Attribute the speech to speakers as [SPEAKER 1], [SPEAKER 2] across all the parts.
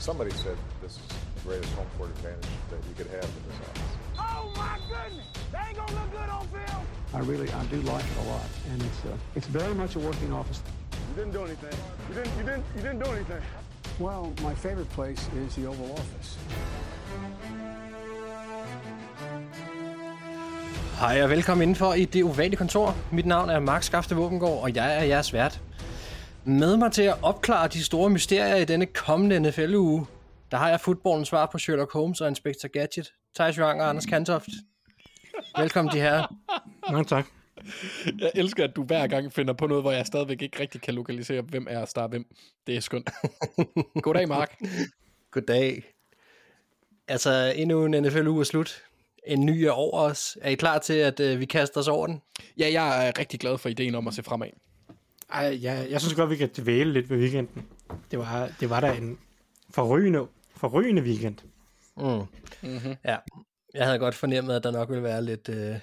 [SPEAKER 1] Somebody said this is the greatest home court advantage that you could have in this office.
[SPEAKER 2] Oh my goodness! They ain't gonna look good on film.
[SPEAKER 3] I really, I do like it a lot, and it's uh, it's very much a working office.
[SPEAKER 2] You didn't do anything. You didn't. You didn't. You didn't do anything.
[SPEAKER 3] Well, my favorite place is the Oval Office.
[SPEAKER 4] Hej og velkommen indenfor i det ovale kontor. Mit navn er Mark Skafte Våbengård, og jeg er jeres vært. Med mig til at opklare de store mysterier i denne kommende NFL-uge, der har jeg fodboldens svar på Sherlock Holmes og Inspector Gadget. Thijs Joang og Anders Kantoft. Velkommen de her.
[SPEAKER 5] Mange tak.
[SPEAKER 6] Jeg elsker, at du hver gang finder på noget, hvor jeg stadigvæk ikke rigtig kan lokalisere, hvem er der hvem. Det er skønt. Goddag, Mark.
[SPEAKER 4] Goddag. Altså, endnu en NFL-uge er slut. En ny er over os. Er I klar til, at uh, vi kaster os over den?
[SPEAKER 6] Ja, jeg er rigtig glad for ideen om at se fremad.
[SPEAKER 5] Ej, jeg, jeg synes godt, vi kan dvæle lidt ved weekenden. Det var, det var da en forrygende, forrygende weekend.
[SPEAKER 4] Mm. Mm-hmm. Ja, jeg havde godt fornemmet, at der nok ville være lidt, øh,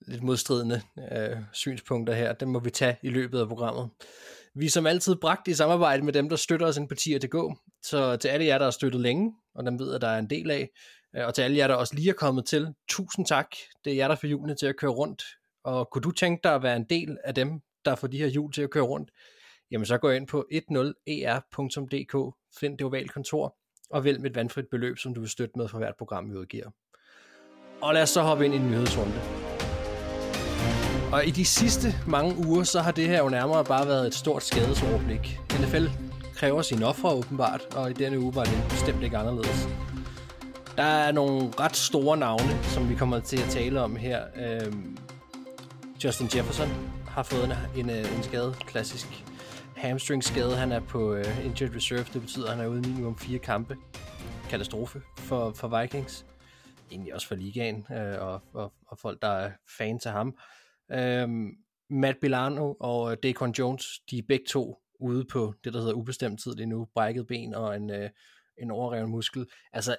[SPEAKER 4] lidt modstridende øh, synspunkter her. Dem må vi tage i løbet af programmet. Vi er som altid bragt i samarbejde med dem, der støtter os ind på tier.dk. Så til alle jer, der har støttet længe, og dem ved, at der er en del af, øh, og til alle jer, der også lige er kommet til, tusind tak. Det er jer, der får hjulene til at køre rundt. Og kunne du tænke dig at være en del af dem, der får de her hjul til at køre rundt, jamen så gå ind på 10er.dk, e find det ovale kontor, og vælg med et vandfrit beløb, som du vil støtte med for hvert program, vi udgiver. Og lad os så hoppe ind i en nyhedsrunde. Og i de sidste mange uger, så har det her jo nærmere bare været et stort skadesoverblik. NFL kræver sine ofre åbenbart, og i denne uge var det bestemt ikke anderledes. Der er nogle ret store navne, som vi kommer til at tale om her. Øhm, Justin Jefferson har fået en, en, øh, en skade, klassisk hamstring skade. Han er på uh, injured reserve, det betyder, at han er ude minimum fire kampe. Katastrofe for, for Vikings. Egentlig også for ligaen uh, og, og, og folk, der er fans af ham. Um, Matt Bilano og Daquan Jones, de er begge to ude på det, der hedder ubestemt tid lige nu. Brækket ben og en, uh, en overrevet muskel. Altså,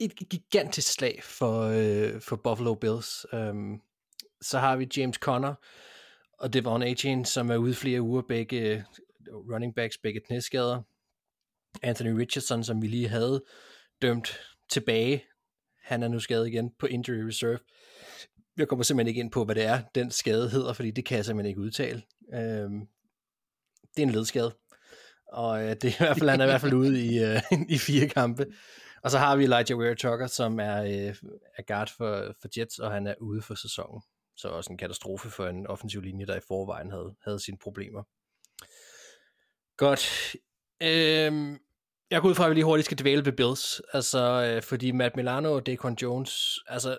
[SPEAKER 4] et gigantisk slag for, uh, for Buffalo Bills. Um, så har vi James Conner og Devon Achane, som er ude flere uger, begge running backs, begge knæskader. Anthony Richardson, som vi lige havde dømt tilbage, han er nu skadet igen på injury reserve. Jeg kommer simpelthen ikke ind på, hvad det er, den skade hedder, fordi det kan jeg simpelthen ikke udtale. Øhm, det er en ledskade, og øh, det er i hvert fald, han er i hvert fald ude i, øh, i fire kampe. Og så har vi Elijah Ware Tucker, som er, øh, er guard for, for Jets, og han er ude for sæsonen. Så også en katastrofe for en offensiv linje, der i forvejen havde, havde sine problemer. Godt. Øhm, jeg går ud fra, at vi lige hurtigt skal dvæle ved Bills. Altså, øh, fordi Matt Milano og Daquan Jones, altså,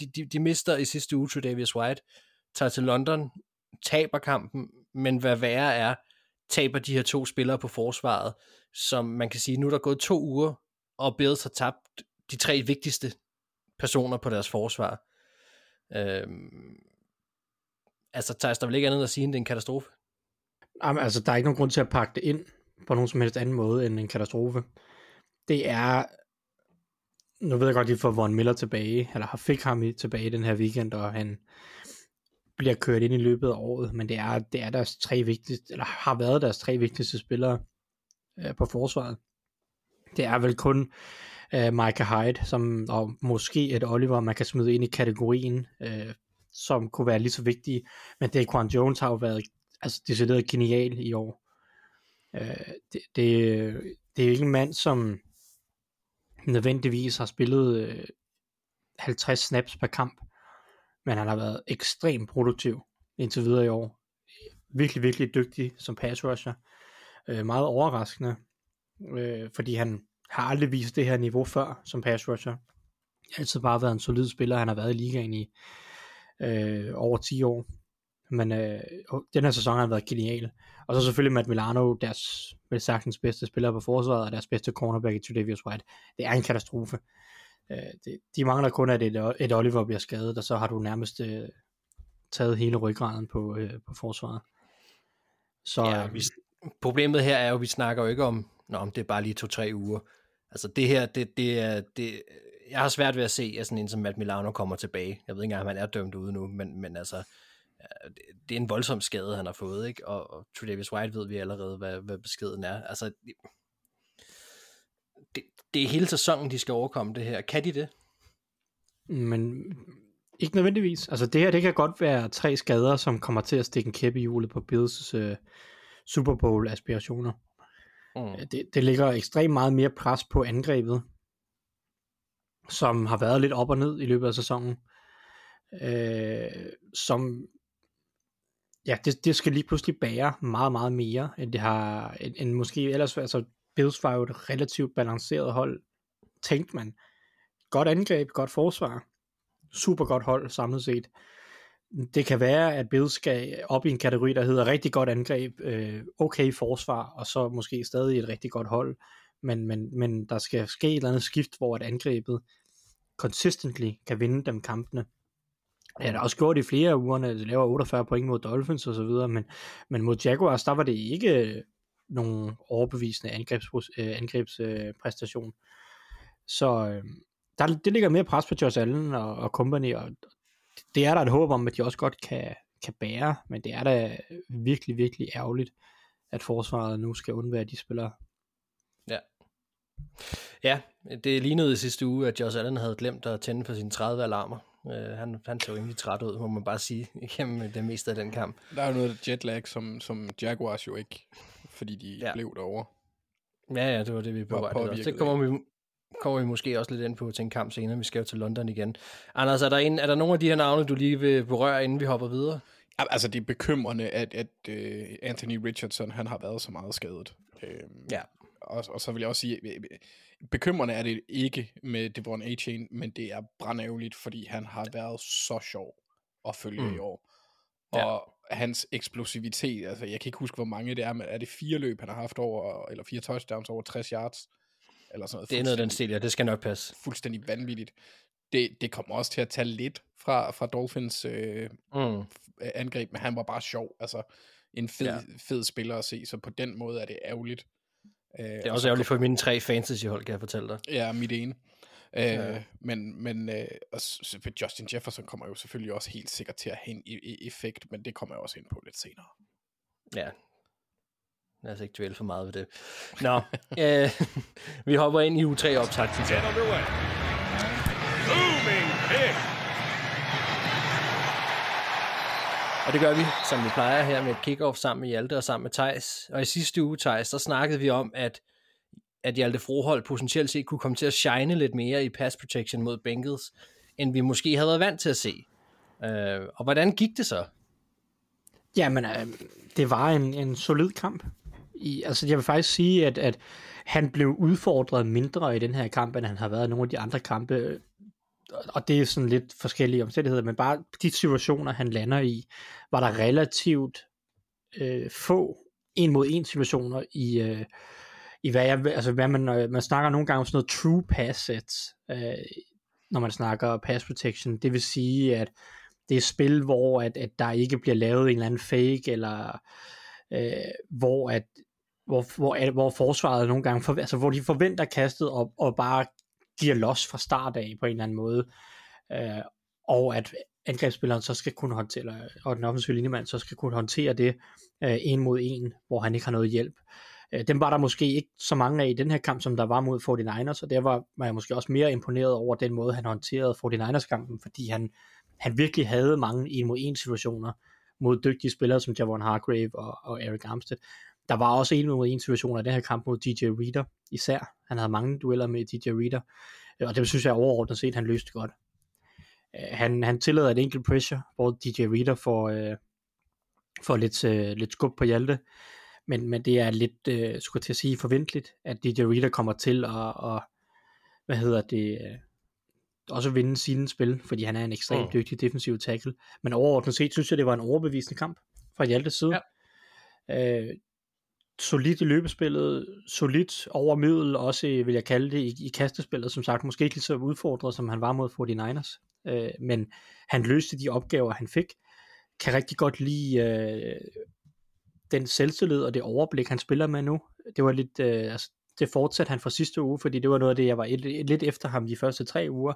[SPEAKER 4] de, de, de mister i sidste uge til Davis White, tager til London, taber kampen, men hvad værre er, taber de her to spillere på forsvaret, som man kan sige, nu er der gået to uger, og Bills har tabt de tre vigtigste personer på deres forsvar. Øhm, altså, Thijs, der er vel ikke andet at sige, end det er en katastrofe?
[SPEAKER 5] Jamen, altså, der er ikke nogen grund til at pakke det ind på nogen som helst anden måde end en katastrofe. Det er, nu ved jeg godt, de får Von Miller tilbage, eller har fik ham i, tilbage den her weekend, og han bliver kørt ind i løbet af året, men det er, det er deres tre vigtigste, eller har været deres tre vigtigste spillere øh, på forsvaret. Det er vel kun øh, Micah Hyde, som, og måske et Oliver, man kan smide ind i kategorien, øh, som kunne være lige så vigtige. Men Daquan Jones har jo været altså, decideret genial i år. Øh, det, det, det er ikke en mand, som nødvendigvis har spillet øh, 50 snaps per kamp, men han har været ekstremt produktiv indtil videre i år. Virkelig, virkelig dygtig som pass rusher. Øh, meget overraskende, øh, fordi han har aldrig vist det her niveau før som pass rusher. Altid bare været en solid spiller, han har været i ligaen i øh, over 10 år. Men øh, den her sæson har han været genial. Og så selvfølgelig Matt Milano, deres vel sagtens bedste spiller på forsvaret, og deres bedste cornerback i Tredavious White. Det er en katastrofe. Øh, det, de mangler kun, at et, et Oliver bliver skadet, og så har du nærmest øh, taget hele ryggraden på, øh, på forsvaret.
[SPEAKER 4] Så, ja, vi, problemet her er jo, at vi snakker jo ikke om, nå, om det er bare lige to-tre uger. Altså det her, det, det er, det, jeg har svært ved at se, at sådan en som Matt Milano kommer tilbage. Jeg ved ikke engang, om han er dømt ude nu, men, men altså, øh, det, det er en voldsom skade, han har fået, ikke? Og, og Tredavious White ved vi allerede, hvad, hvad beskeden er. Altså, det, det er hele sæsonen, de skal overkomme det her. Kan de det?
[SPEAKER 5] Men ikke nødvendigvis. Altså det her, det kan godt være tre skader, som kommer til at stikke en kæppe i hjulet på Bills' øh, Super Bowl aspirationer. Mm. Øh, det, det ligger ekstremt meget mere pres på angrebet, som har været lidt op og ned i løbet af sæsonen. Øh, som ja, det, det skal lige pludselig bære meget, meget mere, end det har, end, end måske ellers, altså Bills var jo et relativt balanceret hold, tænkte man. Godt angreb, godt forsvar, super godt hold samlet set. Det kan være, at Bills skal op i en kategori, der hedder rigtig godt angreb, øh, okay forsvar, og så måske stadig et rigtig godt hold. Men, men, men der skal ske et eller andet skift, hvor at angrebet consistently kan vinde dem kampene. Det har også gjort i flere uger, at de laver 48 point mod Dolphins og så videre, men, men mod Jaguars, der var det ikke nogen overbevisende angrebs, øh, angrebspræstation. Øh, så øh, der, det ligger mere pres på Josh Allen og, og company, og det er der et håb om, at de også godt kan, kan bære, men det er da virkelig, virkelig ærgerligt, at forsvaret nu skal undvære de spillere.
[SPEAKER 4] Ja. Ja, det lignede i sidste uge, at Josh Allen havde glemt at tænde for sine 30 alarmer. Uh, han, han så egentlig træt ud, må man bare sige, gennem det meste af den kamp.
[SPEAKER 6] Der er jo noget jetlag, som, som Jaguars jo ikke, fordi de ja. blev derovre.
[SPEAKER 4] Ja, ja, det var det, vi på vej Det kommer vi, kommer vi måske også lidt ind på til en kamp senere. Vi skal jo til London igen. Anders, er der, en, er der nogle af de her navne, du lige vil berøre, inden vi hopper videre?
[SPEAKER 6] Altså, det er bekymrende, at, at uh, Anthony Richardson, han har været så meget skadet. Uh, ja. Og, og så vil jeg også sige, bekymrende er det ikke med Devon A-Chain, men det er brandærgerligt, fordi han har været så sjov at følge mm. i år. Og ja. hans eksplosivitet, altså jeg kan ikke huske, hvor mange det er, men er det fire løb, han har haft over, eller fire touchdowns over 60 yards? Eller sådan noget.
[SPEAKER 4] Det er noget den stil, ja, det skal nok passe.
[SPEAKER 6] Fuldstændig vanvittigt. Det, det kommer også til at tage lidt fra, fra Dolphins øh, mm. angreb, men han var bare sjov. Altså, en fed, ja. fed spiller at se, så på den måde er det ærgerligt.
[SPEAKER 4] Øh, det er også ærgerligt for mine tre fantasy-hold, kan jeg fortælle dig.
[SPEAKER 6] Ja, mit ene. Øh, ja. Men, men øh, og Justin Jefferson kommer jo selvfølgelig også helt sikkert til at have en effekt, men det kommer jeg også ind på lidt senere.
[SPEAKER 4] Ja, Lad os ikke dvæle for meget ved det. Nå, øh, vi hopper ind i u 3 optakten. Og det gør vi, som vi plejer her med et kickoff sammen med Hjalte og sammen med Tejs. Og i sidste uge, Tejs, der snakkede vi om, at, at Hjalte Frohold potentielt set kunne komme til at shine lidt mere i pass protection mod Bengals, end vi måske havde været vant til at se. Øh, og hvordan gik det så?
[SPEAKER 5] Jamen, øh, det var en, en solid kamp i, altså jeg vil faktisk sige, at, at han blev udfordret mindre i den her kamp, end han har været i nogle af de andre kampe. Og det er sådan lidt forskellige omstændigheder, men bare de situationer, han lander i, var der relativt øh, få en mod en situationer i, øh, i hvad, jeg, altså hvad man, øh, man snakker nogle gange om sådan noget true pass sets, øh, når man snakker pass protection. Det vil sige, at det er spil, hvor at, at der ikke bliver lavet en eller anden fake, eller øh, hvor at hvor, hvor, hvor forsvaret nogle gange, for, altså hvor de forventer kastet og, og bare giver los fra start af på en eller anden måde, øh, og at angrebsspilleren så skal kunne håndtere, eller, og den offensive linjemand så skal kunne håndtere det øh, en mod en, hvor han ikke har noget hjælp. Øh, dem var der måske ikke så mange af i den her kamp, som der var mod 49ers, og der var, var jeg måske også mere imponeret over den måde, han håndterede 49ers-kampen, fordi han, han virkelig havde mange en mod en situationer mod dygtige spillere som Javon Hargrave og, og Eric Armstead, der var også en mod en situation af den her kamp mod DJ Reader især. Han havde mange dueller med DJ Reader, og det synes jeg overordnet set, han løste godt. Øh, han, han tillader et enkelt pressure, hvor DJ Reader får, øh, får lidt, øh, lidt skub på Hjalte, men, men det er lidt, øh, skulle jeg til at sige, forventeligt, at DJ Reader kommer til at, og, hvad hedder det, øh, også vinde sine spil, fordi han er en ekstremt mm. dygtig defensiv tackle. Men overordnet set synes jeg, det var en overbevisende kamp fra Hjaltes side. Ja. Øh, solidt i løbespillet, solidt over middel, også vil jeg kalde det, i, i kastespillet, som sagt, måske ikke lige så udfordret, som han var mod 49ers, øh, men han løste de opgaver, han fik, kan rigtig godt lide øh, den selvtillid og det overblik, han spiller med nu. Det var lidt, øh, altså, det fortsatte han fra sidste uge, fordi det var noget af det, jeg var et, et, lidt efter ham de første tre uger,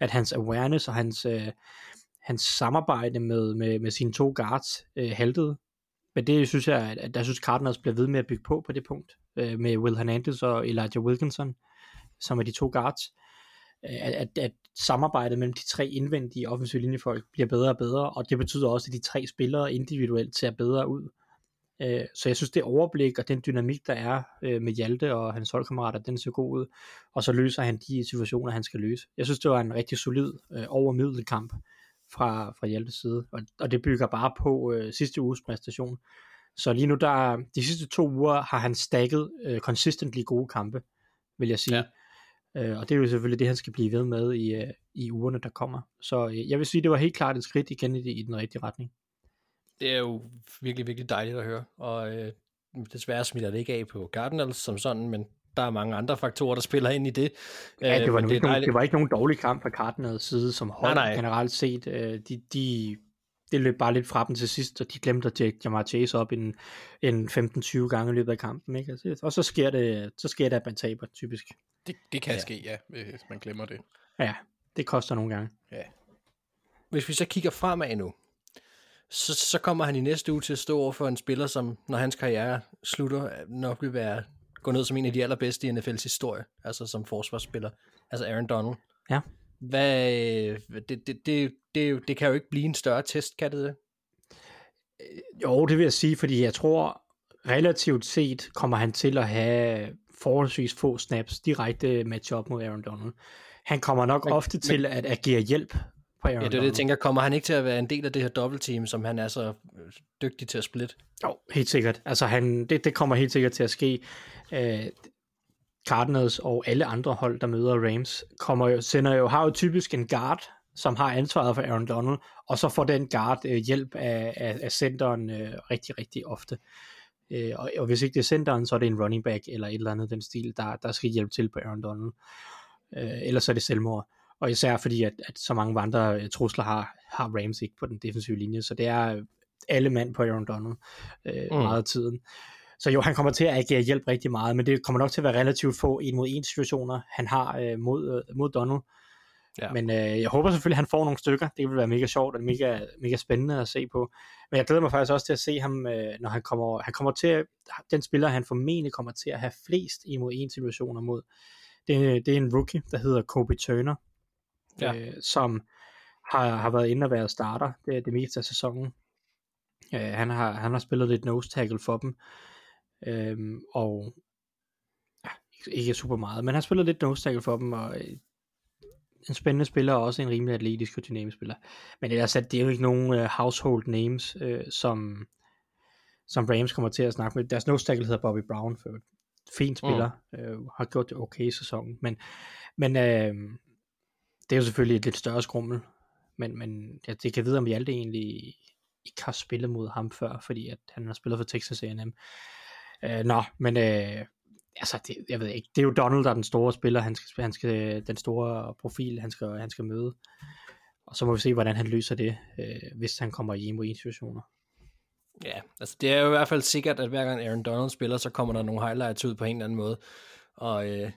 [SPEAKER 5] at hans awareness og hans, øh, hans samarbejde med, med, med sine to guards øh, haltede. Men det synes jeg, at, at der synes Cardinals bliver ved med at bygge på på det punkt, øh, med Will Hernandez og Elijah Wilkinson, som er de to guards. Øh, at, at, at samarbejdet mellem de tre indvendige offensive linjefolk bliver bedre og bedre, og det betyder også, at de tre spillere individuelt ser bedre ud. Øh, så jeg synes, det overblik og den dynamik, der er øh, med Hjalte og hans holdkammerater, den ser god ud, og så løser han de situationer, han skal løse. Jeg synes, det var en rigtig solid øh, over kamp fra, fra Hjaltes side, og, og det bygger bare på øh, sidste uges præstation. Så lige nu, der de sidste to uger, har han stakket øh, consistently gode kampe, vil jeg sige. Ja. Øh, og det er jo selvfølgelig det, han skal blive ved med i, øh, i ugerne, der kommer. Så øh, jeg vil sige, det var helt klart et skridt igen i, i den rigtige retning
[SPEAKER 4] det er jo virkelig, virkelig dejligt at høre. Og øh, desværre smitter det ikke af på Cardinals som sådan, men der er mange andre faktorer, der spiller ind i det.
[SPEAKER 5] Ja, det var, øh, det, nogen, det var ikke nogen dårlig kamp fra Cardinals side, som hold nej, nej. generelt set. Øh, de, de, det løb bare lidt fra dem til sidst, og de glemte at tjekke Jamar Chase op en, en 15-20 gange i løbet af kampen. Ikke? Altså, og så sker det, så sker det, at man taber, typisk.
[SPEAKER 6] Det, det kan ja. ske, ja, hvis man glemmer det.
[SPEAKER 5] Ja, det koster nogle gange. Ja.
[SPEAKER 4] Hvis vi så kigger fremad nu, så, så kommer han i næste uge til at stå over for en spiller, som når hans karriere slutter, nok vil være gå ned som en af de allerbedste i NFL's historie, altså som forsvarsspiller, altså Aaron Donald.
[SPEAKER 5] Ja.
[SPEAKER 4] Hvad, det, det, det, det, det kan jo ikke blive en større test, kan det det?
[SPEAKER 5] Jo, det vil jeg sige, fordi jeg tror relativt set kommer han til at have forholdsvis få snaps direkte match-up mod Aaron Donald. Han kommer nok men, ofte men, til at agere hjælp
[SPEAKER 4] på Aaron Ja, det er det, jeg tænker. Kommer han ikke til at være en del af det her dobbeltteam, som han er så øh, dygtig til at splitte?
[SPEAKER 5] Jo, helt sikkert. Altså, han, det, det kommer helt sikkert til at ske. Uh, Cardinals og alle andre hold, der møder Rams, kommer jo, sender jo, har jo typisk en guard, som har ansvaret for Aaron Donald, og så får den guard uh, hjælp af, af, af centeren uh, rigtig, rigtig ofte. Uh, og, og hvis ikke det er centeren, så er det en running back eller et eller andet den stil, der, der skal hjælpe til på Aaron Donald. Uh, ellers er det selvmord og især fordi, at, at så mange andre øh, trusler har, har Rams ikke på den defensive linje, så det er alle mand på Aaron Donald øh, mm. meget af tiden. Så jo, han kommer til at agere hjælp rigtig meget, men det kommer nok til at være relativt få en mod en situationer, han har øh, mod, øh, mod Donald. Ja. Men øh, jeg håber selvfølgelig, at han får nogle stykker. Det vil være mega sjovt og mega, mega spændende at se på. Men jeg glæder mig faktisk også til at se ham, øh, når han kommer, han kommer til at, den spiller, han formentlig kommer til at have flest en mod en situationer mod. Det, det er en rookie, der hedder Kobe Turner, ja. øh, som har, har været inde og været starter det, det meste af sæsonen. Øh, han, har, han har spillet lidt nose tackle for dem, øh, og ja, ikke super meget, men han har spillet lidt nose tackle for dem, og øh, en spændende spiller, og også en rimelig atletisk dynamisk spiller. Men ellers er det jo ikke nogen uh, household names, uh, som, som Rams kommer til at snakke med. Deres nose tackle hedder Bobby Brown, for fint spiller, mm. uh, har gjort det okay i sæsonen, men, men uh, det er jo selvfølgelig et lidt større skrummel, men, men ja, det kan vide, om Hjalte egentlig ikke har spillet mod ham før, fordi at han har spillet for Texas A&M. Øh, nå, men øh, altså, det, jeg ved ikke, det er jo Donald, der er den store spiller, han skal, han skal, den store profil, han skal, han skal møde. Og så må vi se, hvordan han løser det, øh, hvis han kommer i mod situationer.
[SPEAKER 4] Ja, altså det er jo i hvert fald sikkert, at hver gang Aaron Donald spiller, så kommer der nogle highlights ud på en eller anden måde. Og øh,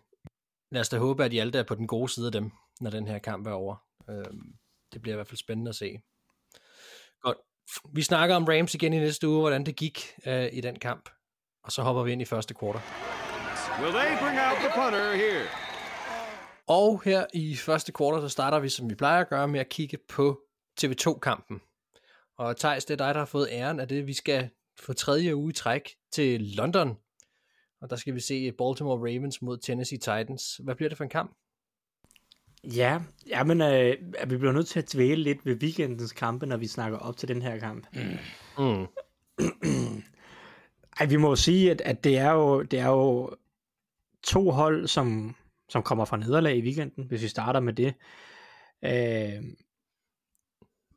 [SPEAKER 4] lad os da håbe, at Hjalte er på den gode side af dem når den her kamp er over. Øh, det bliver i hvert fald spændende at se. Godt. Vi snakker om Rams igen i næste uge, hvordan det gik øh, i den kamp. Og så hopper vi ind i første kvartal. Will they bring out the punter here? Og her i første kvartal, så starter vi, som vi plejer at gøre, med at kigge på TV2-kampen. Og Thijs, det er dig, der har fået æren af det. Vi skal få tredje uge i træk til London. Og der skal vi se Baltimore Ravens mod Tennessee Titans. Hvad bliver det for en kamp?
[SPEAKER 5] Ja, ja men øh, vi bliver nødt til at dvæle lidt ved weekendens kampe, når vi snakker op til den her kamp. Mm. Mm. Ej, vi må jo sige, at, at det, er jo, det er jo to hold, som, som kommer fra nederlag i weekenden, hvis vi starter med det. Øh,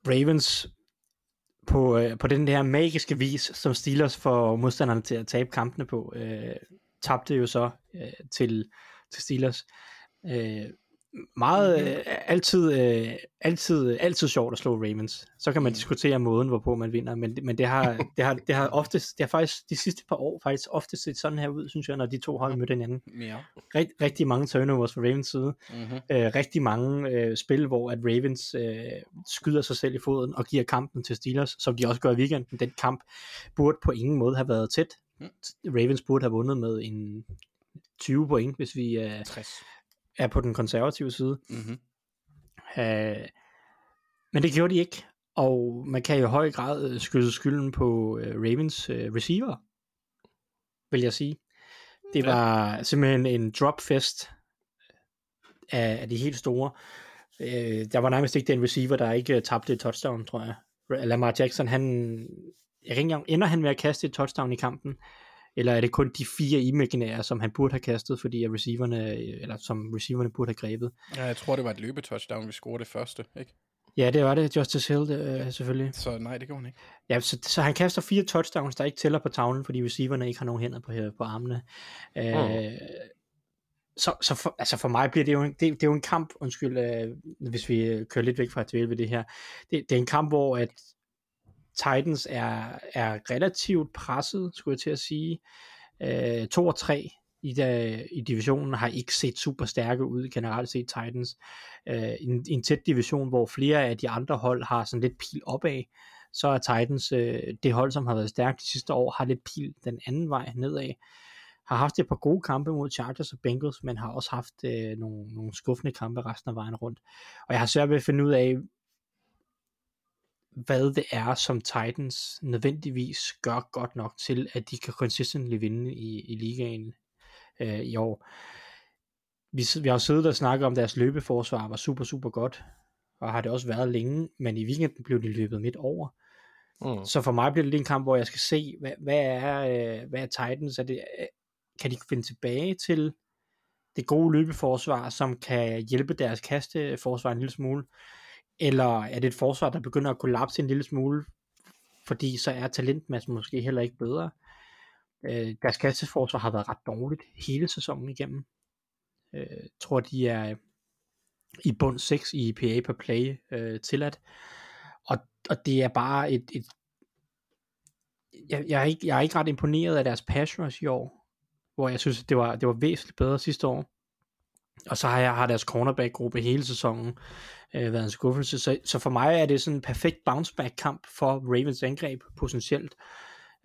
[SPEAKER 5] Ravens på, øh, på den her magiske vis, som Steelers får modstanderne til at tabe kampene på, øh, tabte jo så øh, til, til Steelers. Øh, meget mm-hmm. øh, altid, øh, altid, altid sjovt at slå Ravens. Så kan man mm. diskutere måden, hvorpå man vinder, men, men det, har, det, har, det har oftest, det har faktisk de sidste par år faktisk ofte set sådan her ud, synes jeg, når de to hold mødte hinanden.
[SPEAKER 6] Ja.
[SPEAKER 5] Rigt, rigtig mange turnovers fra Ravens side.
[SPEAKER 6] Mm-hmm.
[SPEAKER 5] Øh, rigtig mange øh, spil, hvor at Ravens øh, skyder sig selv i foden og giver kampen til Steelers, som de også gør i weekenden. Den kamp burde på ingen måde have været tæt. Mm. Ravens burde have vundet med en 20 point, hvis vi øh,
[SPEAKER 6] 60.
[SPEAKER 5] er på den konservative side.
[SPEAKER 6] Mm-hmm.
[SPEAKER 5] Øh, men det gjorde de ikke, og man kan i høj grad øh, skyde skylden på øh, Ravens øh, receiver, vil jeg sige. Det var simpelthen en dropfest af, af de helt store. Øh, der var nærmest ikke den receiver, der ikke øh, tabte et touchdown, tror jeg. Lamar Jackson, han, jeg ikke engang, ender han med at kaste et touchdown i kampen? Eller er det kun de fire imaginære, som han burde have kastet, fordi at receiverne, eller som receiverne burde have grebet?
[SPEAKER 6] Ja, jeg tror, det var et løbetouchdown, vi scorede det første, ikke?
[SPEAKER 5] Ja, det var det. Justice Hill, det, øh, selvfølgelig.
[SPEAKER 6] Så nej, det gjorde han ikke.
[SPEAKER 5] Ja, så, så han kaster fire touchdowns, der ikke tæller på tavlen, fordi receiverne ikke har nogen hænder på, på armene. Mm. Øh, så, så for, altså for mig bliver det jo en, det, det er jo en kamp, undskyld, øh, hvis vi kører lidt væk fra at ved det her. Det, det er en kamp, hvor at Titans er, er relativt presset, skulle jeg til at sige. Øh, 2 og 3 i, da, i divisionen har ikke set super stærke ud generelt set Titans. Øh, en, en tæt division, hvor flere af de andre hold har sådan lidt pil opad, så er Titans øh, det hold, som har været stærkt de sidste år, har lidt pil den anden vej nedad. Har haft et par gode kampe mod Chargers og Bengals, men har også haft øh, nogle, nogle skuffende kampe resten af vejen rundt. Og jeg har svært ved at finde ud af, hvad det er, som Titans nødvendigvis gør godt nok til, at de kan consistently vinde i, i ligaen øh, i år. Vi, vi har siddet og snakket om, at deres løbeforsvar var super, super godt, og har det også været længe, men i weekenden blev de løbet midt over. Mm. Så for mig bliver det lige en kamp, hvor jeg skal se, hvad, hvad, er, øh, hvad er Titans? Er det, øh, kan de finde tilbage til det gode løbeforsvar, som kan hjælpe deres kasteforsvar en lille smule? Eller er det et forsvar, der begynder at kollapse en lille smule, fordi så er talentmassen måske heller ikke bedre. Øh, deres kasteforsvar har været ret dårligt hele sæsonen igennem. Øh, tror, de er i bund 6 i PA per play øh, tilladt. Og, og det er bare et, et jeg, jeg, er ikke, jeg er ikke ret imponeret af deres pass rush i år, hvor jeg synes, det var, det var væsentligt bedre sidste år. Og så har jeg har deres cornerback-gruppe hele sæsonen øh, været en skuffelse. Så, så for mig er det sådan en perfekt bounce-back-kamp for Ravens angreb potentielt.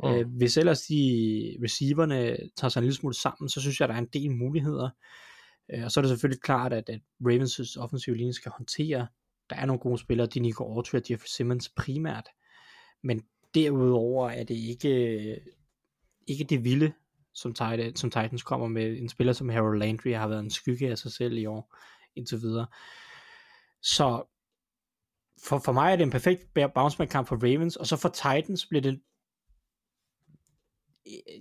[SPEAKER 5] Mm. Øh, hvis ellers de receiverne tager sig en lille smule sammen, så synes jeg, der er en del muligheder. Øh, og så er det selvfølgelig klart, at, at Ravens' offensive linje skal håndtere. Der er nogle gode spillere, de Nico Autry og Jeffrey Simmons primært. Men derudover er det ikke, ikke det vilde, som, Titan, som Titans kommer med. En spiller som Harold Landry har været en skygge af sig selv i år, indtil videre. Så for, for mig er det en perfekt bounceback-kamp for Ravens, og så for Titans bliver det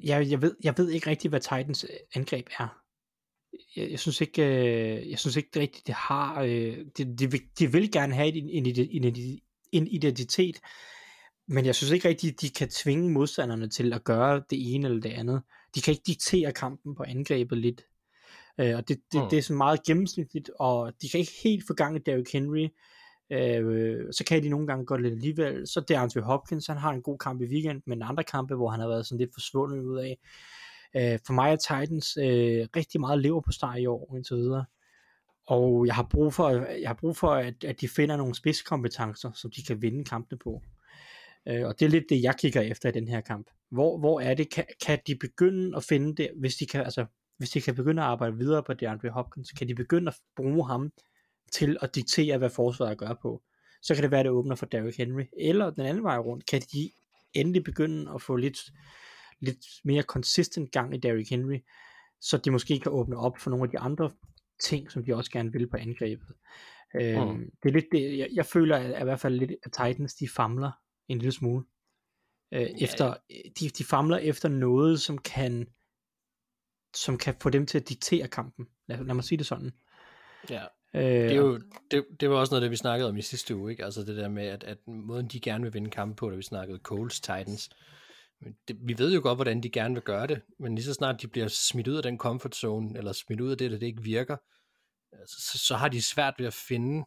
[SPEAKER 5] jeg, jeg, ved, jeg ved ikke rigtigt, hvad Titans øh, angreb er. Jeg, jeg synes ikke, øh, jeg synes ikke rigtigt, det har, øh, det, de, de vil gerne have en, en, en identitet, men jeg synes ikke rigtigt, de kan tvinge modstanderne til at gøre det ene eller det andet. De kan ikke diktere kampen på angrebet lidt. Øh, og det, det, mm. det er sådan meget gennemsnitligt, og de kan ikke helt få gang i Derrick Henry. Øh, så kan de nogle gange godt lidt alligevel. Så der Andre Hopkins, han har en god kamp i weekend, men andre kampe, hvor han har været sådan lidt forsvundet ud af. Øh, for mig er Titans øh, rigtig meget lever på start i år, indtil videre. Og jeg har brug for, jeg har brug for at, at de finder nogle spidskompetencer, som de kan vinde kampene på. Øh, og det er lidt det, jeg kigger efter i den her kamp. Hvor, hvor er det, kan, kan de begynde at finde det, hvis de kan, altså, hvis de kan begynde at arbejde videre på DeAndre Hopkins, kan de begynde at bruge ham til at diktere, hvad forsvaret gør på. Så kan det være, at det åbner for Derrick Henry. Eller den anden vej rundt, kan de endelig begynde at få lidt, lidt mere consistent gang i Derrick Henry, så de måske kan åbne op for nogle af de andre ting, som de også gerne vil på angrebet. Mm. Øhm, det er lidt det, jeg, jeg føler at, at i hvert fald lidt, at Titans de famler en lille smule. Øh, ja. efter, de, de famler efter noget, som kan som kan få dem til at diktere kampen. Lad, lad mig sige det sådan.
[SPEAKER 4] Ja. Øh, det, er jo, det, det var også noget, det vi snakkede om i sidste uge, ikke? Altså det der med, at, at måden de gerne vil vinde kampen på, da vi snakkede Coles Titans, det, vi ved jo godt, hvordan de gerne vil gøre det, men lige så snart de bliver smidt ud af den comfort zone, eller smidt ud af det, der det ikke virker, så, så har de svært ved at finde,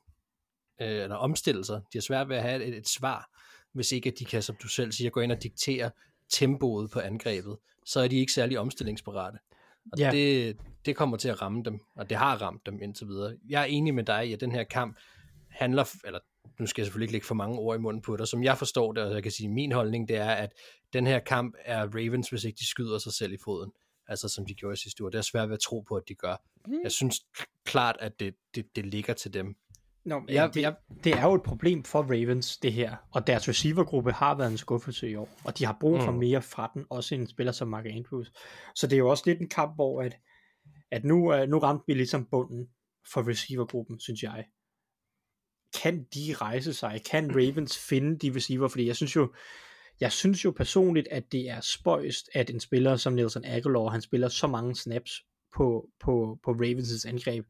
[SPEAKER 4] øh, eller omstille sig. De har svært ved at have et, et svar, hvis ikke at de kan, som du selv siger, gå ind og diktere tempoet på angrebet. Så er de ikke særlig omstillingsparate. Og
[SPEAKER 5] Ja.
[SPEAKER 4] det, det kommer til at ramme dem, og det har ramt dem indtil videre. Jeg er enig med dig i, at den her kamp handler, eller nu skal jeg selvfølgelig ikke lægge for mange ord i munden på dig, som jeg forstår det, og jeg kan sige, min holdning, det er, at den her kamp er Ravens, hvis ikke de skyder sig selv i foden. Altså som de gjorde i sidste uge. Det er svært ved at tro på, at de gør.
[SPEAKER 5] Mm.
[SPEAKER 4] Jeg synes klart, at det, det, det ligger til dem.
[SPEAKER 5] Nå, men
[SPEAKER 4] Jeg-
[SPEAKER 5] det,
[SPEAKER 4] jeg-
[SPEAKER 5] det er jo et problem for Ravens, det her. Og deres receivergruppe har været en skuffelse i år. Og de har brug for
[SPEAKER 4] Mm.
[SPEAKER 5] mere fra den, også en spiller som Mark Andrews. Så det er jo også lidt en kamp, hvor at, at nu, øh, nu ramte vi ligesom bunden for receivergruppen, synes jeg. Kan de rejse sig? Kan Ravens finde de receiver? Fordi jeg synes jo, jeg synes jo personligt, at det er spøjst, at en spiller som Nelson Aguilar, han spiller så mange snaps på, på, på Ravens' angreb.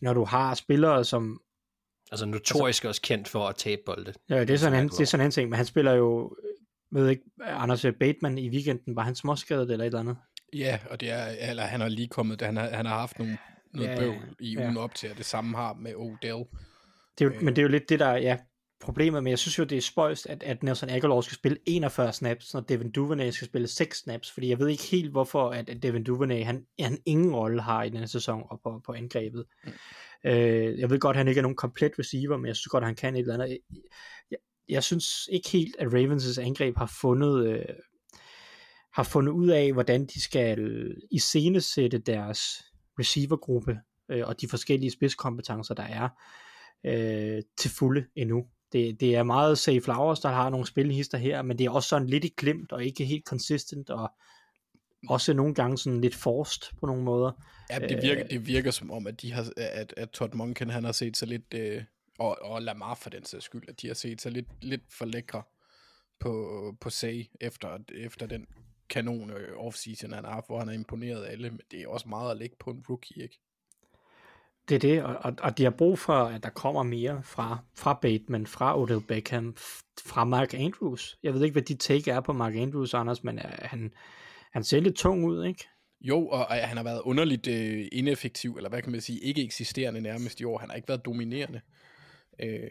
[SPEAKER 5] Når du har spillere som
[SPEAKER 4] Altså notorisk også kendt for at tabe bolde.
[SPEAKER 5] Ja, det er sådan en, det er sådan en ting, men han spiller jo, ved ikke, Anders Bateman i weekenden, var han småskadet eller et eller andet?
[SPEAKER 6] Ja, og det er, eller han har lige kommet, han har, han har haft nogle, noget
[SPEAKER 5] Ja,
[SPEAKER 6] bøvl i
[SPEAKER 5] ja.
[SPEAKER 6] ugen op til, og det samme har med Odell.
[SPEAKER 5] Det er jo,
[SPEAKER 6] Øh.
[SPEAKER 5] Men det er jo lidt det, der er ja, problemet, men jeg synes jo, det er spøjst, at, at Nelson Aguilar skal spille 41 snaps, når Devin Duvernay skal spille 6 snaps, fordi jeg ved ikke helt, hvorfor at, at Devin Duvernay, han, han ingen rolle har i denne sæson og på, på angrebet. Mm. Øh, jeg ved godt, at han ikke er nogen komplet receiver, men jeg synes godt, at han kan et eller andet. Jeg, jeg, synes ikke helt, at Ravens' angreb har fundet... Øh, har fundet ud af, hvordan de skal iscenesætte deres receivergruppe øh, og de forskellige spidskompetencer, der er øh, til fulde endnu. Det, det er meget Safe Flowers, der har nogle spilhister her, men det er også sådan lidt i glimt og ikke helt consistent, og også nogle gange sådan lidt forced på nogle måder.
[SPEAKER 6] Ja, det virker, det virker som om, at, de har, at, at Todd Monken, han har set sig lidt, øh, og, og Lamar for den sags skyld, at de har set sig lidt, lidt for lækre på, på Say, efter, efter den kanon øh, offseason, han har haft, hvor han har imponeret alle, men det er også meget at lægge på en rookie, ikke?
[SPEAKER 5] Det er det, og, og, de har brug for, at der kommer mere fra, fra Bateman, fra Odell Beckham, fra Mark Andrews. Jeg ved ikke, hvad dit take er på Mark Andrews, Anders, men uh, han, han ser lidt tung ud, ikke?
[SPEAKER 6] Jo, og, og han har været underligt øh, ineffektiv, eller hvad kan man sige, ikke eksisterende nærmest i år. Han har ikke været dominerende. Øh,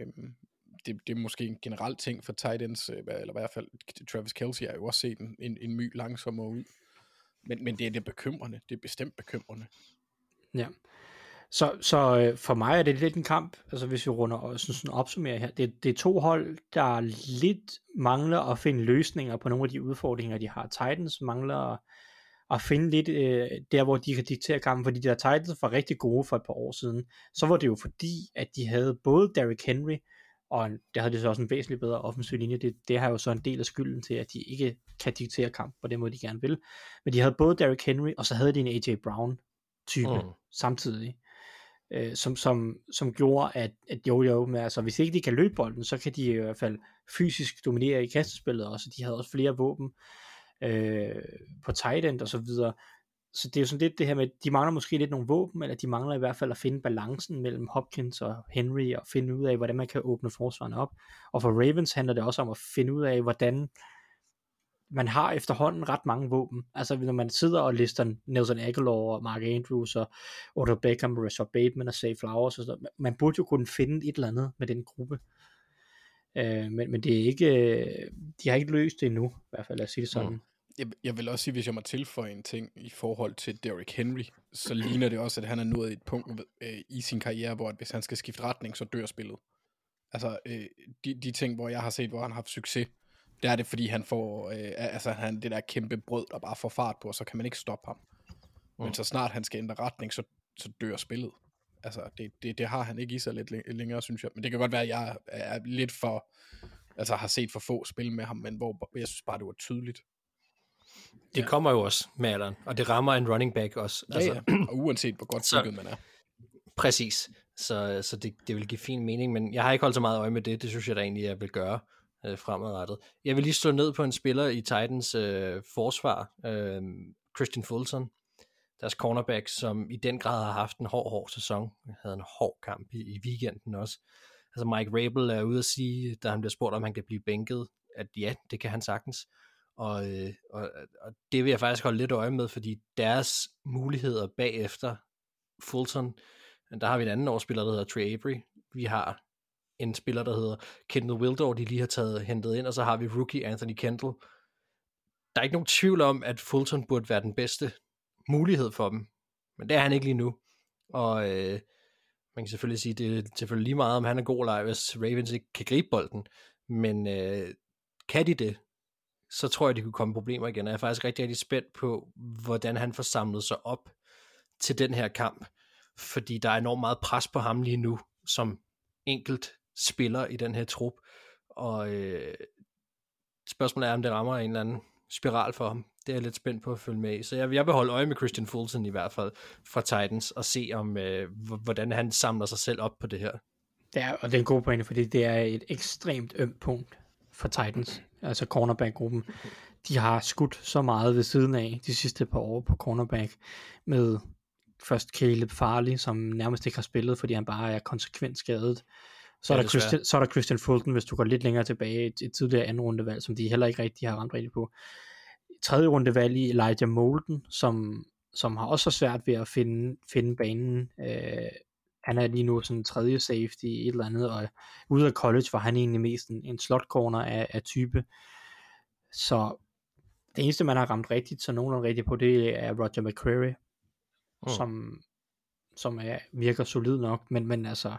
[SPEAKER 6] det, det er måske en generel ting for tight ends, øh, eller i hvert fald Travis Kelce har jo også set en, en, en my langsommere ud. Men, men det er det bekymrende. Det er bestemt bekymrende.
[SPEAKER 5] Ja. Så, så øh, for mig er det lidt en kamp, altså hvis vi runder og sådan, sådan opsummerer her, det, det er to hold, der lidt mangler at finde løsninger på nogle af de udfordringer, de har. Titans mangler at, finde lidt øh, der, hvor de kan diktere kampen, fordi de der Titans var rigtig gode for et par år siden. Så var det jo fordi, at de havde både Derrick Henry, og der havde de så også en væsentligt bedre offensiv linje. Det, det har jo så en del af skylden til, at de ikke kan diktere kamp på den måde, de gerne vil. Men de havde både Derrick Henry, og så havde de en AJ Brown type
[SPEAKER 4] mm.
[SPEAKER 5] samtidig øh, som, som, som gjorde, at, at jo jo, men altså hvis ikke de kan løbe bolden, så kan de i hvert fald fysisk dominere i kastespillet også, de havde også flere våben øh, på tight end og så videre, så det er jo sådan lidt det her med, de mangler måske lidt nogle våben, eller de mangler i hvert fald at finde balancen mellem Hopkins og Henry, og finde ud af, hvordan man kan åbne forsvaren op, og for Ravens handler det også om at finde ud af, hvordan man har efterhånden ret mange våben. Altså når man sidder og lister Nelson Aguilar og Mark Andrews og Otto Beckham, Rashad Bateman og Save Flowers og sådan noget. Man burde jo kunne finde et eller andet med den gruppe. Øh, men, men det er ikke, øh, de har ikke løst det endnu, i hvert fald lad os sige det sådan. Mm.
[SPEAKER 6] Jeg, jeg vil også sige, hvis jeg må tilføje en ting i forhold til Derrick Henry, så ligner det også, at han er nået et punkt øh, i sin karriere, hvor at hvis han skal skifte retning, så dør spillet. Altså, øh, de, de ting, hvor jeg har set, hvor han har haft succes, der er det, fordi han får, øh, altså han det der kæmpe brød, der bare får fart på, så kan man ikke stoppe ham. Mm. Men så snart han skal ændre retning, så, så dør spillet. Altså, det, det, det har han ikke i sig lidt læ- længere, synes jeg. Men det kan godt være, at jeg er lidt for, altså har set for få spil med ham, men hvor jeg synes bare, det var tydeligt.
[SPEAKER 4] Det kommer jo også med alderen, og det rammer en running back også.
[SPEAKER 6] Ja, altså, ja. Og uanset hvor godt bygget man er.
[SPEAKER 4] Præcis, så, så det, det vil give fin mening, men jeg har ikke holdt så meget øje med det, det synes jeg da egentlig, jeg vil gøre øh, fremadrettet. Jeg vil lige slå ned på en spiller i Titans øh, forsvar, øh, Christian Fulton, deres cornerback, som i den grad har haft en hård, hård sæson. Han havde en hård kamp i, i weekenden også. Altså Mike Rabel er ude at sige, da han bliver spurgt, om han kan blive bænket, at ja, det kan han sagtens. Og, øh, og, og det vil jeg faktisk holde lidt øje med, fordi deres muligheder bagefter Fulton Der har vi en anden årsspiller, der hedder Trey Avery. Vi har en spiller, der hedder Kendall Wildor, de lige har taget hentet ind, og så har vi rookie Anthony Kendall. Der er ikke nogen tvivl om, at Fulton burde være den bedste mulighed for dem, men det er han ikke lige nu. Og øh, man kan selvfølgelig sige, det er selvfølgelig lige meget, om han er god eller ej, hvis Ravens ikke kan gribe bolden. Men øh, kan de det, så tror jeg, de kunne komme problemer igen. Og jeg er faktisk rigtig, rigtig spændt på, hvordan han får samlet sig op til den her kamp. Fordi der er enormt meget pres på ham lige nu, som enkelt spiller i den her trup. Og øh, spørgsmålet er, om det rammer en eller anden spiral for ham. Det er jeg lidt spændt på at følge med i. Så jeg, jeg vil holde øje med Christian Fulton i hvert fald fra Titans og se om, øh, hvordan han samler sig selv op på det her.
[SPEAKER 5] Det er, og det er en god pointe, fordi det er et ekstremt ømt punkt for Titans, altså cornerback-gruppen. De har skudt så meget ved siden af de sidste par år på cornerback, med først Caleb Farley, som nærmest ikke har spillet, fordi han bare er konsekvent skadet. Så, ja, er der Christian, så er der Christian Fulton, hvis du går lidt længere tilbage, et, et tidligere anden rundevalg, som de heller ikke rigtig har ramt rigtigt på. Tredje rundevalg i Elijah Molden, som, som har også svært ved at finde, finde banen. Øh, han er lige nu sådan tredje safety i et eller andet, og ude af college var han egentlig mest en, en slot corner af, af type. Så det eneste, man har ramt rigtigt, så nogenlunde rigtigt på, det er Roger McCreary, mm. som, som er, virker solid nok, men, men altså,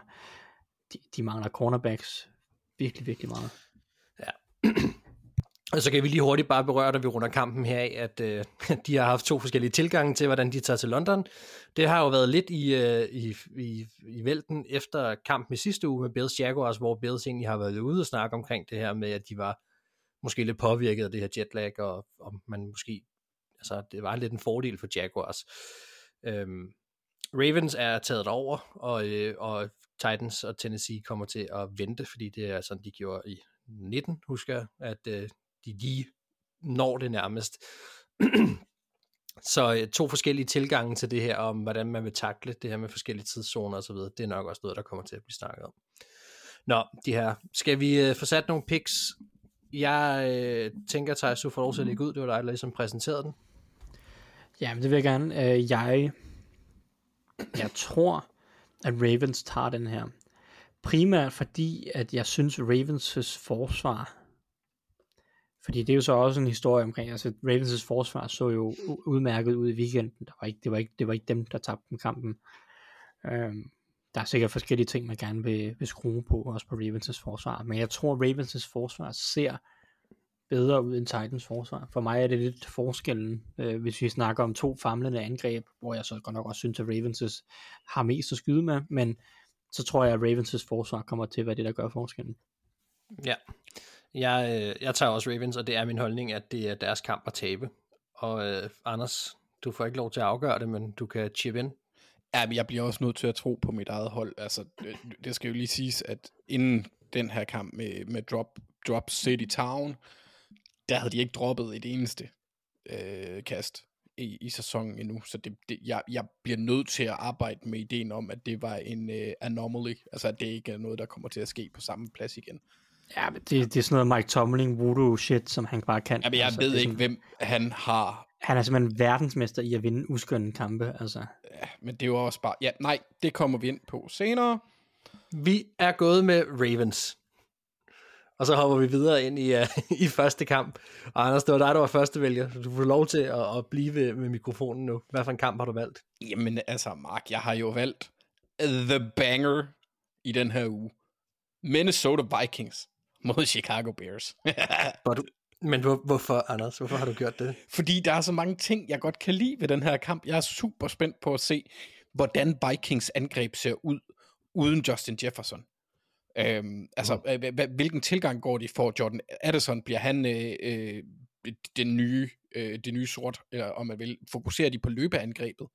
[SPEAKER 5] de, de mangler cornerbacks virkelig, virkelig meget.
[SPEAKER 4] Ja. Og så kan vi lige hurtigt bare berøre, da vi runder kampen her af, at øh, de har haft to forskellige tilgange til, hvordan de tager til London. Det har jo været lidt i, øh, i, i, i vælten efter kampen i sidste uge med Bills Jaguars, hvor Bills egentlig har været ude og snakke omkring det her med, at de var måske lidt påvirket af det her jetlag, og, og man måske, altså det var lidt en fordel for Jaguars. Øhm, Ravens er taget over, og, øh, og Titans og Tennessee kommer til at vente, fordi det er sådan, de gjorde i 19, husker jeg, at øh, de lige når det nærmest. så øh, to forskellige tilgange til det her, om hvordan man vil takle det her med forskellige tidszoner osv., det er nok også noget, der kommer til at blive snakket om. Nå, de her. Skal vi øh, få sat nogle picks? Jeg øh, tænker, Thijs, du får lov til at lægge ud. Det var dig, der ligesom præsenterede den.
[SPEAKER 5] Jamen, det vil jeg gerne. Øh, jeg, jeg tror, at Ravens tager den her. Primært fordi, at jeg synes, Ravens' forsvar fordi det er jo så også en historie omkring, altså Ravens' forsvar så jo udmærket ud i weekenden. Der var ikke, det, var ikke, det var ikke dem, der tabte den kampen. Øhm, der er sikkert forskellige ting, man gerne vil, vil skrue på, også på Ravens' forsvar. Men jeg tror, Ravens' forsvar ser bedre ud end Titans forsvar. For mig er det lidt forskellen, øh, hvis vi snakker om to famlende angreb, hvor jeg så godt nok også synes, at Ravens' har mest at skyde med, men så tror jeg, at Ravens' forsvar kommer til at være det, der gør forskellen.
[SPEAKER 4] Ja, jeg, øh, jeg tager også Ravens, og det er min holdning, at det er deres kamp at tabe. Og øh, Anders, du får ikke lov til at afgøre det, men du kan chip ind.
[SPEAKER 6] Ja, men jeg bliver også nødt til at tro på mit eget hold. Altså, det, det skal jo lige siges, at inden den her kamp med, med Drop, Drop City Town, der havde de ikke droppet et eneste øh, kast i, i sæsonen endnu. Så det, det, jeg, jeg bliver nødt til at arbejde med ideen om, at det var en øh, anomaly. Altså, at det ikke er noget, der kommer til at ske på samme plads igen.
[SPEAKER 5] Ja, men det, det er sådan noget Mike Tomlin voodoo shit, som han bare kan.
[SPEAKER 6] men jeg altså, ved ikke, sådan, hvem han har.
[SPEAKER 5] Han er simpelthen verdensmester i at vinde uskønne kampe, altså.
[SPEAKER 6] Ja, men det er jo også bare... Ja, nej, det kommer vi ind på senere.
[SPEAKER 4] Vi er gået med Ravens. Og så hopper vi videre ind i, uh, i første kamp. Og Anders, det var dig, der var første vælger. Du får lov til at, at blive med mikrofonen nu. Hvad for en kamp har du valgt?
[SPEAKER 6] Jamen altså, Mark, jeg har jo valgt The Banger i den her uge. Minnesota Vikings mod Chicago Bears.
[SPEAKER 4] du, men hvor, hvorfor, Anders? Hvorfor har du gjort det?
[SPEAKER 6] Fordi der er så mange ting, jeg godt kan lide ved den her kamp. Jeg er super spændt på at se, hvordan Vikings angreb ser ud uden Justin Jefferson. Øhm, altså, mm. hvilken tilgang går de for Jordan Addison? Bliver han øh, øh, den nye, øh, det nye sort, eller om man vil? Fokuserer de på løbeangrebet?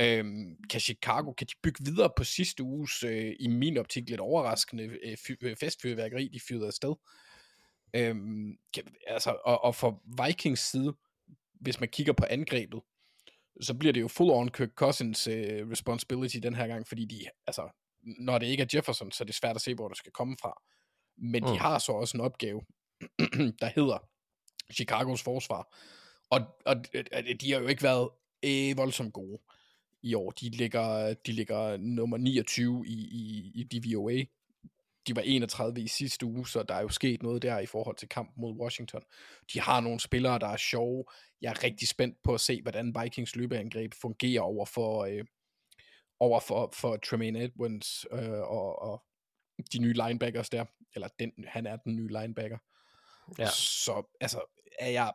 [SPEAKER 6] Øhm, kan Chicago, kan de bygge videre på sidste uges, øh, i min optik lidt overraskende øh, øh, festfyrværkeri, de fyrede afsted? Øhm, kan, altså, og, og for Vikings side, hvis man kigger på angrebet, så bliver det jo full on Kirk Cousins øh, responsibility den her gang, fordi de, altså, når det ikke er Jefferson, så er det svært at se, hvor det skal komme fra. Men mm. de har så også en opgave, der hedder Chicagos forsvar. Og, og de har jo ikke været øh, voldsomt gode i år. De ligger, de ligger nummer 29 i, i, i DVOA. De var 31 i sidste uge, så der er jo sket noget der i forhold til kampen mod Washington. De har nogle spillere, der er sjove. Jeg er rigtig spændt på at se, hvordan Vikings løbeangreb fungerer over for, øh, over for, for Tremaine Edmonds øh, og, og de nye linebackers der. Eller den, han er den nye linebacker. Ja. Så altså, er jeg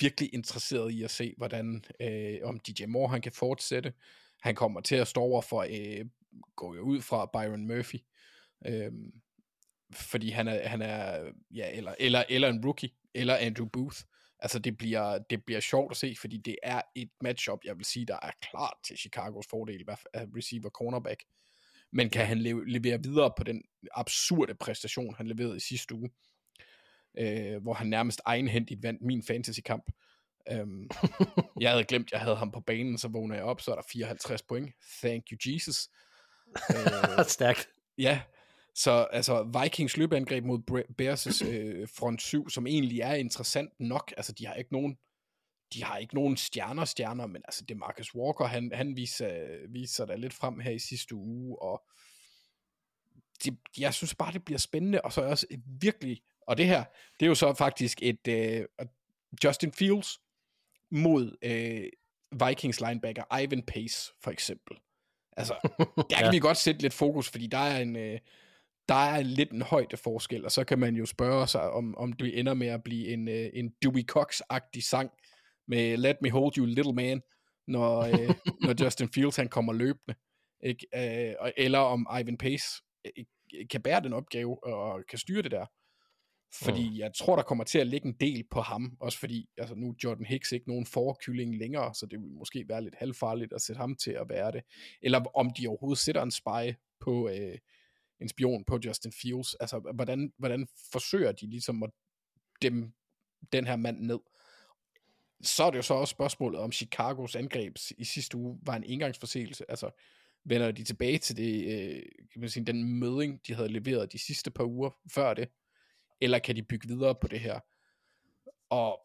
[SPEAKER 6] virkelig interesseret i at se, hvordan øh, om DJ Moore han kan fortsætte. Han kommer til at stå over for, øh, går jo ud fra Byron Murphy, øh, fordi han er, han er ja, eller, eller, eller en rookie, eller Andrew Booth. Altså det bliver, det bliver sjovt at se, fordi det er et matchup, jeg vil sige, der er klart til Chicagos fordel, hvad receiver cornerback. Men kan han levere videre på den absurde præstation, han leverede i sidste uge, øh, hvor han nærmest egenhændigt vandt min fantasy-kamp. Um, jeg havde glemt, jeg havde ham på banen, så vågner jeg op, så er der 54 point. Thank you, Jesus.
[SPEAKER 4] uh, Stærkt.
[SPEAKER 6] Ja, så altså Vikings løbeangreb mod Bears' øh, front 7, som egentlig er interessant nok, altså de har ikke nogen de har ikke nogen stjerner stjerner, men altså det Marcus Walker, han, han viser, viser der lidt frem her i sidste uge, og det, jeg synes bare, det bliver spændende, og så er også virkelig og det her, det er jo så faktisk et uh, Justin Fields mod uh, Vikings linebacker Ivan Pace, for eksempel. Altså, der kan ja. vi godt sætte lidt fokus, fordi der er en... Uh, der er lidt en højde forskel, og så kan man jo spørge sig, om, om det ender med at blive en, uh, en Dewey Cox-agtig sang med Let Me Hold You Little Man, når, uh, når Justin Fields han kommer løbende. Ikke? Uh, eller om Ivan Pace kan bære den opgave og kan styre det der. Fordi mm. jeg tror, der kommer til at ligge en del på ham, også fordi altså nu er Jordan Hicks ikke nogen forkylling længere, så det vil måske være lidt halvfarligt at sætte ham til at være det. Eller om de overhovedet sætter en spy på øh, en spion på Justin Fields. Altså, hvordan, hvordan forsøger de ligesom at dem den her mand ned? Så er det jo så også spørgsmålet, om Chicagos angreb i sidste uge var en engangsforseelse. Altså, vender de tilbage til det, øh, kan man sige, den møding, de havde leveret de sidste par uger før det? eller kan de bygge videre på det her? Og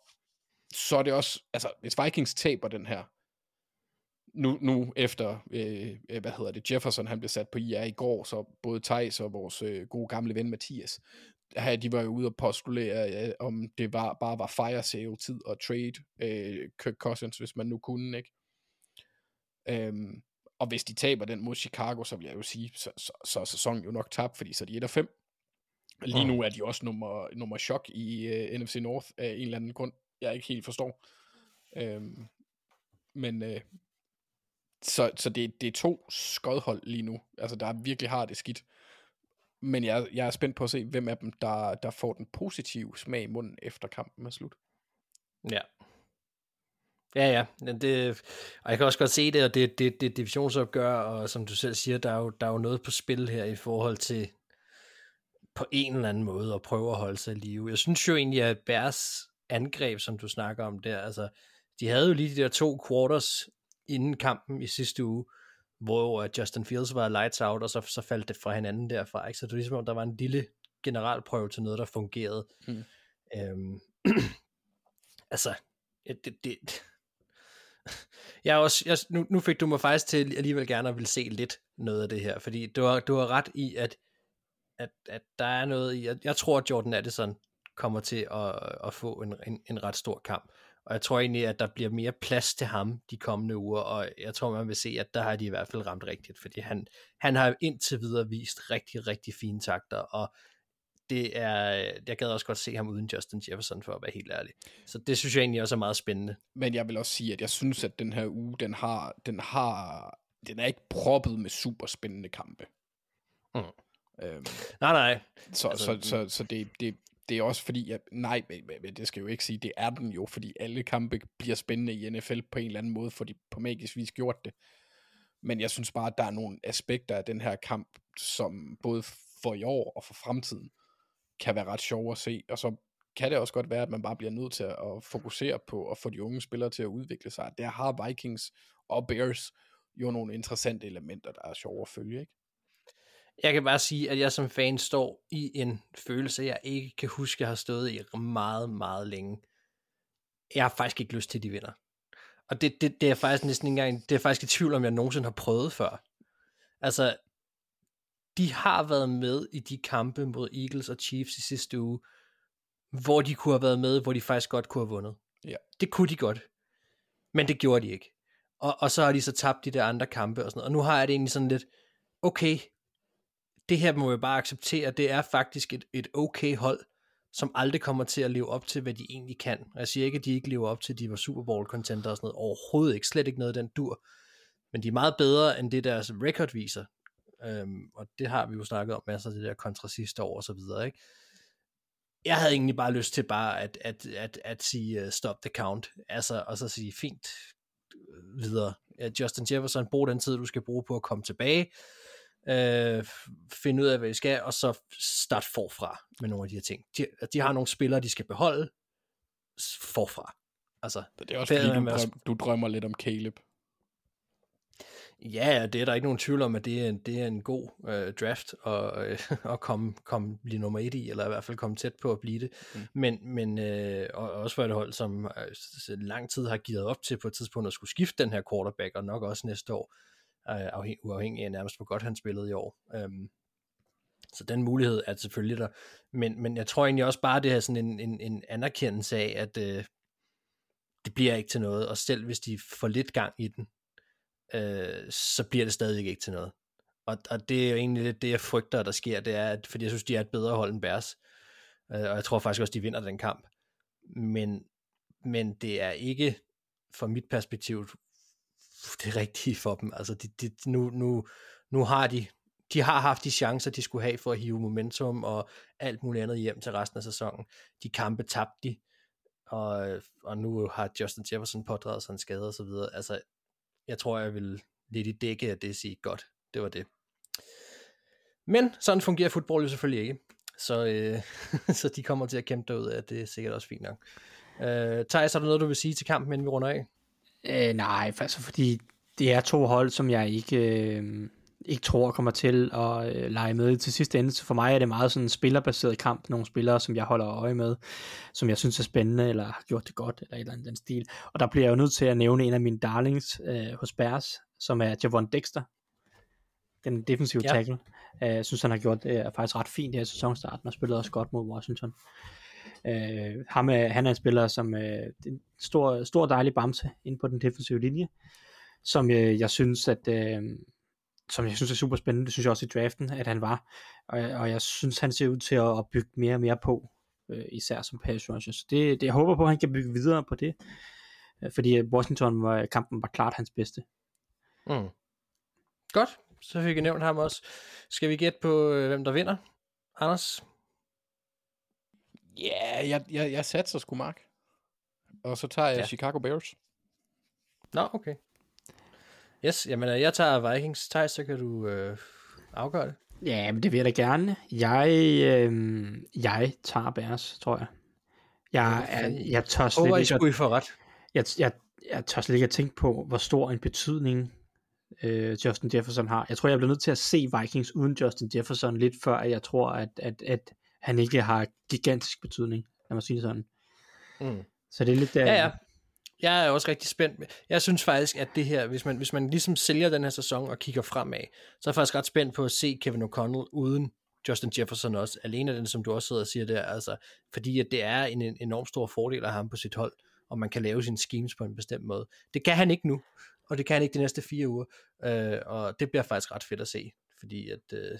[SPEAKER 6] så er det også, altså hvis Vikings taber den her, nu, nu efter, øh, øh hvad hedder det, Jefferson, han blev sat på IR i går, så både Thijs og vores øh, gode gamle ven Mathias, her, de var jo ude og postulere, øh, om det var, bare var fire sale tid og trade øh, Kirk Cousins, hvis man nu kunne, ikke? Øhm, og hvis de taber den mod Chicago, så vil jeg jo sige, så, så, så er sæsonen jo nok tabt, fordi så er de 1 5. Lige nu er de også nummer, nummer chok i øh, NFC North af en eller anden grund, jeg ikke helt forstår. Øhm, men uh, så, så det, det er to skodhold lige nu, altså der virkelig har det skidt. Men jeg, jeg er spændt på at se, hvem af dem, der, der får den positive smag i munden efter kampen er slut.
[SPEAKER 4] Ja. Ja, ja. Det, og jeg kan også godt se det, og det, det, det divisionsopgør, og som du selv siger, der er, jo, der er jo noget på spil her i forhold til på en eller anden måde at prøve at holde sig i live. Jeg synes jo egentlig, at Bærs angreb, som du snakker om der, altså, de havde jo lige de der to quarters inden kampen i sidste uge, hvor Justin Fields var lights out, og så, så faldt det fra hinanden derfra. Ikke? Så det er ligesom, om der var en lille generalprøve til noget, der fungerede. Mm. Øhm, altså, det, det, jeg også, jeg, nu, nu fik du mig faktisk til alligevel gerne at ville se lidt noget af det her, fordi du har, du har ret i, at at, at der er noget jeg, jeg tror, at Jordan Addison kommer til at, at få en, en, en ret stor kamp. Og jeg tror egentlig, at der bliver mere plads til ham de kommende uger, og jeg tror, man vil se, at der har de i hvert fald ramt rigtigt, fordi han, han har indtil videre vist rigtig, rigtig fine takter, og det er, jeg gad også godt se ham uden Justin Jefferson, for at være helt ærlig. Så det synes jeg egentlig også er meget spændende.
[SPEAKER 6] Men jeg vil også sige, at jeg synes, at den her uge, den har, den har, den er ikke proppet med super spændende kampe.
[SPEAKER 4] Mm. Øhm, nej, nej.
[SPEAKER 6] Så, altså, så, så, så det, det, det er også fordi, at, nej, men det skal jo ikke sige, det er den jo, fordi alle kampe bliver spændende i NFL på en eller anden måde, fordi på magisk vis gjort det. Men jeg synes bare, at der er nogle aspekter af den her kamp, som både for i år og for fremtiden, kan være ret sjov at se, og så kan det også godt være, at man bare bliver nødt til at fokusere på at få de unge spillere til at udvikle sig. Der har Vikings og Bears jo nogle interessante elementer, der er sjove at følge, ikke?
[SPEAKER 4] Jeg kan bare sige, at jeg som fan står i en følelse, jeg ikke kan huske, jeg har stået i meget, meget længe. Jeg har faktisk ikke lyst til, at de vinder. Og det, det, det er faktisk næsten ikke engang, det er faktisk i tvivl om, jeg nogensinde har prøvet før. Altså, de har været med i de kampe mod Eagles og Chiefs i sidste uge, hvor de kunne have været med, hvor de faktisk godt kunne have vundet.
[SPEAKER 6] Ja.
[SPEAKER 4] Det kunne de godt. Men det gjorde de ikke. Og, og så har de så tabt de der andre kampe og sådan noget. Og nu har jeg det egentlig sådan lidt, okay, det her må jeg bare acceptere, det er faktisk et, et okay hold, som aldrig kommer til at leve op til, hvad de egentlig kan. Jeg siger ikke, at de ikke lever op til, at de var Super Bowl contender og sådan noget. Overhovedet ikke. Slet ikke noget af den dur. Men de er meget bedre, end det deres record viser. Øhm, og det har vi jo snakket om masser af det der kontra sidste år og så videre, ikke? Jeg havde egentlig bare lyst til bare at, at, at, at sige uh, stop the count, altså, og så sige fint øh, videre. Justin Jefferson, brug den tid, du skal bruge på at komme tilbage, øh, finde ud af, hvad I skal, og så start forfra med nogle af de her ting. De, de har nogle spillere, de skal beholde forfra. Altså,
[SPEAKER 6] det er også fordi, du, drøm, du drømmer lidt om Caleb.
[SPEAKER 4] Ja, det er der ikke nogen tvivl om, at det er en, det er en god øh, draft at, øh, at komme, komme blive nummer et i, eller i hvert fald komme tæt på at blive det. Mm. Men, men øh, og, også for et hold, som øh, lang tid har givet op til på et tidspunkt at skulle skifte den her quarterback, og nok også næste år, øh, afhæng, uafhængig af nærmest hvor godt han spillede i år. Øhm, så den mulighed er selvfølgelig der. Men, men jeg tror egentlig også bare, det er sådan en, en, en anerkendelse af, at øh, det bliver ikke til noget, og selv hvis de får lidt gang i den, øh, så bliver det stadig ikke til noget. Og, og det er jo egentlig lidt det, jeg frygter, der sker, det er, at, fordi jeg synes, de er et bedre hold end Bærs, øh, og jeg tror faktisk også, de vinder den kamp. Men, men det er ikke, fra mit perspektiv, det rigtige for dem. Altså, de, de, nu, nu, nu har de, de har haft de chancer, de skulle have for at hive momentum og alt muligt andet hjem til resten af sæsonen. De kampe tabte de, og, og nu har Justin Jefferson pådraget sig en skade og så videre. Altså, jeg tror, jeg vil lidt i dække af det sige, godt, det var det. Men sådan fungerer fodbold jo selvfølgelig ikke. Så, øh, så de kommer til at kæmpe derud at det er sikkert også fint nok. Øh, Thijs, har du noget, du vil sige til kampen, inden vi runder af?
[SPEAKER 5] Øh, nej, altså fordi det er to hold, som jeg ikke, øh, ikke tror kommer til at øh, lege med til sidste ende. Så for mig er det meget sådan en spillerbaseret kamp. Nogle spillere, som jeg holder øje med, som jeg synes er spændende, eller har gjort det godt, eller et eller andet den stil. Og der bliver jeg jo nødt til at nævne en af mine darlings øh, hos Bears, som er Javon Dexter. Den defensive ja. tackle. Øh, jeg synes, han har gjort det øh, faktisk ret fint her sæsonstarten, og spillet også godt mod Washington. Øh, Øh, ham han er en spiller, som øh, en stor, stor dejlig bamse ind på den defensive linje, som øh, jeg synes, at øh, som jeg synes er super spændende, det synes jeg også i draften, at han var, og, og jeg synes, han ser ud til at, at bygge mere og mere på, øh, især som pass rusher. Så det, det, jeg håber på, at han kan bygge videre på det, øh, fordi øh, Washington var, kampen var klart hans bedste.
[SPEAKER 4] Mm. Godt, så fik jeg nævnt ham også. Skal vi gætte på, øh, hvem der vinder? Anders?
[SPEAKER 6] Ja, yeah, jeg, jeg, jeg satser sgu Mark. Og så tager jeg ja. Chicago Bears.
[SPEAKER 4] Nå, okay. Yes, jamen jeg tager Vikings. Thijs, så kan du øh, afgøre det.
[SPEAKER 5] Ja, men det vil jeg da gerne. Jeg, øh, jeg tager Bears, tror jeg. Jeg, jeg, jeg tør slet
[SPEAKER 4] ikke... skulle I få ret.
[SPEAKER 5] Jeg, jeg, jeg tør slet ikke at tænke på, hvor stor en betydning øh, Justin Jefferson har. Jeg tror, jeg bliver nødt til at se Vikings uden Justin Jefferson lidt før, jeg tror, at, at, at han ikke har gigantisk betydning, lad mig sige det sådan. Mm. Så det er lidt...
[SPEAKER 4] Der, ja, ja. Jeg er også rigtig spændt. Jeg synes faktisk, at det her, hvis man, hvis man ligesom sælger den her sæson og kigger fremad, så er jeg faktisk ret spændt på at se Kevin O'Connell uden Justin Jefferson også. Alene den, som du også sidder og siger der, altså, fordi at det er en, en enorm stor fordel at have ham på sit hold, og man kan lave sine schemes på en bestemt måde. Det kan han ikke nu, og det kan han ikke de næste fire uger, øh, og det bliver faktisk ret fedt at se, fordi at øh,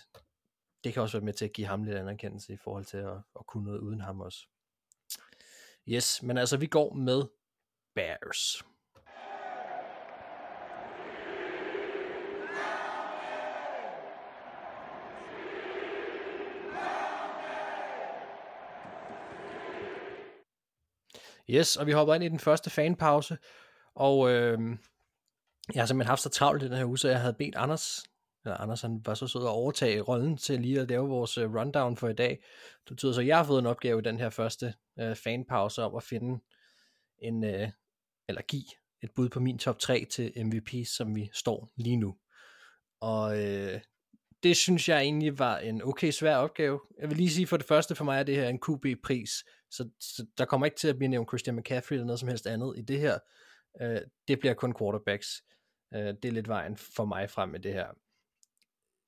[SPEAKER 4] det kan også være med til at give ham lidt anerkendelse i forhold til at, at kunne noget uden ham også. Yes, men altså vi går med Bears. Yes, og vi hopper ind i den første fanpause, og øh, jeg har simpelthen haft så travlt i den her uge, så jeg havde bedt Anders, eller Anders han var så sød at overtage rollen til lige at lave vores øh, rundown for i dag. Det betyder så, at jeg har fået en opgave i den her første øh, fanpause om at finde en, øh, eller give et bud på min top 3 til MVP, som vi står lige nu. Og øh, det synes jeg egentlig var en okay svær opgave. Jeg vil lige sige for det første, for mig er det her en QB-pris, så, så der kommer ikke til at blive nævnt Christian McCaffrey eller noget som helst andet i det her Øh, det bliver kun quarterbacks. Øh, det er lidt vejen for mig frem med det her.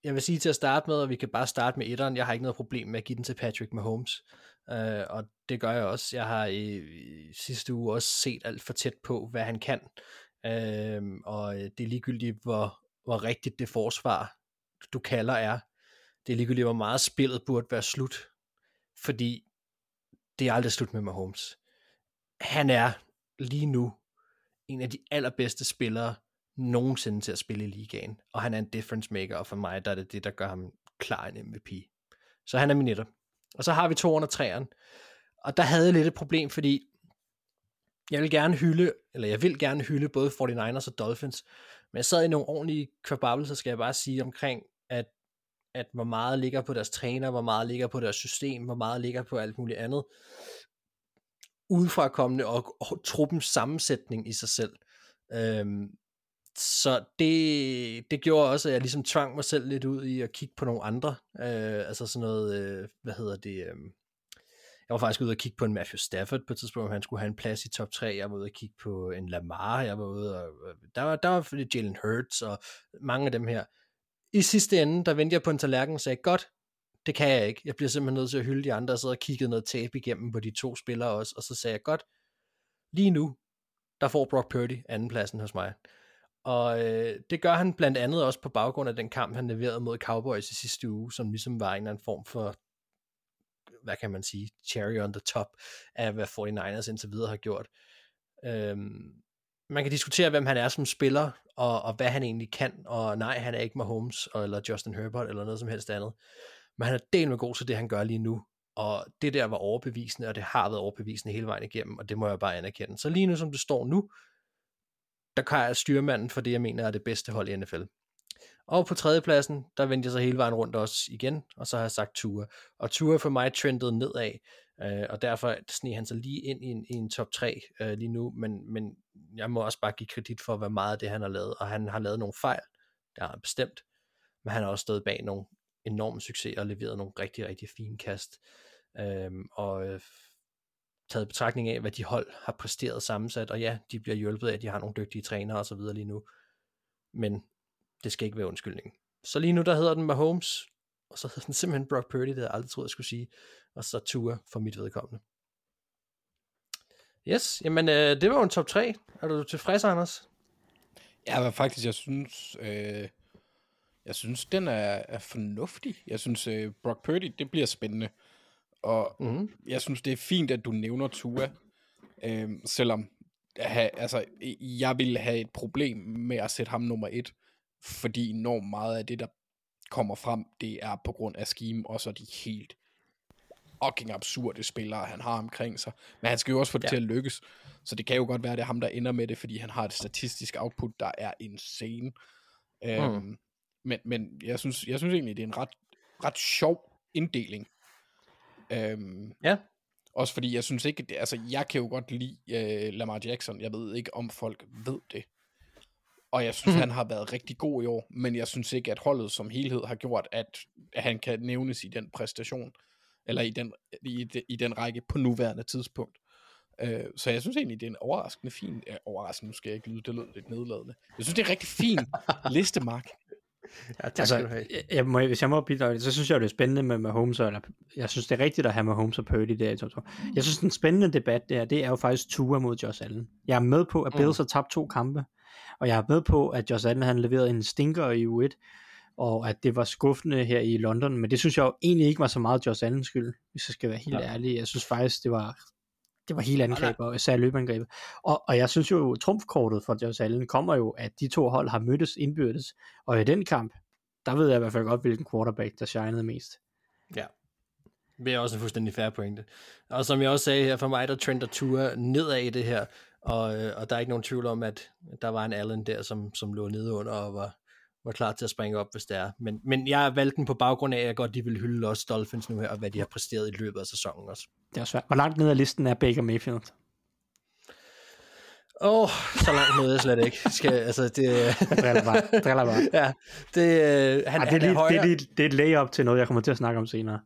[SPEAKER 4] Jeg vil sige til at starte med, og vi kan bare starte med etteren, jeg har ikke noget problem med at give den til Patrick Mahomes. Øh, og det gør jeg også. Jeg har i, i sidste uge også set alt for tæt på, hvad han kan. Øh, og øh, det er ligegyldigt, hvor, hvor rigtigt det forsvar, du kalder er. Det er ligegyldigt, hvor meget spillet burde være slut. Fordi det er aldrig slut med Mahomes. Han er lige nu en af de allerbedste spillere nogensinde til at spille i ligaen. Og han er en difference maker, og for mig der er det det, der gør ham klar en MVP. Så han er min etter. Og så har vi 203'eren. Og der havde jeg lidt et problem, fordi jeg vil gerne hylde, eller jeg vil gerne hylde både 49ers og Dolphins, men jeg sad i nogle ordentlige kvababelser, skal jeg bare sige, omkring, at, at hvor meget ligger på deres træner, hvor meget ligger på deres system, hvor meget ligger på alt muligt andet, udefrakommende og, og truppens sammensætning i sig selv. Øhm, så det, det gjorde også, at jeg ligesom tvang mig selv lidt ud i at kigge på nogle andre. Øh, altså sådan noget, øh, hvad hedder det... Øh, jeg var faktisk ude og kigge på en Matthew Stafford på et tidspunkt, han skulle have en plads i top 3. Jeg var ude og kigge på en Lamar, jeg var ude og... Øh, der var, der var Jalen Hurts og mange af dem her. I sidste ende, der vendte jeg på en tallerken og sagde, godt, det kan jeg ikke. Jeg bliver simpelthen nødt til at hylde de andre, og så og kiggede noget tab igennem på de to spillere også, og så sagde jeg, godt, lige nu, der får Brock Purdy andenpladsen hos mig. Og øh, det gør han blandt andet også på baggrund af den kamp, han leverede mod Cowboys i sidste uge, som ligesom var en eller anden form for, hvad kan man sige, cherry on the top af, hvad 49ers indtil videre har gjort. Øhm, man kan diskutere, hvem han er som spiller, og, og hvad han egentlig kan, og nej, han er ikke Mahomes, eller Justin Herbert, eller noget som helst andet. Men han er del med god til det, han gør lige nu. Og det der var overbevisende, og det har været overbevisende hele vejen igennem, og det må jeg bare anerkende. Så lige nu, som det står nu, der kan jeg styrmanden for det, jeg mener er det bedste hold i NFL. Og på tredjepladsen, der vendte jeg så hele vejen rundt også igen, og så har jeg sagt Tua. Og Tua for mig trendede nedad, øh, og derfor sneg han sig lige ind i en, i en top 3 øh, lige nu, men, men jeg må også bare give kredit for, hvad meget af det han har lavet, og han har lavet nogle fejl, det har han bestemt, men han har også stået bag nogle enorme succeser og leveret nogle rigtig, rigtig fine kast. Øhm, og øh, taget betragtning af, hvad de hold har præsteret sammensat, og ja, de bliver hjulpet af, at de har nogle dygtige trænere og så videre lige nu, men det skal ikke være undskyldning. Så lige nu, der hedder den Mahomes, og så hedder den simpelthen Brock Purdy, det havde jeg aldrig troet, jeg skulle sige, og så Tua for mit vedkommende. Yes, jamen øh, det var jo en top 3. Er du tilfreds, Anders?
[SPEAKER 6] Ja, men faktisk, jeg synes, øh, jeg synes, den er, er fornuftig. Jeg synes, øh, Brock Purdy, det bliver spændende. Og mm. jeg synes, det er fint, at du nævner Tua, øh, selvom have, altså, jeg vil have et problem med at sætte ham nummer et, fordi enormt meget af det, der kommer frem, det er på grund af scheme, og så de helt fucking absurde spillere, han har omkring sig. Men han skal jo også få det ja. til at lykkes. Så det kan jo godt være, det er ham, der ender med det, fordi han har et statistisk output, der er insane. Mm. Øhm, men, men jeg, synes, jeg synes egentlig, det er en ret, ret sjov inddeling. Øhm,
[SPEAKER 4] ja.
[SPEAKER 6] Også fordi jeg synes ikke, det, altså jeg kan jo godt lide uh, Lamar Jackson. Jeg ved ikke, om folk ved det. Og jeg synes, mm. han har været rigtig god i år, men jeg synes ikke, at holdet som helhed har gjort, at han kan nævnes i den præstation, eller i den, i, de, i den række på nuværende tidspunkt. Uh, så jeg synes egentlig, det er en overraskende fin, uh, overraskende, nu skal jeg ikke lyde, det lød lidt nedladende. Jeg synes, det er en rigtig fin liste, Mark.
[SPEAKER 5] Ja, tak altså, jeg, jeg må, hvis jeg må bidrage, så synes jeg, det er spændende med Mahomes, eller jeg synes, det er rigtigt at have Mahomes og Purdy der i top 2. Jeg synes, den spændende debat der, det er jo faktisk Tua mod Josh Allen. Jeg er med på, at Bills mm. har tabt to kampe, og jeg er med på, at Josh Allen han leverede en stinker i U1, og at det var skuffende her i London, men det synes jeg jo egentlig ikke var så meget Josh Allens skyld, hvis jeg skal være helt ja. ærlig. Jeg synes faktisk, det var det var helt angreb, og især løbeangrebet. Og, og jeg synes jo, trumfkortet for Josh Allen kommer jo, at de to hold har mødtes indbyrdes, og i den kamp, der ved jeg i hvert fald godt, hvilken quarterback, der shinede mest.
[SPEAKER 4] Ja, det er også en fuldstændig færre pointe. Og som jeg også sagde her, for mig, der trender Tua nedad i det her, og, øh, og der er ikke nogen tvivl om, at der var en Allen der, som, som lå nede under og var, var klar til at springe op, hvis det er. Men, men jeg valgte den på baggrund af, at jeg godt de vil hylde også Dolphins nu her, og hvad de har præsteret i løbet af sæsonen også.
[SPEAKER 5] Det er svært. Hvor langt ned ad listen er Baker Mayfield?
[SPEAKER 4] Åh, oh, så langt nede slet ikke. Skal, altså, det...
[SPEAKER 5] Jeg driller bare. driller bare.
[SPEAKER 4] ja, det, øh, han,
[SPEAKER 5] Ej, det, er lige, det, er lige, det er et layup til noget, jeg kommer til at snakke om senere.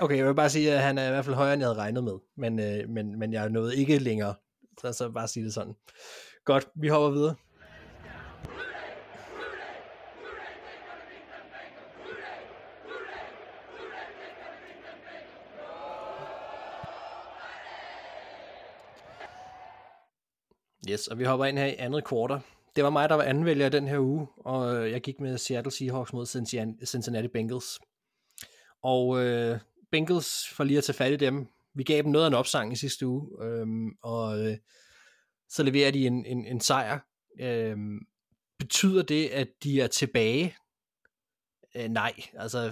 [SPEAKER 4] Okay, jeg vil bare sige, at han er i hvert fald højere, end jeg havde regnet med. Men, øh, men, men jeg nåede ikke længere. Så, så bare sige det sådan. Godt, vi hopper videre. Yes, og vi hopper ind her i andet kvartal. Det var mig, der var anvælger den her uge, og øh, jeg gik med Seattle Seahawks mod Cincinnati Bengals. Og øh, Bengals, for lige at tage fat i dem, vi gav dem noget af en opsang i sidste uge, øhm, og øh, så leverer de en, en, en sejr. Øhm, betyder det, at de er tilbage? Øh, nej, altså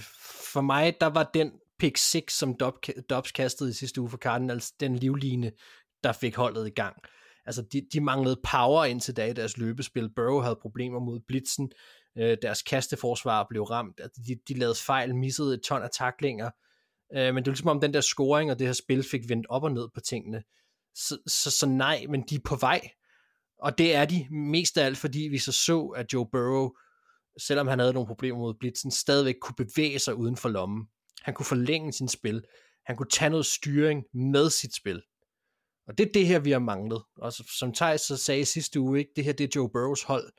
[SPEAKER 4] for mig, der var den pick 6, som Dobbs kastede i sidste uge for Cardinals, den livline, der fik holdet i gang. Altså, de, de manglede power indtil da i deres løbespil. Burrow havde problemer mod blitzen. Øh, deres kasteforsvar blev ramt. Altså, de, de lavede fejl, missede et ton af taklinger. Øh, men det er ligesom om den der scoring og det her spil fik vendt op og ned på tingene. Så, så, så nej, men de er på vej. Og det er de mest af alt, fordi vi så så, at Joe Burrow, selvom han havde nogle problemer mod blitzen, stadigvæk kunne bevæge sig uden for lommen. Han kunne forlænge sin spil. Han kunne tage noget styring med sit spil. Og det er det her, vi har manglet. Og som Thijs så sagde sidste uge, ikke? det her det er Joe Burrows hold.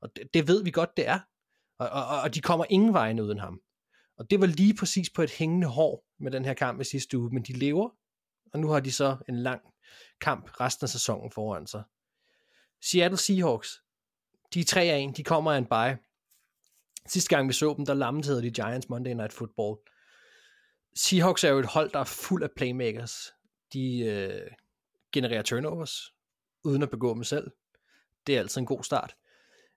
[SPEAKER 4] Og det, det ved vi godt, det er. Og, og, og de kommer ingen vejen uden ham. Og det var lige præcis på et hængende hår med den her kamp i sidste uge, men de lever, og nu har de så en lang kamp resten af sæsonen foran sig. Seattle Seahawks, de er 3 af 1, de kommer af en bye. Sidste gang vi så dem, der lammede de Giants Monday Night Football. Seahawks er jo et hold, der er fuld af playmakers. De øh, genererer turnovers, uden at begå dem selv. Det er altid en god start.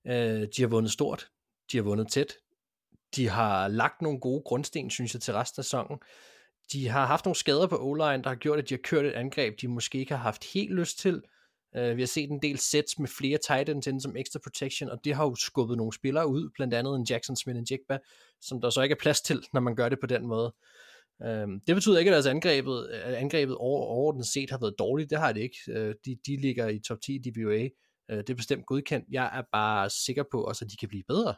[SPEAKER 4] Øh, de har vundet stort, de har vundet tæt, de har lagt nogle gode grundsten, synes jeg, til resten af sæsonen. De har haft nogle skader på o der har gjort, at de har kørt et angreb, de måske ikke har haft helt lyst til. Uh, vi har set en del sets med flere tight ends ind som extra protection, og det har jo skubbet nogle spillere ud, blandt andet en Jackson Smith og Jigba, som der så ikke er plads til, når man gør det på den måde. Øhm, det betyder ikke, at deres angrebet, angrebet over, overordnet set har været dårligt, det har det ikke. Øh, de, de ligger i top 10 i DBA, øh, det er bestemt godkendt. Jeg er bare sikker på også, at de kan blive bedre.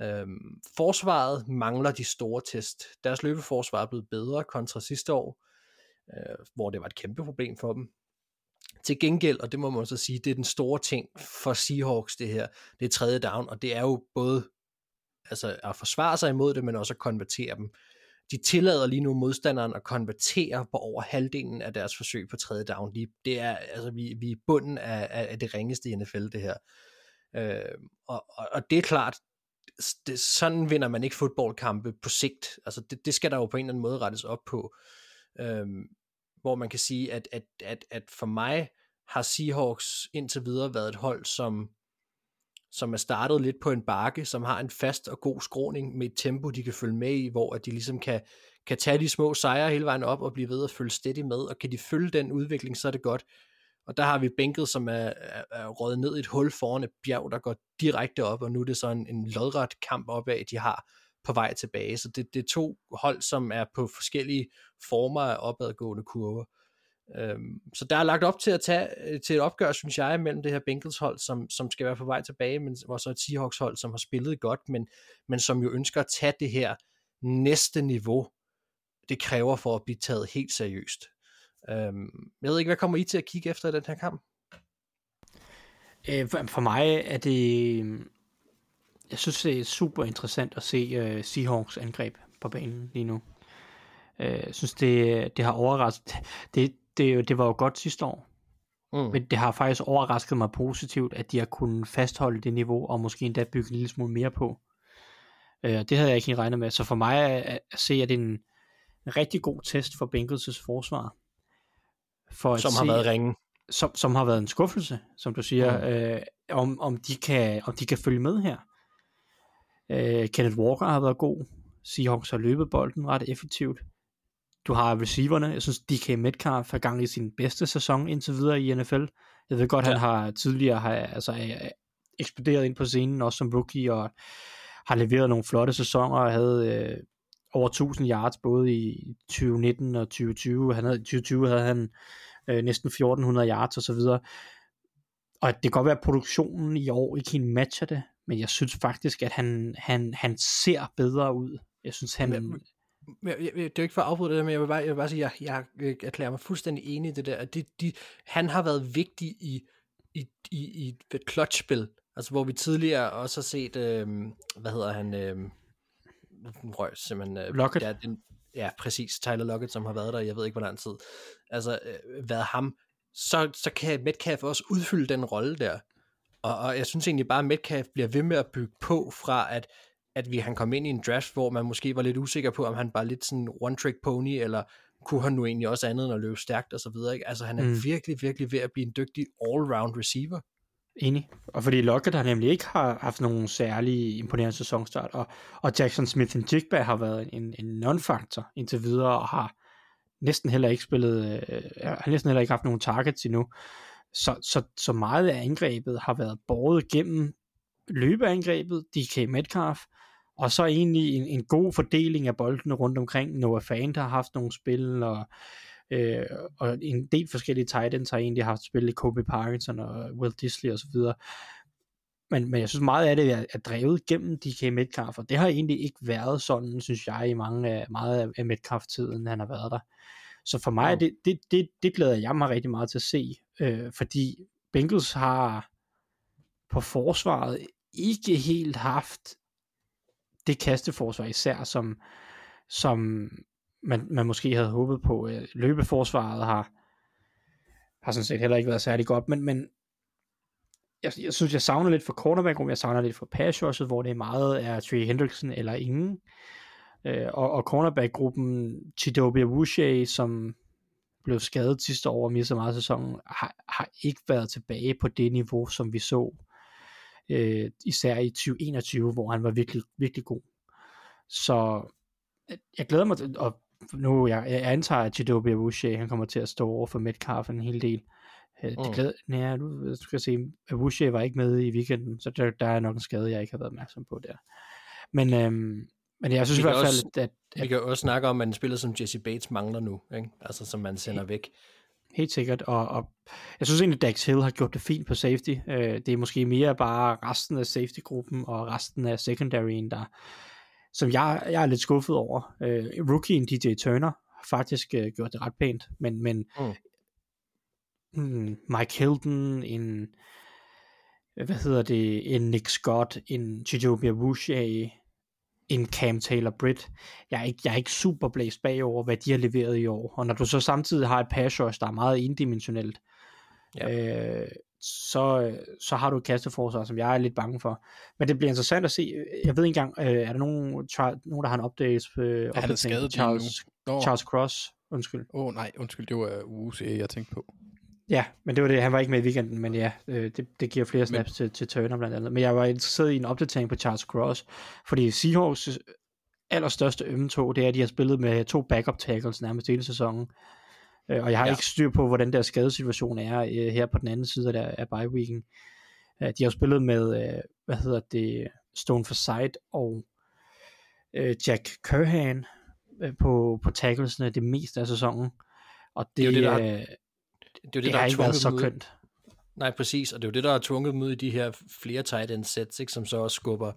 [SPEAKER 4] Øhm, forsvaret mangler de store test. Deres løbeforsvar er blevet bedre kontra sidste år, øh, hvor det var et kæmpe problem for dem. Til gengæld, og det må man så sige, det er den store ting for Seahawks det her, det er tredje down, og det er jo både altså at forsvare sig imod det, men også at konvertere dem. De tillader lige nu modstanderen at konvertere på over halvdelen af deres forsøg på tredje down. De, det er, altså, vi, vi er bunden af, af, det ringeste i NFL, det her. Øh, og, og, og det er klart, det, sådan vinder man ikke fodboldkampe på sigt. Altså det, det skal der jo på en eller anden måde rettes op på. Øhm, hvor man kan sige, at, at, at, at for mig har Seahawks indtil videre været et hold, som, som er startet lidt på en bakke, som har en fast og god skråning med et tempo, de kan følge med i, hvor at de ligesom kan, kan tage de små sejre hele vejen op og blive ved at følge steady med, og kan de følge den udvikling, så er det godt. Og der har vi bænket, som er, er, er røget ned i et hul foran et bjerg, der går direkte op, og nu er det så en, en lodret kamp opad, de har på vej tilbage. Så det, det er to hold, som er på forskellige former af opadgående kurver. Øhm, så der er lagt op til at tage øh, til et opgør, synes jeg, mellem det her Bengals hold, som, som skal være på vej tilbage, men og så et Seahawks hold, som har spillet godt, men, men som jo ønsker at tage det her næste niveau, det kræver for at blive taget helt seriøst. Øhm, jeg ved ikke, hvad kommer I til at kigge efter i den her kamp?
[SPEAKER 5] Øh, for, mig er det... Øh, jeg synes, det er super interessant at se uh, Seahawks angreb på banen lige nu. Jeg synes, det, det har overrasket... Det, det, det var jo godt sidste år. Mm. Men det har faktisk overrasket mig positivt, at de har kunnet fastholde det niveau, og måske endda bygge en lille smule mere på. Uh, det havde jeg ikke regnet med. Så for mig at, at se, at det er en, en rigtig god test for Bengals' forsvar.
[SPEAKER 4] For som se, har været ringe.
[SPEAKER 5] Som, som har været en skuffelse, som du siger, mm. øh, om, om, de kan, om de kan følge med her. Øh, Kenneth Walker har været god. Seahawks har løbet bolden ret effektivt. Du har receiverne. Jeg synes, DK Metcalf er gang i sin bedste sæson indtil videre i NFL. Jeg ved godt, ja. han har tidligere har, altså, er, eksploderet ind på scenen, også som rookie, og har leveret nogle flotte sæsoner, og havde øh, over 1000 yards både i 2019 og 2020. Han havde, I 2020 havde han øh, næsten 1400 yards osv. Og det kan godt være, at produktionen i år ikke helt matcher det, men jeg synes faktisk, at han, han, han ser bedre ud. Jeg synes, han... Men,
[SPEAKER 4] jeg, jeg, det er jo ikke for at afbryde det, men jeg vil bare, jeg vil bare sige, at jeg, jeg erklærer mig fuldstændig enig i det der. De, de, han har været vigtig i, i, i, i et clutch-spil, altså hvor vi tidligere også har set, øh, hvad hedder han, øh, røg simpelthen... Øh,
[SPEAKER 5] Lockett.
[SPEAKER 4] Ja, den, ja, præcis, Tyler Lockett, som har været der, jeg ved ikke, hvor lang tid. Altså, øh, været ham, så, så kan Metcalf også udfylde den rolle der. Og, og jeg synes egentlig bare, at Metcalf bliver ved med at bygge på fra, at, at vi han kom ind i en draft, hvor man måske var lidt usikker på, om han bare lidt sådan one-trick pony, eller kunne han nu egentlig også andet end at løbe stærkt og så videre. Ikke? Altså han er mm. virkelig, virkelig ved at blive en dygtig all-round receiver.
[SPEAKER 5] Enig. Og fordi Lockett har nemlig ikke har haft nogen særlig imponerende sæsonstart, og, og Jackson Smith Jigba har været en, en non-faktor indtil videre, og har næsten heller ikke spillet, øh, har næsten heller ikke haft nogen targets endnu. Så, så, så meget af angrebet har været båret gennem løbeangrebet, DK Metcalf, og så egentlig en, en god fordeling af boldene rundt omkring. Noah Fant har haft nogle spil, og, øh, og en del forskellige tight ends har egentlig haft spil i Kobe Parkinson og Will Disley osv. Men, men jeg synes meget af det er, er drevet gennem DK Metcalf, og det har egentlig ikke været sådan, synes jeg, i mange af, meget af Metcalf-tiden, han har været der. Så for mig, det, det, det, det glæder jeg mig rigtig meget til at se, øh, fordi Bengals har på forsvaret ikke helt haft det kasteforsvar især, som, som man, man måske havde håbet på. Øh, løbeforsvaret har, har sådan set heller ikke været særlig godt, men, men jeg, jeg synes, jeg savner lidt for cornerback jeg savner lidt for pass rushet, hvor det er meget er Trey Hendrickson eller ingen. Øh, og, og cornerback-gruppen Chidobe Awuzie, som blev skadet sidste år og mistede meget af sæsonen, har, har ikke været tilbage på det niveau, som vi så øh, især i 2021, hvor han var virkelig, virkelig god. Så jeg glæder mig til, og nu jeg, jeg antager, at Chidobe Awuzie, han kommer til at stå over for Metcalf en hel del. Øh, det mm. glæder, nej, du skal se, Awuzie var ikke med i weekenden, så der, der er nok en skade, jeg ikke har været opmærksom på der. Men, øhm, men jeg synes i hvert fald, også, at,
[SPEAKER 4] at... Vi kan også snakke om, at en spiller som Jesse Bates mangler nu, ikke? altså som man sender væk.
[SPEAKER 5] Helt sikkert, og, og jeg synes egentlig, Dax Hill har gjort det fint på safety. Øh, det er måske mere bare resten af safety-gruppen og resten af secondaryen, der, som jeg, jeg er lidt skuffet over. Øh, rookien DJ Turner har faktisk øh, gjort det ret pænt, men, men mm. Mm, Mike Hilton, en hvad hedder det, en Nick Scott, en Chijobi Awuzie, en Cam Taylor Britt. Jeg er ikke, jeg er ikke super blæst bagover, hvad de har leveret i år. Og når du så samtidig har et pass rush, der er meget indimensionelt, ja. øh, så, så har du et kasteforsvar, som jeg er lidt bange for. Men det bliver interessant at se. Jeg ved ikke engang, øh, er der nogen, nogen der har en update øh,
[SPEAKER 6] er han skadet
[SPEAKER 5] Charles, Charles Cross? Undskyld.
[SPEAKER 6] Åh oh, nej, undskyld, det var UC, jeg tænkte på.
[SPEAKER 5] Ja, men det var det. Han var ikke med i weekenden, men ja, øh, det, det giver flere snaps men... til, til Turner blandt andet. Men jeg var interesseret i en opdatering på Charles Cross, fordi Seahawks allerstørste ømme to, det er, at de har spillet med to backup tackles nærmest hele sæsonen. Øh, og jeg har ja. ikke styr på, hvordan der skadesituation er øh, her på den anden side af, der, af bye weeken. Øh, de har spillet med, øh, hvad hedder det, Stone Forsythe og øh, Jack Curhan øh, på, på tacklesene det meste af sæsonen. Og det, det er jo det, der, øh, det, er det, det der har ikke været så kønt.
[SPEAKER 4] Nej, præcis, og det er jo det, der har tvunget dem ud i de her flere tight end sets, ikke, som så også skubber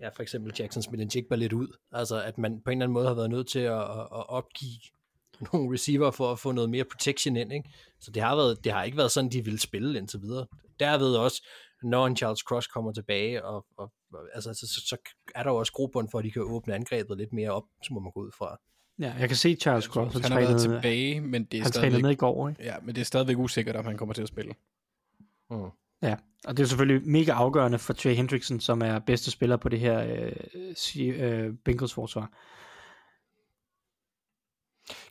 [SPEAKER 4] ja, for eksempel Jackson Smith and Jigba lidt ud. Altså, at man på en eller anden måde har været nødt til at, at, at opgive nogle receiver for at få noget mere protection ind, ikke? Så det har, været, det har ikke været sådan, de ville spille indtil videre. Derved også, når en Charles Cross kommer tilbage, og, og altså, så, så, så er der jo også grobund for, at de kan åbne angrebet lidt mere op, så må man gå ud fra.
[SPEAKER 5] Ja, jeg kan se Charles Cross.
[SPEAKER 6] Han, han har været tilbage, men det er
[SPEAKER 5] han
[SPEAKER 6] stadigvæk...
[SPEAKER 5] med i går, ikke?
[SPEAKER 6] Ja, men det er stadigvæk usikkert, om han kommer til at spille.
[SPEAKER 5] Mm. Ja, og det er selvfølgelig mega afgørende for Trey Hendrickson, som er bedste spiller på det her øh, øh, Bengals forsvar.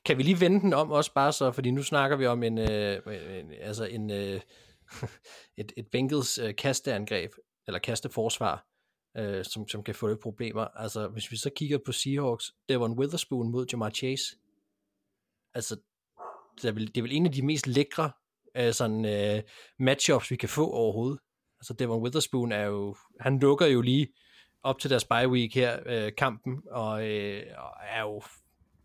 [SPEAKER 4] Kan vi lige vende den om også bare så, fordi nu snakker vi om en, øh, en altså en, øh, et, et Bengals øh, kasteangreb, eller kasteforsvar, øh, som, som kan få lidt problemer. Altså, hvis vi så kigger på Seahawks, Devon Witherspoon mod Jamar Chase, altså, det er vel, det er vel en af de mest lækre øh, sådan, øh, matchups, vi kan få overhovedet. Altså, Devon Witherspoon er jo, han lukker jo lige op til deres bye week her, øh, kampen, og, øh, og er jo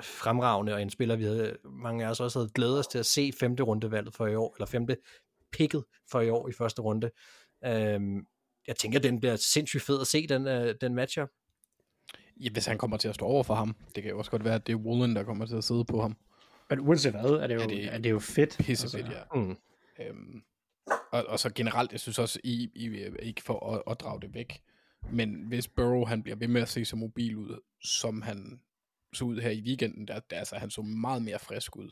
[SPEAKER 4] fremragende, og en spiller, vi havde, mange af os også havde glædet os til at se femte rundevalget for i år, eller femte picket for i år i første runde. Øhm, jeg tænker, den bliver sindssygt fed at se, den, øh, den matchup.
[SPEAKER 6] Ja, hvis han kommer til at stå over for ham. Det kan jo også godt være, at det er Woolen, der kommer til at sidde på ham.
[SPEAKER 5] Men uanset hvad, er det jo, er det, er det jo fedt.
[SPEAKER 6] Pisse fedt, altså. ja. Mm. Øhm, og, og så generelt, jeg synes også, I, I ikke for at, at drage det væk, men hvis Burrow han bliver ved med at se så mobil ud, som han så ud her i weekenden, der, der altså, han så meget mere frisk ud,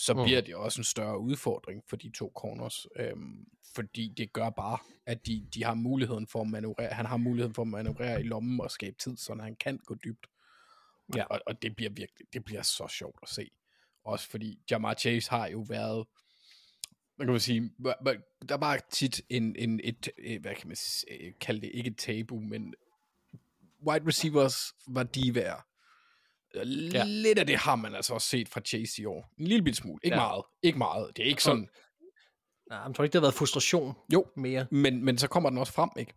[SPEAKER 6] så mm. bliver det også en større udfordring for de to corners, øhm, fordi det gør bare, at de, de har muligheden for at manøvrere, han har muligheden for at manøvrere i lommen og skabe tid, så han kan gå dybt. Ja. Og, og det bliver virkelig, det bliver så sjovt at se. Også fordi Jamar Chase har jo været, man kan man sige, der var tit en, en et, et, hvad kan man kalde det, ikke et tabu, men wide receivers var værd. Ja. Lidt af det har man altså også set fra Chase i år. En lille smule. Ikke ja. meget. Ikke meget. Det er ikke sådan...
[SPEAKER 4] Nej, jeg tror ikke, det har været frustration
[SPEAKER 6] jo, mere. Men, men så kommer den også frem, ikke?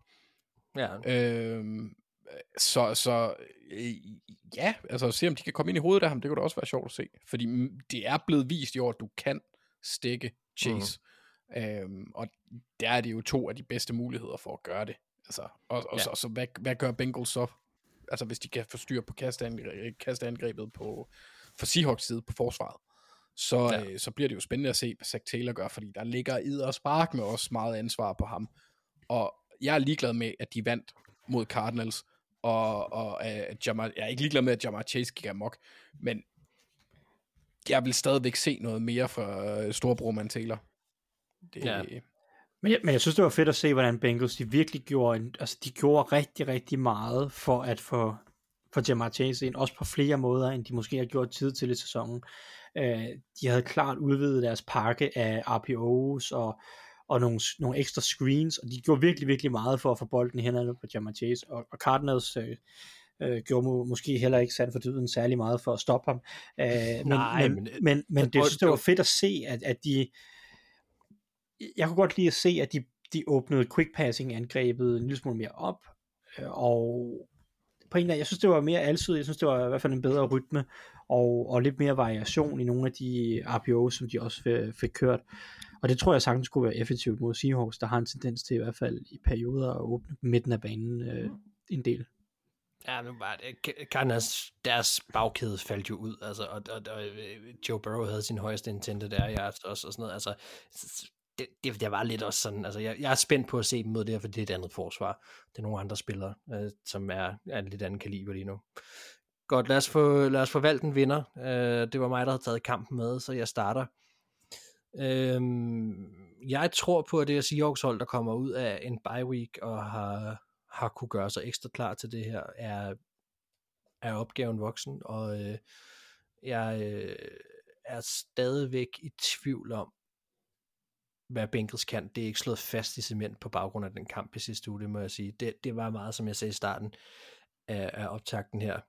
[SPEAKER 4] Ja.
[SPEAKER 6] Øhm, så, så øh, ja, altså se om de kan komme ind i hovedet af ham, det kunne da også være sjovt at se. Fordi det er blevet vist i år, at du kan stikke Chase. Mm. Øhm, og der er det jo to af de bedste muligheder for at gøre det. Altså, og, og ja. så, så hvad, hvad gør Bengals så? Altså hvis de kan få styr på kasteangrebet, kasteangrebet på, for Seahawks side på forsvaret. Så, ja. øh, så bliver det jo spændende at se, hvad Zach Taylor gør, fordi der ligger i og spark med også meget ansvar på ham. Og jeg er ligeglad med, at de vandt mod Cardinals, og, og at Jamar, jeg er ikke ligeglad med, at Jamar Chase gik amok, men jeg vil stadigvæk se noget mere fra uh, storebror man Taylor.
[SPEAKER 5] Det, ja. Men jeg, men jeg synes, det var fedt at se, hvordan Bengals de virkelig gjorde, en, altså de gjorde rigtig, rigtig meget for at få for Jamar Chase ind, også på flere måder, end de måske har gjort tid til i sæsonen. Uh, de havde klart udvidet deres pakke af RPOs og og nogle, nogle ekstra screens, og de gjorde virkelig, virkelig meget for at få bolden i hænderne på Jamar Chase, og, og Cardinals øh, øh, gjorde må, måske heller ikke sandt for dyden særlig meget for at stoppe ham. Øh, men, Nej, men, men, men, men det, synes, det var fedt at se, at, at de, jeg kunne godt lide at se, at de, de åbnede quick passing angrebet en lille smule mere op, øh, og på en af, jeg synes det var mere altid, jeg synes det var i hvert fald en bedre rytme, og, og lidt mere variation i nogle af de RPO's, som de også fik, kørt. Og det tror jeg sagtens skulle være effektivt mod Seahawks, der har en tendens til i hvert fald i perioder at åbne midten af banen øh, en del.
[SPEAKER 4] Ja, nu var det, Cardinals, deres bagkæde faldt jo ud, altså, og, og, og øh, Joe Burrow havde sin højeste intente der, jeg også, og sådan noget, altså, det, det, det var lidt også sådan, altså, jeg, jeg er spændt på at se dem mod det her, for det er et andet forsvar. Det er nogle andre spillere, øh, som er, er en lidt anden kaliber lige nu. Godt, lad os få, lad os få valgt en vinder. Øh, det var mig, der havde taget kampen med, så jeg starter. Øh, jeg tror på, at det er Seahawks hold, der kommer ud af en bye week og har, har kunne gøre sig ekstra klar til det her, er, er opgaven voksen, og øh, jeg øh, er stadigvæk i tvivl om, hvad Bengals kan. Det er ikke slået fast i cement på baggrund af den kamp i sidste uge, det må jeg sige. Det, det var meget, som jeg sagde i starten af, af optakten her,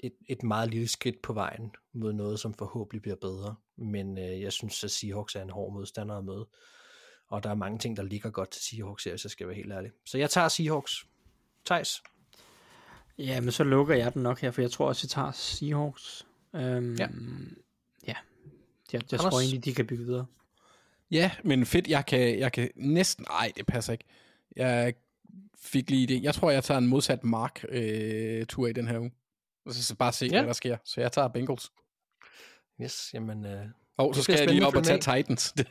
[SPEAKER 4] et, et meget lille skridt på vejen mod noget, som forhåbentlig bliver bedre. Men øh, jeg synes, at Seahawks er en hård modstander at møde. Og der er mange ting, der ligger godt til Seahawks her, hvis jeg skal være helt ærlig. Så jeg tager Seahawks. Thijs?
[SPEAKER 5] Ja, men så lukker jeg den nok her, for jeg tror også, jeg tager Seahawks. Øhm, ja. Ja, jeg, jeg tror egentlig, de kan bygge videre.
[SPEAKER 6] Ja, men fedt, jeg kan, jeg kan næsten... Nej, det passer ikke. Jeg fik lige det. Jeg tror, jeg tager en modsat Mark-tur øh, i den her uge. Og så bare se, ja. hvad der sker. Så jeg tager Bengals.
[SPEAKER 4] Yes, jamen... Øh,
[SPEAKER 6] og så skal jeg lige op og tage Titans.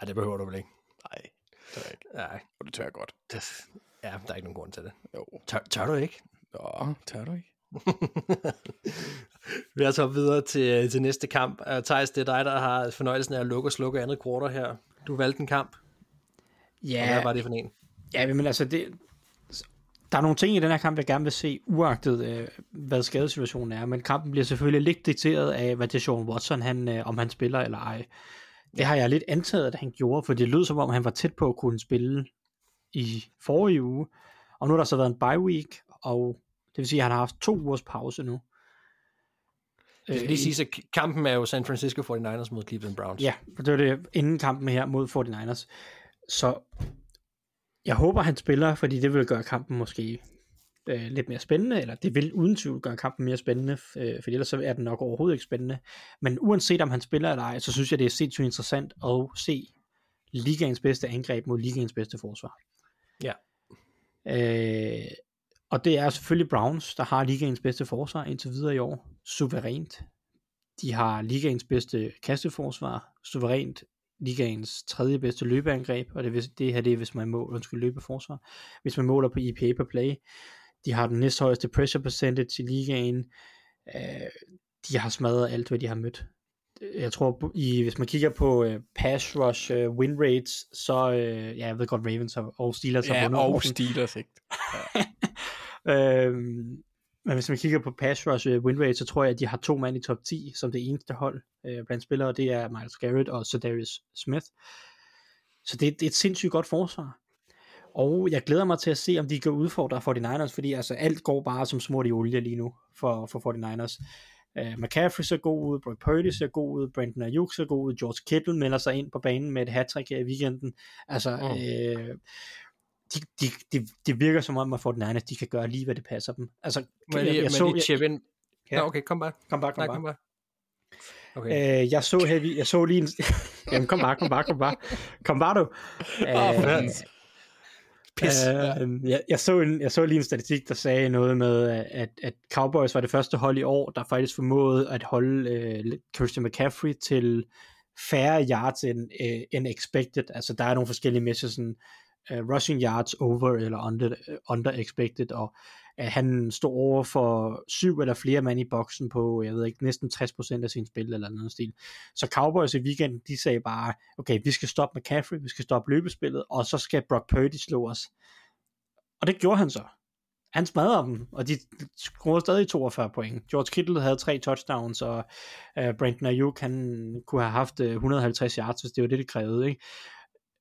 [SPEAKER 4] ja, det behøver du vel ikke.
[SPEAKER 6] Nej, det tør jeg ikke.
[SPEAKER 4] Nej.
[SPEAKER 6] Og det tør jeg godt.
[SPEAKER 4] Det, ja, der er ikke nogen grund til det.
[SPEAKER 6] Jo.
[SPEAKER 4] Tør, tør du ikke?
[SPEAKER 6] Ja, tør du ikke?
[SPEAKER 4] Vi er så videre til, til næste kamp. Uh, Thijs, det er dig, der har fornøjelsen af at lukke og slukke andet kvarter her. Du valgte en kamp.
[SPEAKER 5] Ja.
[SPEAKER 4] Og hvad var det for en?
[SPEAKER 5] Ja, men altså, det, der er nogle ting i den her kamp, jeg gerne vil se, uagtet øh, hvad skadesituationen er, men kampen bliver selvfølgelig lidt dikteret af, hvad det Sean Watson, han, øh, om han spiller eller ej. Det har jeg lidt antaget, at han gjorde, for det lød som om, han var tæt på at kunne spille i forrige uge, og nu har der så været en bye week, og det vil sige, at han har haft to ugers pause nu.
[SPEAKER 4] Det skal lige sige, at kampen er jo San Francisco 49ers mod Cleveland Browns.
[SPEAKER 5] Ja, det var det inden kampen her mod 49ers. Så jeg håber, han spiller, fordi det vil gøre kampen måske øh, lidt mere spændende, eller det vil uden tvivl gøre kampen mere spændende, øh, for ellers så er den nok overhovedet ikke spændende. Men uanset om han spiller eller ej, så synes jeg, det er sindssygt interessant at se ligaens bedste angreb mod ligaens bedste forsvar.
[SPEAKER 4] Ja.
[SPEAKER 5] Øh, og det er selvfølgelig Browns, der har ligaens bedste forsvar indtil videre i år. Suverænt. De har ligaens bedste kasteforsvar. Suverænt ligaens tredje bedste løbeangreb, og det, det her det er, hvis man måler, undskyld, løbeforsvar, hvis man måler på EPA per play. De har den næsthøjeste pressure percentage i ligaen. Øh, de har smadret alt, hvad de har mødt. Jeg tror, i, hvis man kigger på uh, pass rush uh, win rates, så, uh, ja, jeg ved godt, Ravens har, og Steelers
[SPEAKER 6] ja,
[SPEAKER 5] har vundet.
[SPEAKER 6] og Steelers, ikke?
[SPEAKER 5] Ja. øhm, men hvis man kigger på pass rush uh, win rate, så tror jeg, at de har to mand i top 10 som det eneste hold uh, blandt spillere, det er Miles Garrett og Cedarius Smith. Så det, det er et sindssygt godt forsvar. Og jeg glæder mig til at se, om de kan udfordre 49ers, fordi altså alt går bare som smurt i olie lige nu for, for 49ers. Uh, McCaffrey ser god ud, Brock Purdy ser god ud, Brandon Ayuk ser god ud, George Kittle melder sig ind på banen med et hat i weekenden. Altså, mm. øh, de, de, de, de virker som om, at Fortnite, de kan gøre lige, hvad det passer dem. Altså,
[SPEAKER 4] men jeg, jeg, jeg så, jeg, chip ind. Ja. Nå, okay, kom bare.
[SPEAKER 5] Kom bare, kom
[SPEAKER 4] Nej,
[SPEAKER 5] bare.
[SPEAKER 4] Kom bare.
[SPEAKER 5] Okay. Øh, jeg så heavy, jeg så lige en... Jamen, kom bare, kom bare, kom bare. Kom bare, du. Øh, Pis. Øh, jeg, jeg, så en, jeg så lige en statistik, der sagde noget med, at, at Cowboys var det første hold i år, der faktisk formåede at holde øh, Christian McCaffrey til færre yards end, øh, end expected. Altså, der er nogle forskellige measures, sådan, uh, rushing yards over eller under, uh, under expected, og uh, han stod over for syv eller flere mand i boksen på, jeg ved ikke, næsten 60% af sin spil eller noget stil. Så Cowboys i weekenden, de sagde bare, okay, vi skal stoppe McCaffrey, vi skal stoppe løbespillet, og så skal Brock Purdy slå os. Og det gjorde han så. Han smadrede dem, og de scorede stadig 42 point. George Kittle havde tre touchdowns, og uh, Brandon Ayuk, han kunne have haft øh, 150 yards, hvis det var det, det krævede. Ikke?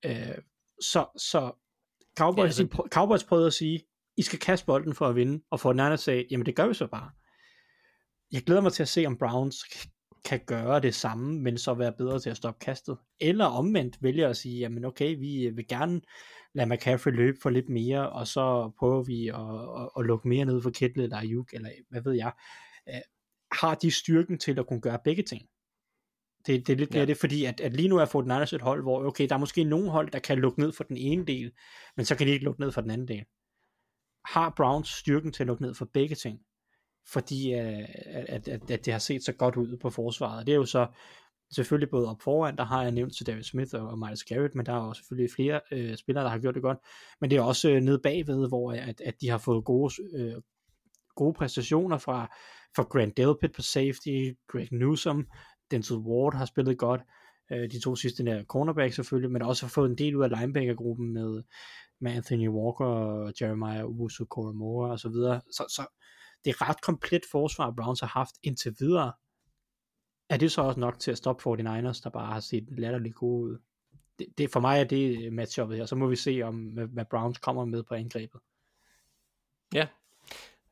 [SPEAKER 5] Uh, så, så Cowboys, ja, altså... Cowboys prøvede at sige, I skal kaste bolden for at vinde, og anden sagde, jamen det gør vi så bare. Jeg glæder mig til at se, om Browns kan gøre det samme, men så være bedre til at stoppe kastet. Eller omvendt vælger at sige, jamen okay, vi vil gerne lade McCaffrey løbe for lidt mere, og så prøver vi at, at, at lukke mere ned for Kittle eller Ayuk, eller hvad ved jeg. Har de styrken til at kunne gøre begge ting? Det, det er lidt mere ja. det, fordi at, at lige nu er Fortnite et hold, hvor okay, der er måske nogle hold, der kan lukke ned for den ene del, men så kan de ikke lukke ned for den anden del. Har Browns styrken til at lukke ned for begge ting? Fordi uh, at, at, at det har set så godt ud på forsvaret. Det er jo så selvfølgelig både op foran, der har jeg nævnt til David Smith og, og Miles Garrett, men der er også selvfølgelig flere uh, spillere, der har gjort det godt. Men det er også uh, nede bagved, hvor at, at de har fået gode, uh, gode præstationer fra, fra Grant Delpit på safety, Greg Newsom, Denzel Ward har spillet godt, øh, de to sidste der cornerback selvfølgelig, men også har fået en del ud af linebackergruppen med, med Anthony Walker og Jeremiah Uso Koromora og så videre. Så, så det er ret komplet forsvar, Browns har haft indtil videre. Er det så også nok til at stoppe 49ers, der bare har set latterligt gode ud? Det, det, for mig er det øh, matchuppet her, så må vi se, om hvad Browns kommer med på angrebet.
[SPEAKER 4] Ja,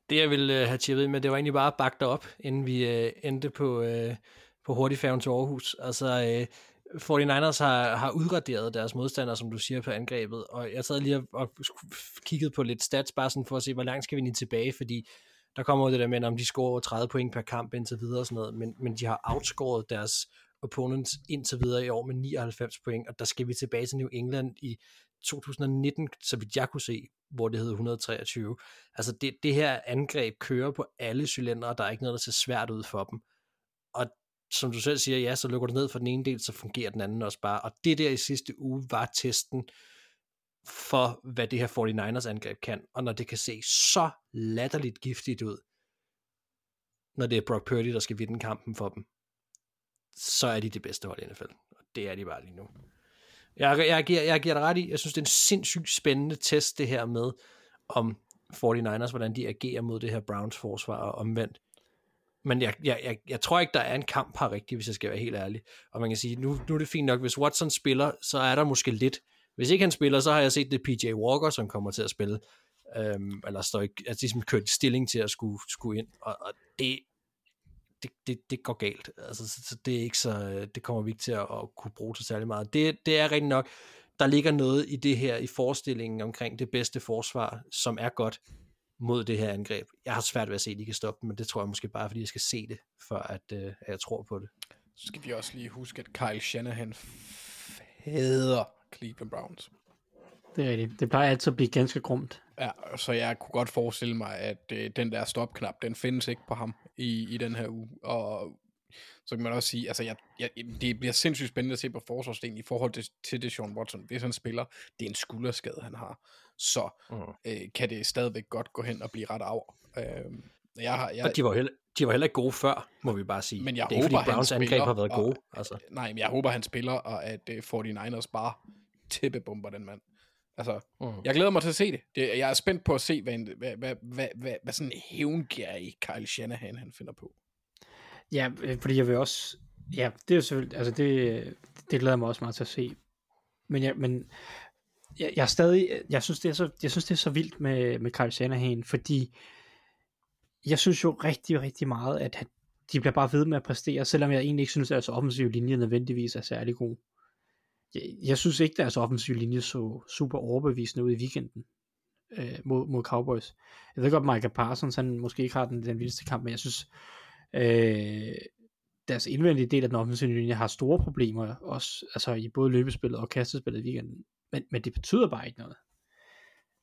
[SPEAKER 4] det jeg ville øh, have tjekket med, det var egentlig bare at bakke dig op, inden vi uh, endte på, uh, på hurtigfærgen til Aarhus. Altså, øh, 49ers har, har udraderet deres modstandere, som du siger, på angrebet, og jeg sad lige og, og kiggede på lidt stats, bare sådan for at se, hvor langt skal vi lige tilbage, fordi der kommer jo det der med, om de scorer 30 point per kamp indtil videre og sådan noget, men, men de har outscoret deres opponents indtil videre i år med 99 point, og der skal vi tilbage til New England i 2019, så vidt jeg kunne se, hvor det hed 123. Altså det, det her angreb kører på alle cylindre, der er ikke noget, der ser svært ud for dem. Som du selv siger, ja, så lukker du ned for den ene del, så fungerer den anden også bare. Og det der i sidste uge var testen for, hvad det her 49ers angreb kan. Og når det kan se så latterligt giftigt ud, når det er Brock Purdy, der skal vinde kampen for dem, så er de det bedste hold i NFL. Og det er de bare lige nu. Jeg, jeg, giver, jeg giver dig ret i, jeg synes, det er en sindssygt spændende test, det her med, om 49ers, hvordan de agerer mod det her Browns forsvar og omvendt. Men jeg, jeg, jeg, jeg tror ikke, der er en kamp her rigtigt, hvis jeg skal være helt ærlig. Og man kan sige, nu, nu er det fint nok, hvis Watson spiller, så er der måske lidt. Hvis ikke han spiller, så har jeg set det PJ Walker, som kommer til at spille. Øhm, eller står ikke, altså ligesom kørt stilling til at skulle, skulle ind. Og, og det, det, det, det går galt. Altså, så, så det er ikke så, det kommer vi ikke til at, at kunne bruge til særlig meget. Det, det er rigtig nok, der ligger noget i det her, i forestillingen omkring det bedste forsvar, som er godt, mod det her angreb. Jeg har svært ved at se, at de kan stoppe men det tror jeg måske bare, fordi jeg skal se det, for at, øh, at jeg tror på det.
[SPEAKER 6] Så skal vi også lige huske, at Kyle Shanahan hader Cleveland Browns.
[SPEAKER 5] Det er rigtigt. Det plejer altid at blive ganske grumt.
[SPEAKER 6] Ja, så jeg kunne godt forestille mig, at øh, den der stopknap, den findes ikke på ham i, i den her uge. Og så kan man også sige, altså jeg, jeg, det bliver sindssygt spændende at se på forsvarsdelen i forhold til, til det Sean Watson. Hvis han spiller, det er en skulderskade, han har, så mm. øh, kan det stadigvæk godt gå hen og blive ret af. Øh,
[SPEAKER 4] jeg har, jeg, og de var, heller, de var heller ikke gode før, må vi bare sige.
[SPEAKER 6] Men jeg
[SPEAKER 4] det er
[SPEAKER 6] håber,
[SPEAKER 4] ikke, fordi Browns
[SPEAKER 6] han
[SPEAKER 4] angreb har været
[SPEAKER 6] og,
[SPEAKER 4] gode. Altså.
[SPEAKER 6] Nej, men jeg håber, han spiller, og at uh, 49ers bare tæppebomber den mand. Altså, mm. jeg glæder mig til at se det. det jeg er spændt på at se, hvad, en, hvad, hvad, hvad, hvad, hvad sådan en hævngær Kyle Shanahan han finder på.
[SPEAKER 5] Ja, øh, fordi jeg vil også... Ja, det er jo selvfølgelig... Altså, det, det glæder mig også meget til at se. Men, jeg, men jeg, jeg er stadig... Jeg synes, det er så, jeg synes, det er så vildt med, med Kyle Shanahan, fordi jeg synes jo rigtig, rigtig meget, at de bliver bare ved med at præstere, selvom jeg egentlig ikke synes, at deres offensive linje nødvendigvis er særlig god. Jeg, jeg synes ikke, at deres offensive linje så super overbevisende ud i weekenden øh, mod, mod Cowboys. Jeg ved godt, Michael Parsons, han måske ikke har den, den vildeste kamp, men jeg synes, øh, deres indvendige del af den offensive linje har store problemer, også altså i både løbespillet og kastespillet i weekenden. Men, men det betyder bare ikke noget.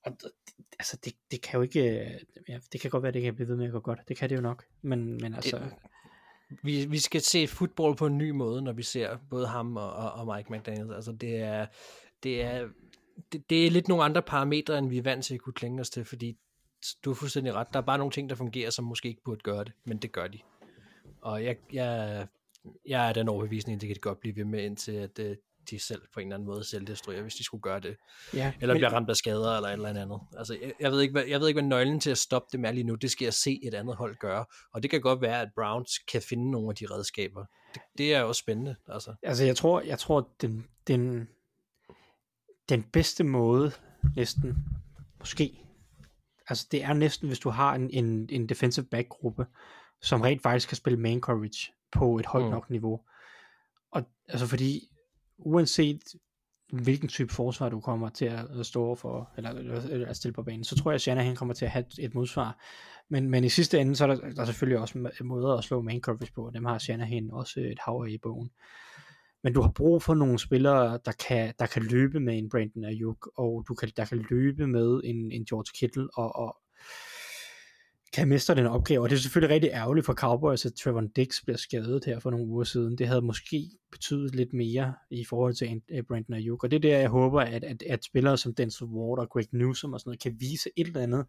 [SPEAKER 5] Og altså, det, det kan jo ikke, ja, det kan godt være, det kan blive ved med at gå godt. Det kan det jo nok. Men, men altså... Det,
[SPEAKER 4] vi, vi skal se fodbold på en ny måde, når vi ser både ham og, og, og Mike McDaniel. Altså, det er, det er, det, det er lidt nogle andre parametre, end vi er vant til at kunne klænge os til, fordi du er fuldstændig ret. Der er bare nogle ting, der fungerer, som måske ikke burde gøre det, men det gør de. Og jeg, jeg, jeg er den overbevisning, at det kan de godt blive ved med, indtil at uh, de selv på en eller anden måde selv destruerer, hvis de skulle gøre det. Ja, eller men... bliver ramt af skader eller et eller andet. Altså, jeg, jeg, ved ikke, hvad, jeg ved ikke, hvad nøglen til at stoppe det med lige nu, det skal jeg se et andet hold gøre. Og det kan godt være, at Browns kan finde nogle af de redskaber. Det, det er jo spændende. Altså,
[SPEAKER 5] altså jeg tror, jeg tror den, den, den bedste måde næsten, måske, altså det er næsten, hvis du har en, en, en defensive back gruppe, som rent faktisk kan spille man coverage på et højt mm. nok niveau. Og altså fordi uanset hvilken type forsvar du kommer til at stå for, eller, eller at stille på banen, så tror jeg, at Shanahan kommer til at have et modsvar. Men, men i sidste ende, så er der, der er selvfølgelig også måder at slå main coverage på, og dem har Shanahan også et hav i bogen. Men du har brug for nogle spillere, der kan, der kan løbe med en Brandon Ayuk, og du kan, der kan løbe med en, en George Kittle, og, og kan mestre den opgave, og det er selvfølgelig rigtig ærgerligt for Cowboys, at Trevor Dix bliver skadet her for nogle uger siden. Det havde måske betydet lidt mere i forhold til øh, Brandon Ayuk, og det er der, jeg håber, at, at, at spillere som Denzel Ward og Greg Newsom og sådan noget, kan vise et eller andet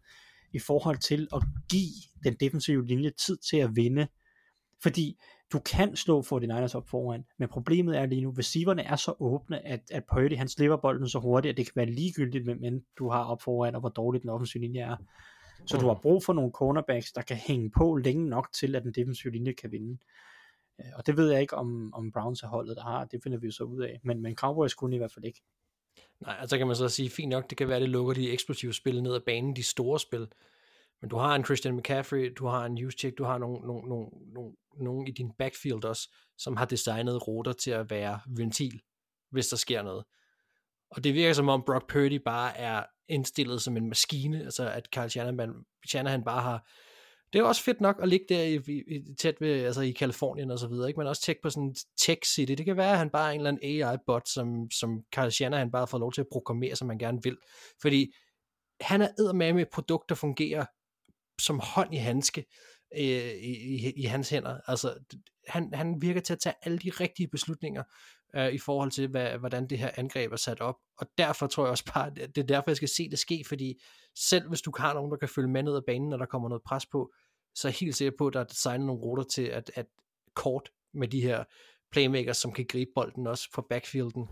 [SPEAKER 5] i forhold til at give den defensive linje tid til at vinde, fordi du kan slå 49ers op foran, men problemet er lige nu, receiverne er så åbne, at, at Purdy han slipper bolden så hurtigt, at det kan være ligegyldigt, hvem du har op foran, og hvor dårligt den offensive linje er. Så mm. du har brug for nogle cornerbacks, der kan hænge på længe nok til, at den defensive linje kan vinde. Øh, og det ved jeg ikke, om, om Browns er holdet, der har. Det finder vi jo så ud af. Men, men Cowboys kunne i hvert fald ikke.
[SPEAKER 4] Nej, altså kan man så sige, fint nok, det kan være, det lukker de eksplosive spil ned ad banen, de store spil. Men du har en Christian McCaffrey, du har en Juszczyk, du har nogle, nogle, nogle, nogle, nogle i din backfield også, som har designet ruter til at være ventil, hvis der sker noget. Og det virker som om Brock Purdy bare er indstillet som en maskine, altså at Carl Shanahan, Shanahan bare har, det er også fedt nok at ligge der i, i, tæt ved, altså i Kalifornien og så videre, ikke? men også tjekke på sådan en tech city, det kan være, at han bare er en eller anden AI-bot, som, som Carl Shanahan bare får lov til at programmere, som man gerne vil, fordi han er eddermame med et produkt, der fungerer som hånd i handske øh, i, i, i hans hænder, altså han, han virker til at tage alle de rigtige beslutninger, øh, i forhold til, hvad, hvordan det her angreb er sat op. Og derfor tror jeg også bare, det er derfor, jeg skal se det ske, fordi selv hvis du har nogen, der kan følge med ned ad banen, når der kommer noget pres på, så er jeg helt sikker på, at der er designet nogle ruter til, at, at kort med de her playmakers, som kan gribe bolden også fra backfielden.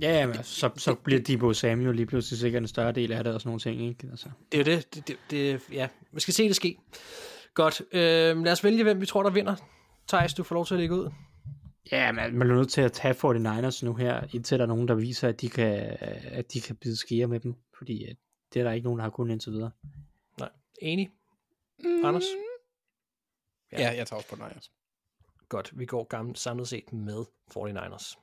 [SPEAKER 5] Ja, jamen, så, så bliver Debo Samuel lige pludselig sikkert en større del af det og sådan nogle ting, ikke? Altså.
[SPEAKER 4] Det er jo det. det, det, det ja, vi skal se det ske. Godt. Øh, lad os vælge, hvem vi tror, der vinder. Thijs, du får lov til at lægge ud.
[SPEAKER 5] Ja, man, man er nødt til at tage 49ers nu her, indtil der er nogen, der viser, at de kan, at de kan bide skære med dem, fordi det er der ikke nogen, der har kunnet indtil videre.
[SPEAKER 4] Nej, enig. Mm. Anders?
[SPEAKER 6] Ja. ja, jeg tager også på Niners.
[SPEAKER 4] Godt, vi går gammel, samlet set med 49ers.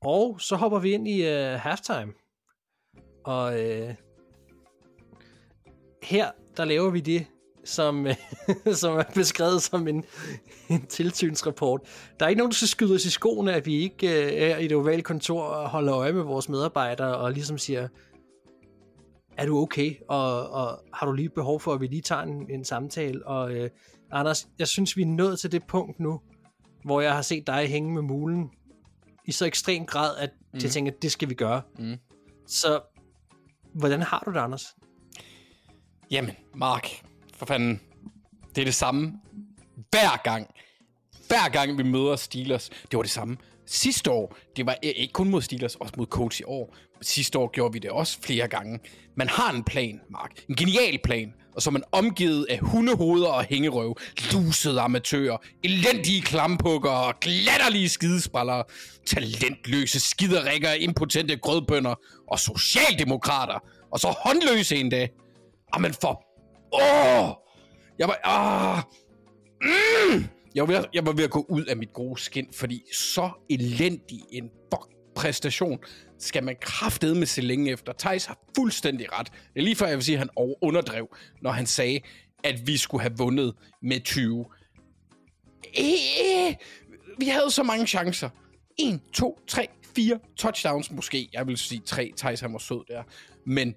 [SPEAKER 4] Og så hopper vi ind i uh, halftime. Og uh, her, der laver vi det, som, som er beskrevet som en, en tilsynsrapport. Der er ikke nogen, der skal skyde os i skoene, at vi ikke uh, er i det ovale kontor og holder øje med vores medarbejdere og ligesom siger, er du okay? Og, og har du lige behov for, at vi lige tager en, en samtale? Og uh, Anders, jeg synes, vi er nået til det punkt nu, hvor jeg har set dig hænge med mulen i så ekstrem grad, at mm. jeg tænker, at det skal vi gøre.
[SPEAKER 6] Mm.
[SPEAKER 4] Så hvordan har du det, Anders?
[SPEAKER 6] Jamen, Mark, for fanden. Det er det samme hver gang. Hver gang vi møder Steelers, det var det samme. Sidste år, det var ikke kun mod Steelers, også mod coach i år. Sidste år gjorde vi det også flere gange. Man har en plan, Mark. En genial plan. Og så er man omgivet af hundehoveder og hængerøv, lusede amatører, elendige klampukker og glatterlige skidespallere, talentløse skiderikker, impotente grødbønder og socialdemokrater. Og så håndløse en dag. man for... Åh! Jeg var... Ah! Mm! Jeg var, ved, at, jeg var ved at gå ud af mit gode skin, fordi så elendig en fuck præstation skal man kraftede med se længe efter. Thijs har fuldstændig ret. Det er lige før, jeg vil sige, at han underdrev, når han sagde, at vi skulle have vundet med 20. Æh, eh! vi havde så mange chancer. 1, 2, 3, 4 touchdowns måske. Jeg vil sige 3. Thijs han var sød der. Men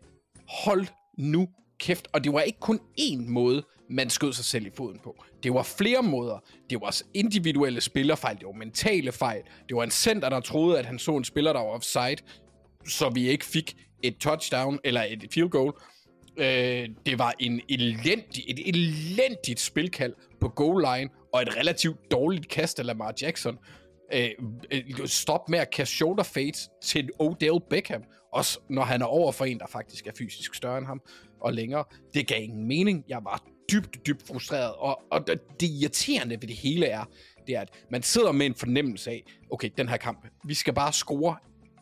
[SPEAKER 6] hold nu kæft. Og det var ikke kun én måde, man skød sig selv i foden på. Det var flere måder. Det var individuelle spillerfejl, det var mentale fejl. Det var en center, der troede, at han så en spiller, der var offside, så vi ikke fik et touchdown eller et field goal. Øh, det var en elendig, et elendigt spilkald på goal line, og et relativt dårligt kast af Lamar Jackson. Øh, øh stop med at kaste shoulder fades til Odell Beckham, også når han er over for en, der faktisk er fysisk større end ham og længere. Det gav ingen mening. Jeg var dybt, dybt frustreret. Og, og det irriterende ved det hele er, det er, at man sidder med en fornemmelse af, okay, den her kamp, vi skal bare score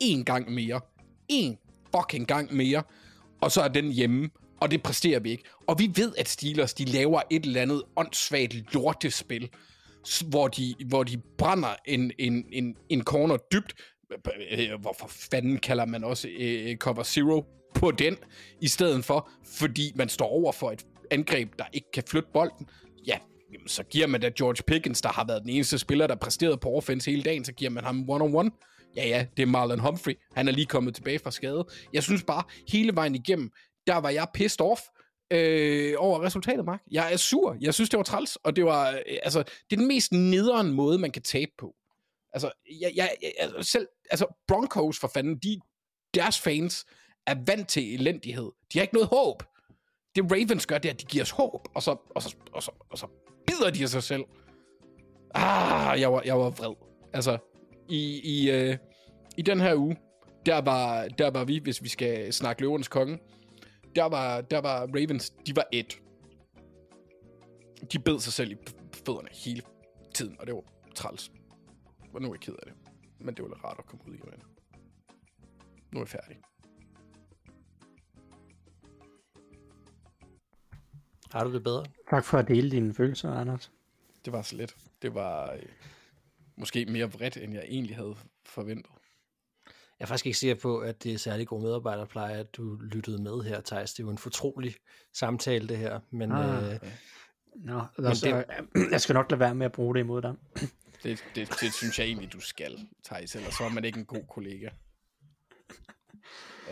[SPEAKER 6] én gang mere. En fucking gang mere. Og så er den hjemme, og det præsterer vi ikke. Og vi ved, at Steelers, de laver et eller andet åndssvagt lortespil, hvor de, hvor de brænder en, en, en, en corner dybt. Hvorfor fanden kalder man også øh, øh cover zero på den, i stedet for, fordi man står over for et angreb, der ikke kan flytte bolden, ja, jamen, så giver man da George Pickens, der har været den eneste spiller, der præsterede på offense hele dagen, så giver man ham one-on-one. Ja, ja, det er Marlon Humphrey. Han er lige kommet tilbage fra skade. Jeg synes bare, hele vejen igennem, der var jeg pissed off øh, over resultatet, Mark. Jeg er sur. Jeg synes, det var træls, og det var, øh, altså, det er den mest nederen måde, man kan tabe på. Altså, jeg, jeg, jeg, altså, selv, altså, Broncos for fanden, de, deres fans er vant til elendighed. De har ikke noget håb det Ravens gør, det er, at de giver os håb, og så, og så, og så, og så bider de sig selv. Ah, jeg var, jeg var vred. Altså, i, i, øh, i den her uge, der var, der var vi, hvis vi skal snakke løvernes konge, der var, der var Ravens, de var et. De bed sig selv i fødderne hele tiden, og det var træls. Og nu er jeg ked af det. Men det var rart at komme ud igen. Nu er jeg færdig.
[SPEAKER 4] Har du det bedre?
[SPEAKER 5] Tak for at dele dine følelser, Anders.
[SPEAKER 6] Det var så let. Det var øh, måske mere vredt, end jeg egentlig havde forventet.
[SPEAKER 4] Jeg er faktisk ikke sikker på, at det er særlig god medarbejderpleje, at du lyttede med her, Thijs. Det er jo en fortrolig samtale, det her. Men, ah, øh,
[SPEAKER 5] Nå, men altså, det, jeg skal nok lade være med at bruge det imod dig.
[SPEAKER 6] Det, det, det synes jeg egentlig, du skal, Thijs, ellers så er man ikke en god kollega.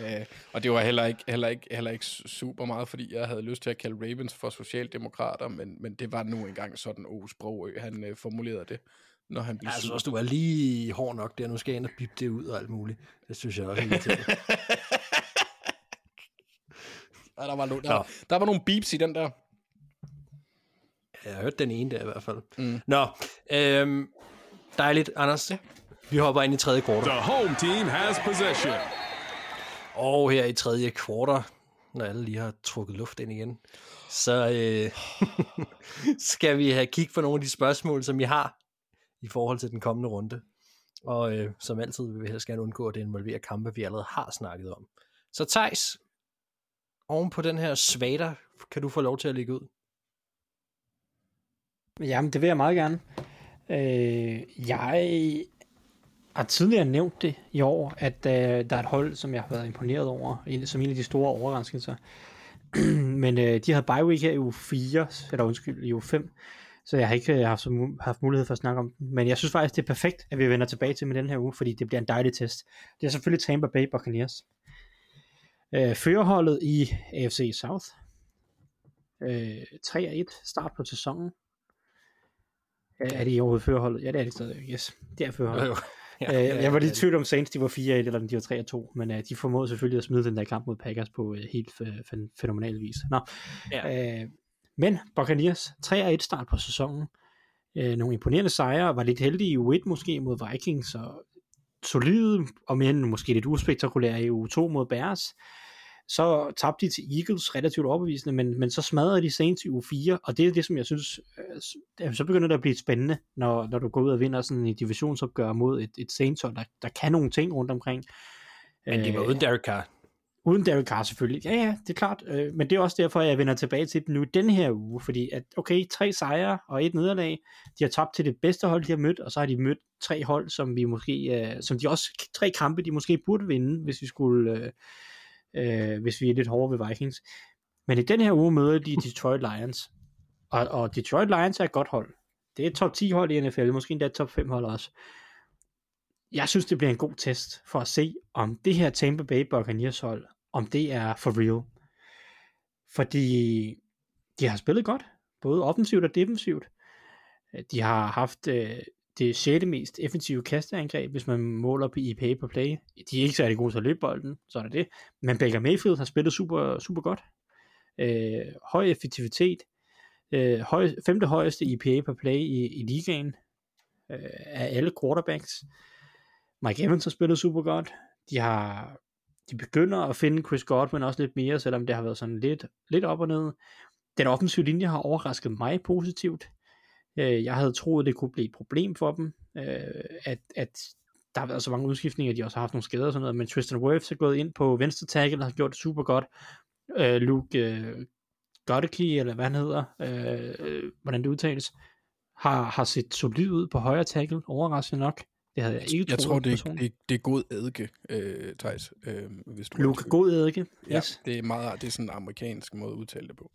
[SPEAKER 6] Øh, og det var heller ikke, heller, ikke, heller ikke super meget, fordi jeg havde lyst til at kalde Ravens for socialdemokrater, men, men det var nu engang sådan, O. Sprogø, han øh, formulerede det, når han blev
[SPEAKER 4] Jeg synes også, du var lige hård nok der. Nu skal jeg ind og bippe det ud og alt muligt. Det synes jeg også helt
[SPEAKER 6] ja, der, var no, der, der var nogle beeps i den der.
[SPEAKER 4] Jeg har hørt den ene der i hvert fald. Mm. Nå, øhm, dejligt, Anders. Ja. Vi hopper ind i tredje kvartal.
[SPEAKER 7] The home team has possession.
[SPEAKER 4] Og her i tredje kvartal, når alle lige har trukket luft ind igen, så øh, skal vi have kig på nogle af de spørgsmål, som I har i forhold til den kommende runde. Og øh, som altid vil vi helst gerne undgå, at det involverer kampe, vi allerede har snakket om. Så Tejs, oven på den her svater, kan du få lov til at lægge ud?
[SPEAKER 5] Jamen, det vil jeg meget gerne. Øh, jeg har tidligere nævnt det i år, at øh, der er et hold, som jeg har været imponeret over, som en af de store overraskelser. Men øh, de havde bye week her i uge 4, eller undskyld, i uge 5, så jeg har ikke øh, haft, haft mulighed for at snakke om den. Men jeg synes faktisk, det er perfekt, at vi vender tilbage til med den her uge, fordi det bliver en dejlig test. Det er selvfølgelig Tampa Bay Buccaneers. Øh, førerholdet i AFC South. Øh, 3-1 start på sæsonen. Øh, er det i overhovedet førerholdet? Ja, det er det stadig. Yes, det er førerholdet.
[SPEAKER 4] Ja, jo.
[SPEAKER 5] Ja, øh, jeg var lidt i tvivl om Saints, de var 4-1, eller om de var 3-2, men uh, de formåede selvfølgelig at smide den der kamp mod Packers på uh, helt f- fænomenal vis. Nå.
[SPEAKER 4] Ja.
[SPEAKER 5] Øh, men Buccaneers, 3-1 start på sæsonen. Øh, nogle imponerende sejre, var lidt heldige i U1 måske mod Vikings, og solide, og mere måske lidt uspektakulære i U2 mod Bears. Så tabte de til Eagles relativt overbevisende, men, men så smadrede de Saints i U4, og det er det, som jeg synes, øh, så begynder det at blive spændende, når, når du går ud og vinder sådan en divisionsopgør mod et, et Saints der, der kan nogle ting rundt omkring.
[SPEAKER 4] Men det var uden Derek Carr.
[SPEAKER 5] Uden Derek Carr selvfølgelig. Ja, ja, det er klart. Øh, men det er også derfor, jeg vender tilbage til den nu den her uge. Fordi at, okay, tre sejre og et nederlag. De har tabt til det bedste hold, de har mødt. Og så har de mødt tre hold, som vi måske, øh, som de også, tre kampe, de måske burde vinde, hvis vi skulle, øh, øh, hvis vi er lidt hårde ved Vikings. Men i den her uge møder de Detroit Lions. Og, og Detroit Lions er et godt hold. Det er et top 10 hold i NFL, måske endda et top 5 hold også. Jeg synes, det bliver en god test for at se, om det her Tampa Bay Buccaneers hold, om det er for real. Fordi de har spillet godt, både offensivt og defensivt. De har haft øh, det sjette mest effektive kasteangreb, hvis man måler på IPA på play. De er ikke særlig gode til at løbe bolden, så er det det. Men Baker Mayfield har spillet super, super godt. Øh, høj effektivitet. Øh, høj, femte højeste IPA per play i, i ligaen øh, af alle quarterbacks. Mike Evans har spillet super godt. De har de begynder at finde Chris Godwin også lidt mere, selvom det har været sådan lidt, lidt op og ned. Den offensive linje har overrasket mig positivt. Øh, jeg havde troet, det kunne blive et problem for dem, øh, at, at der har været så mange udskiftninger, de også har haft nogle skader og sådan noget, men Tristan Wirfs er gået ind på venstre tackle og har gjort det super godt. Øh, Luke øh, Goddekey, eller hvad han hedder, øh, hvordan det udtales, har, har set solid ud på højre tackle, overraskende nok. Det havde jeg ikke
[SPEAKER 6] Jeg
[SPEAKER 5] troet
[SPEAKER 6] tror, det, det, det er god eddike, øh, Thijs. Øh, hvis du
[SPEAKER 5] Luke God eddike.
[SPEAKER 6] Ja,
[SPEAKER 5] Yes.
[SPEAKER 6] det er meget det er sådan en amerikansk måde at udtale det på.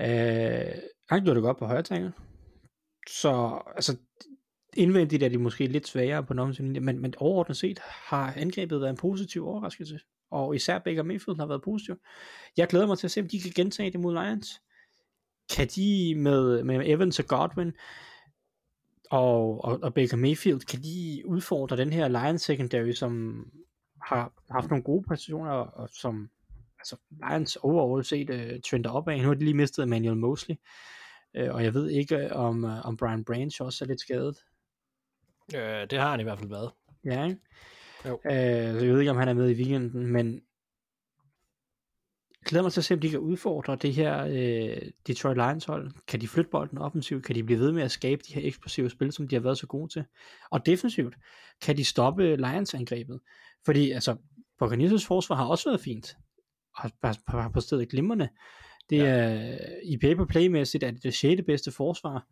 [SPEAKER 5] Øh, han gjorde det godt på højre tackle. Så altså, indvendigt er de måske lidt svagere på den men, men overordnet set har angrebet været en positiv overraskelse. Og især Baker Mayfield har været positiv. Jeg glæder mig til at se, om de kan gentage det mod Lions. Kan de med, med Evans og Godwin og, og, og Baker Mayfield, kan de udfordre den her Lions secondary, som har haft nogle gode præstationer, og, og som altså Lions overall set uh, trender opad. Nu har de lige mistet Emmanuel Mosley, uh, og jeg ved ikke, om, uh, om Brian Branch også er lidt skadet.
[SPEAKER 4] Øh, det har han i hvert fald været.
[SPEAKER 5] Ja, ikke?
[SPEAKER 4] Jo.
[SPEAKER 5] Uh, så jeg ved ikke, om han er med i weekenden, men jeg glæder mig til at se, om de kan udfordre det her uh, Detroit Lions hold. Kan de flytte bolden offensivt? Kan de blive ved med at skabe de her eksplosive spil, som de har været så gode til? Og defensivt, kan de stoppe Lions angrebet? Fordi altså, Buccaneers forsvar har også været fint, har, har, har præsteret glimrende. Det ja. er i paper playmæssigt er det det sjette bedste forsvar.
[SPEAKER 4] Man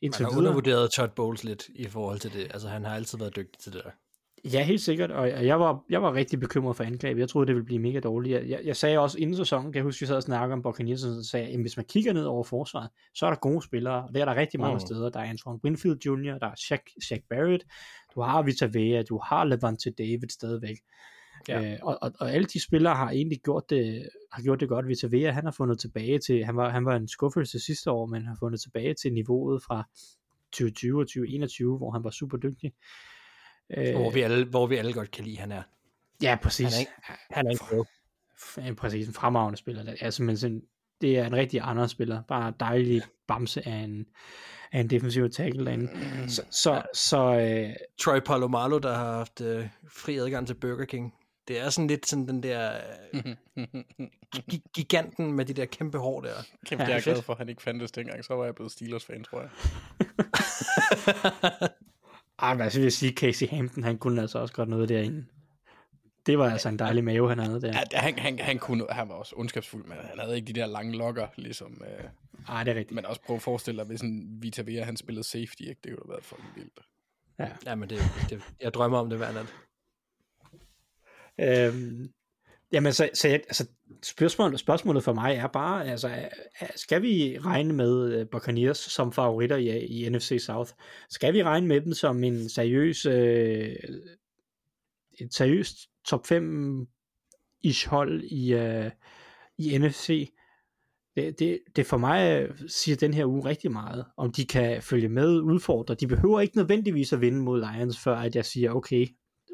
[SPEAKER 5] Indtil
[SPEAKER 4] har
[SPEAKER 5] videre.
[SPEAKER 4] undervurderet Todd Bowles lidt i forhold til det. Altså, han har altid været dygtig til det der.
[SPEAKER 5] Ja, helt sikkert, og jeg var, jeg var rigtig bekymret for angrebet. Jeg troede, det ville blive mega dårligt. Jeg, jeg sagde også inden sæsonen, kan jeg huske, vi sad og snakkede om Buccaneers, og så sagde at hvis man kigger ned over forsvaret, så er der gode spillere, og det er der rigtig mange
[SPEAKER 4] mm.
[SPEAKER 5] steder. Der er Antoine Winfield Jr., der er Shaq, Shaq Barrett, du har Vita Vea, du har Levante David stadigvæk.
[SPEAKER 4] Ja.
[SPEAKER 5] Øh, og, og, alle de spillere har egentlig gjort det, har gjort det godt. Vita Vea, han har fundet tilbage til, han var, han var en skuffelse sidste år, men har fundet tilbage til niveauet fra 2020 og 2021, hvor han var super dygtig. Øh,
[SPEAKER 4] Hvor vi, alle, hvor vi alle godt kan lide, han er.
[SPEAKER 5] Ja, præcis.
[SPEAKER 4] Han er ikke- Han er ikke pro.
[SPEAKER 5] F- ja, præcis, en fremragende spiller. Det er simpelthen sådan, det er en rigtig andre spiller. Bare dejlig bamse af en, af en defensiv tackle derinde. Så, så, så øh,
[SPEAKER 4] Troy Polamalu, der har haft øh, fri adgang til Burger King. Det er sådan lidt sådan den der øh, gi- giganten med de der kæmpe hår der.
[SPEAKER 6] Kæft,
[SPEAKER 5] Ja,
[SPEAKER 6] jeg er glad for, at han ikke fandtes dengang. Så var jeg blevet Steelers-fan, tror jeg.
[SPEAKER 5] ej, hvad så vil jeg sige, Casey Hampton, han kunne altså også godt noget derinde. Det var altså en dejlig mave, han havde der.
[SPEAKER 6] Ja, han, han, han, kunne, han var også ondskabsfuld, men han havde ikke de der lange lokker, ligesom... Øh,
[SPEAKER 5] Ej, det er rigtigt.
[SPEAKER 6] men også prøv at forestille dig, hvis en Vita Vea, han spillede safety, ikke? det kunne da være fucking vildt.
[SPEAKER 4] Ja, men det, det, jeg drømmer om det hver nat.
[SPEAKER 5] Øhm, jamen, så, så jeg, altså, spørgsmålet, spørgsmålet for mig er bare, altså, skal vi regne med øh, Buccaneers som favoritter i, i NFC South? Skal vi regne med dem som en seriøs, øh, et seriøst top 5 ish hold i, øh, i NFC? Det, det, det for mig øh, siger den her uge rigtig meget, om de kan følge med, udfordre. De behøver ikke nødvendigvis at vinde mod Lions, før at jeg siger, okay,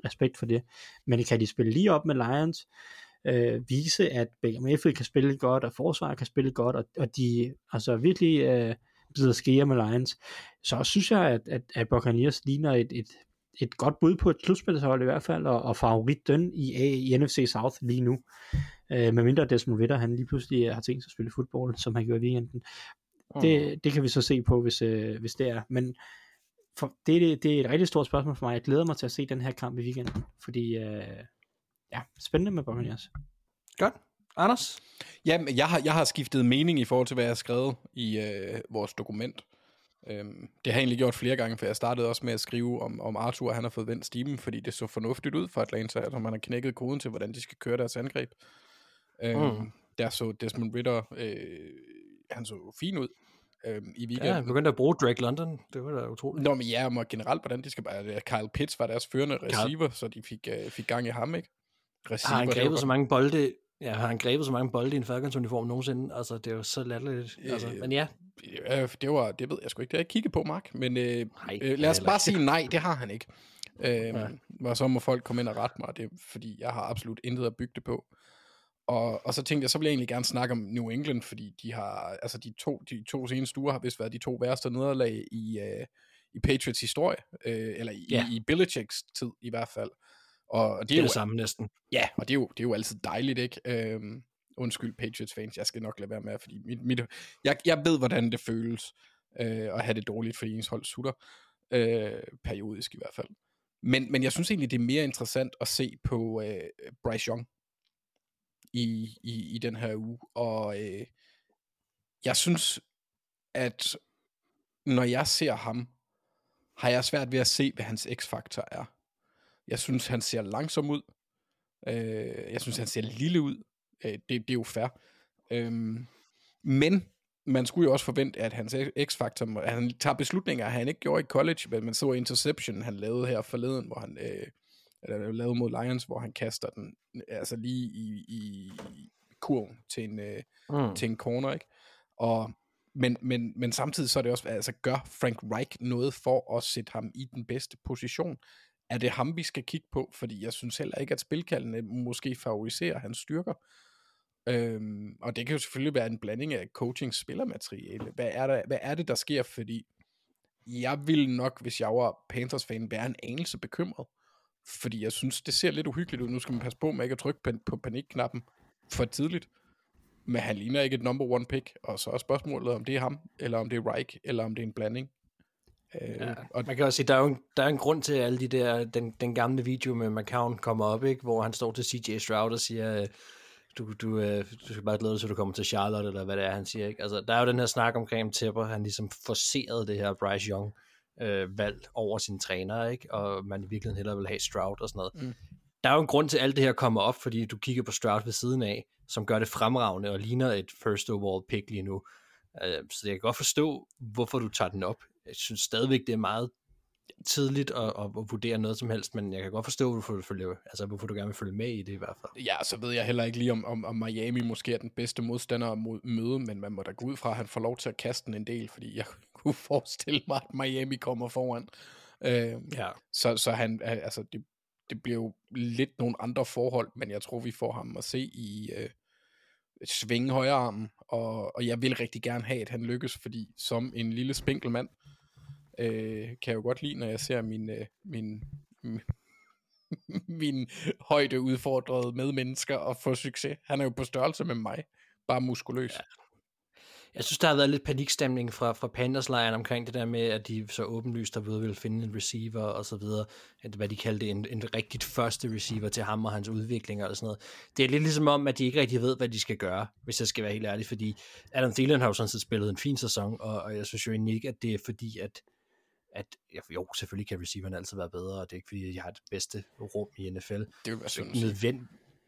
[SPEAKER 5] respekt for det. Men kan de spille lige op med Lions, øh, vise, at Mayfield kan spille godt, og forsvaret kan spille godt, og, og de altså virkelig øh, bider skære med Lions, så synes jeg, at, at, at Buccaneers ligner et, et, et godt bud på et slutspilshold i hvert fald, og, og favorit den i, i NFC South lige nu. Øh, medmindre Desmond Ritter, han lige pludselig har tænkt sig at spille fodbold, som han gjorde i weekenden. Det, det kan vi så se på, hvis, øh, hvis det er. Men for, det, det, det er et rigtig stort spørgsmål for mig. Jeg glæder mig til at se den her kamp i weekenden, fordi øh, ja, spændende med Buccaneers.
[SPEAKER 4] Godt. Anders?
[SPEAKER 6] Jamen, jeg har, jeg har skiftet mening i forhold til, hvad jeg har skrevet i øh, vores dokument. Øhm, det har jeg egentlig gjort flere gange, for jeg startede også med at skrive om, om Arthur, han har fået vendt stimen, fordi det så fornuftigt ud for Atlanta, at man har knækket koden til, hvordan de skal køre deres angreb. Øhm, mm. Der så Desmond Ritter, øh, han så fin ud øhm, i weekenden.
[SPEAKER 4] Ja, han begyndte at bruge Drake London, det var da utroligt.
[SPEAKER 6] Nå, men ja, og generelt, hvordan de skal bare... Kyle Pitts var deres førende receiver, så de fik, øh, fik gang i ham, ikke?
[SPEAKER 4] Receiver, har han grebet så mange bolde Ja, har han grebet så mange bolde i en Falcons uniform nogensinde? Altså, det er jo så latterligt. Altså, øh, men ja.
[SPEAKER 6] Øh, det, var, det ved jeg sgu ikke. Det har jeg kigget på, Mark. Men øh, nej, øh, lad os bare sige nej, det har han ikke. Øh, ja. Og så må folk komme ind og rette mig, det, fordi jeg har absolut intet at bygge det på. Og, og så tænkte jeg, så vil jeg egentlig gerne snakke om New England, fordi de har, altså de to, de to seneste uger har vist været de to værste nederlag i, øh, i Patriots historie, øh, eller i, ja. i, Belichicks tid i hvert fald. Og det,
[SPEAKER 4] det er, er det samme næsten.
[SPEAKER 6] Ja, og det er jo, det er jo altid dejligt, ikke? Øhm, undskyld Patriots fans, jeg skal nok lade være med, fordi mit, mit, jeg, jeg ved, hvordan det føles øh, at have det dårligt, fordi ens hold sutter. Øh, periodisk i hvert fald. Men, men jeg synes egentlig, det er mere interessant at se på øh, Bryce Young i, i, i den her uge. Og øh, jeg synes, at når jeg ser ham, har jeg svært ved at se, hvad hans x-faktor er. Jeg synes, han ser langsom ud. Øh, jeg synes, han ser lille ud. Øh, det, det er jo fair. Øh, men man skulle jo også forvente, at hans x-faktor, han tager beslutninger, han ikke gjorde i college, men man så interception, han lavede her forleden, hvor han øh, eller lavede mod Lions, hvor han kaster den altså lige i, i kurven til en, øh, mm. til en corner, ikke? Og, men, men, men samtidig så er det også, altså gør Frank Reich noget for at sætte ham i den bedste position? er det ham, vi skal kigge på? Fordi jeg synes heller ikke, at spilkaldene måske favoriserer hans styrker. Øhm, og det kan jo selvfølgelig være en blanding af coaching spillermateriale. Hvad er, der, hvad er det, der sker? Fordi jeg vil nok, hvis jeg var Panthers-fan, være en anelse bekymret. Fordi jeg synes, det ser lidt uhyggeligt ud. Nu skal man passe på med ikke at trykke på panikknappen for tidligt. Men han ligner ikke et number one pick. Og så er spørgsmålet, om det er ham, eller om det er Reich, eller om det er en blanding.
[SPEAKER 4] Øh, ja, og man kan også sige, der er jo en, der er en grund til, alle de der, den, den gamle video med McCown kommer op, ikke? hvor han står til CJ Stroud og siger, øh, du, du, øh, du skal bare glæde dig at du kommer til Charlotte, eller hvad det er, han siger. Ikke? Altså, der er jo den her snak omkring Tepper, han ligesom forserede det her Bryce Young øh, valg over sin træner, ikke? og man i virkeligheden hellere vil have Stroud og sådan noget. Mm. Der er jo en grund til, at alt det her kommer op, fordi du kigger på Stroud ved siden af, som gør det fremragende og ligner et first overall pick lige nu. Øh, så jeg kan godt forstå, hvorfor du tager den op jeg synes stadigvæk, det er meget tidligt at, at, at vurdere noget som helst, men jeg kan godt forstå, hvorfor du, følge, altså, hvorfor du gerne vil følge med i det i hvert fald.
[SPEAKER 6] Ja, så ved jeg heller ikke lige, om, om, om Miami måske er den bedste modstander at møde, men man må da gå ud fra, at han får lov til at kaste den en del, fordi jeg kunne forestille mig, at Miami kommer foran. Øh, ja. Så, så han, altså, det, det bliver jo lidt nogle andre forhold, men jeg tror, vi får ham at se i øh, svinge højre armen, og, og jeg vil rigtig gerne have, at han lykkes, fordi som en lille spinkel mand, øh, kan jeg jo godt lide, når jeg ser min, øh, min, min, højde udfordrede medmennesker og få succes. Han er jo på størrelse med mig, bare muskuløs. Ja.
[SPEAKER 4] Jeg synes, der har været lidt panikstemning fra, fra panthers omkring det der med, at de så åbenlyst der ved ville finde en receiver og så videre. Hvad de kaldte en, en rigtigt første receiver til ham og hans udvikling og sådan noget. Det er lidt ligesom om, at de ikke rigtig ved, hvad de skal gøre, hvis jeg skal være helt ærlig, fordi Adam Thielen har jo sådan set spillet en fin sæson, og, og jeg synes jo egentlig ikke, at det er fordi, at at jo, selvfølgelig kan receiveren altid være bedre, og det er ikke fordi, jeg har det bedste rum i NFL. Det
[SPEAKER 6] vil være
[SPEAKER 4] synes nødvend,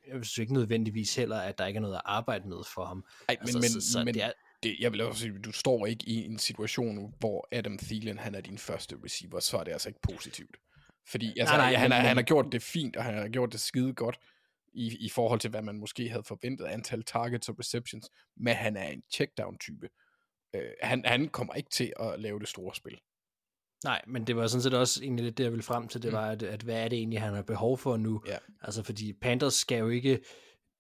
[SPEAKER 4] jeg synes ikke nødvendigvis heller, at der ikke er noget at arbejde med for ham.
[SPEAKER 6] Ej, men, altså, men, så, så men det er, det, jeg vil også sige, du står ikke i en situation, hvor Adam Thielen, han er din første receiver, så er det altså ikke positivt. Fordi altså, nej, nej, han, han, han har gjort det fint, og han har gjort det skide godt. i, i forhold til, hvad man måske havde forventet, antal targets og receptions, men han er en checkdown-type. Øh, han, han kommer ikke til at lave det store spil.
[SPEAKER 4] Nej, men det var sådan set også egentlig lidt det, jeg ville frem til, det mm. var, at, at hvad er det egentlig, han har behov for nu?
[SPEAKER 6] Ja.
[SPEAKER 4] Altså, fordi Panthers skal jo ikke,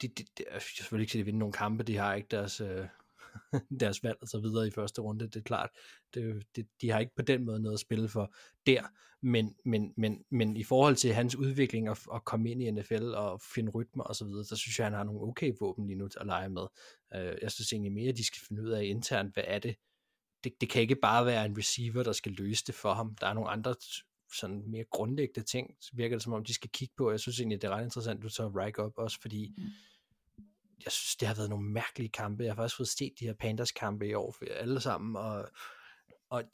[SPEAKER 4] de, de, de, jeg selvfølgelig ikke sige, at de vinder nogle kampe, de har ikke deres, øh, deres valg og så videre i første runde, det er klart. Det, det, de har ikke på den måde noget at spille for der, men, men, men, men i forhold til hans udvikling og, og komme ind i NFL og finde rytmer og så videre, så synes jeg, han har nogle okay våben lige nu at lege med. Uh, jeg synes egentlig mere, at de skal finde ud af internt, hvad er det, det, det kan ikke bare være en receiver, der skal løse det for ham. Der er nogle andre sådan mere grundlæggende ting, virker det som om, de skal kigge på. Jeg synes egentlig, det er ret interessant, du tager Reich op også, fordi mm. jeg synes, det har været nogle mærkelige kampe. Jeg har faktisk fået set de her Panthers kampe i år for alle sammen, og, og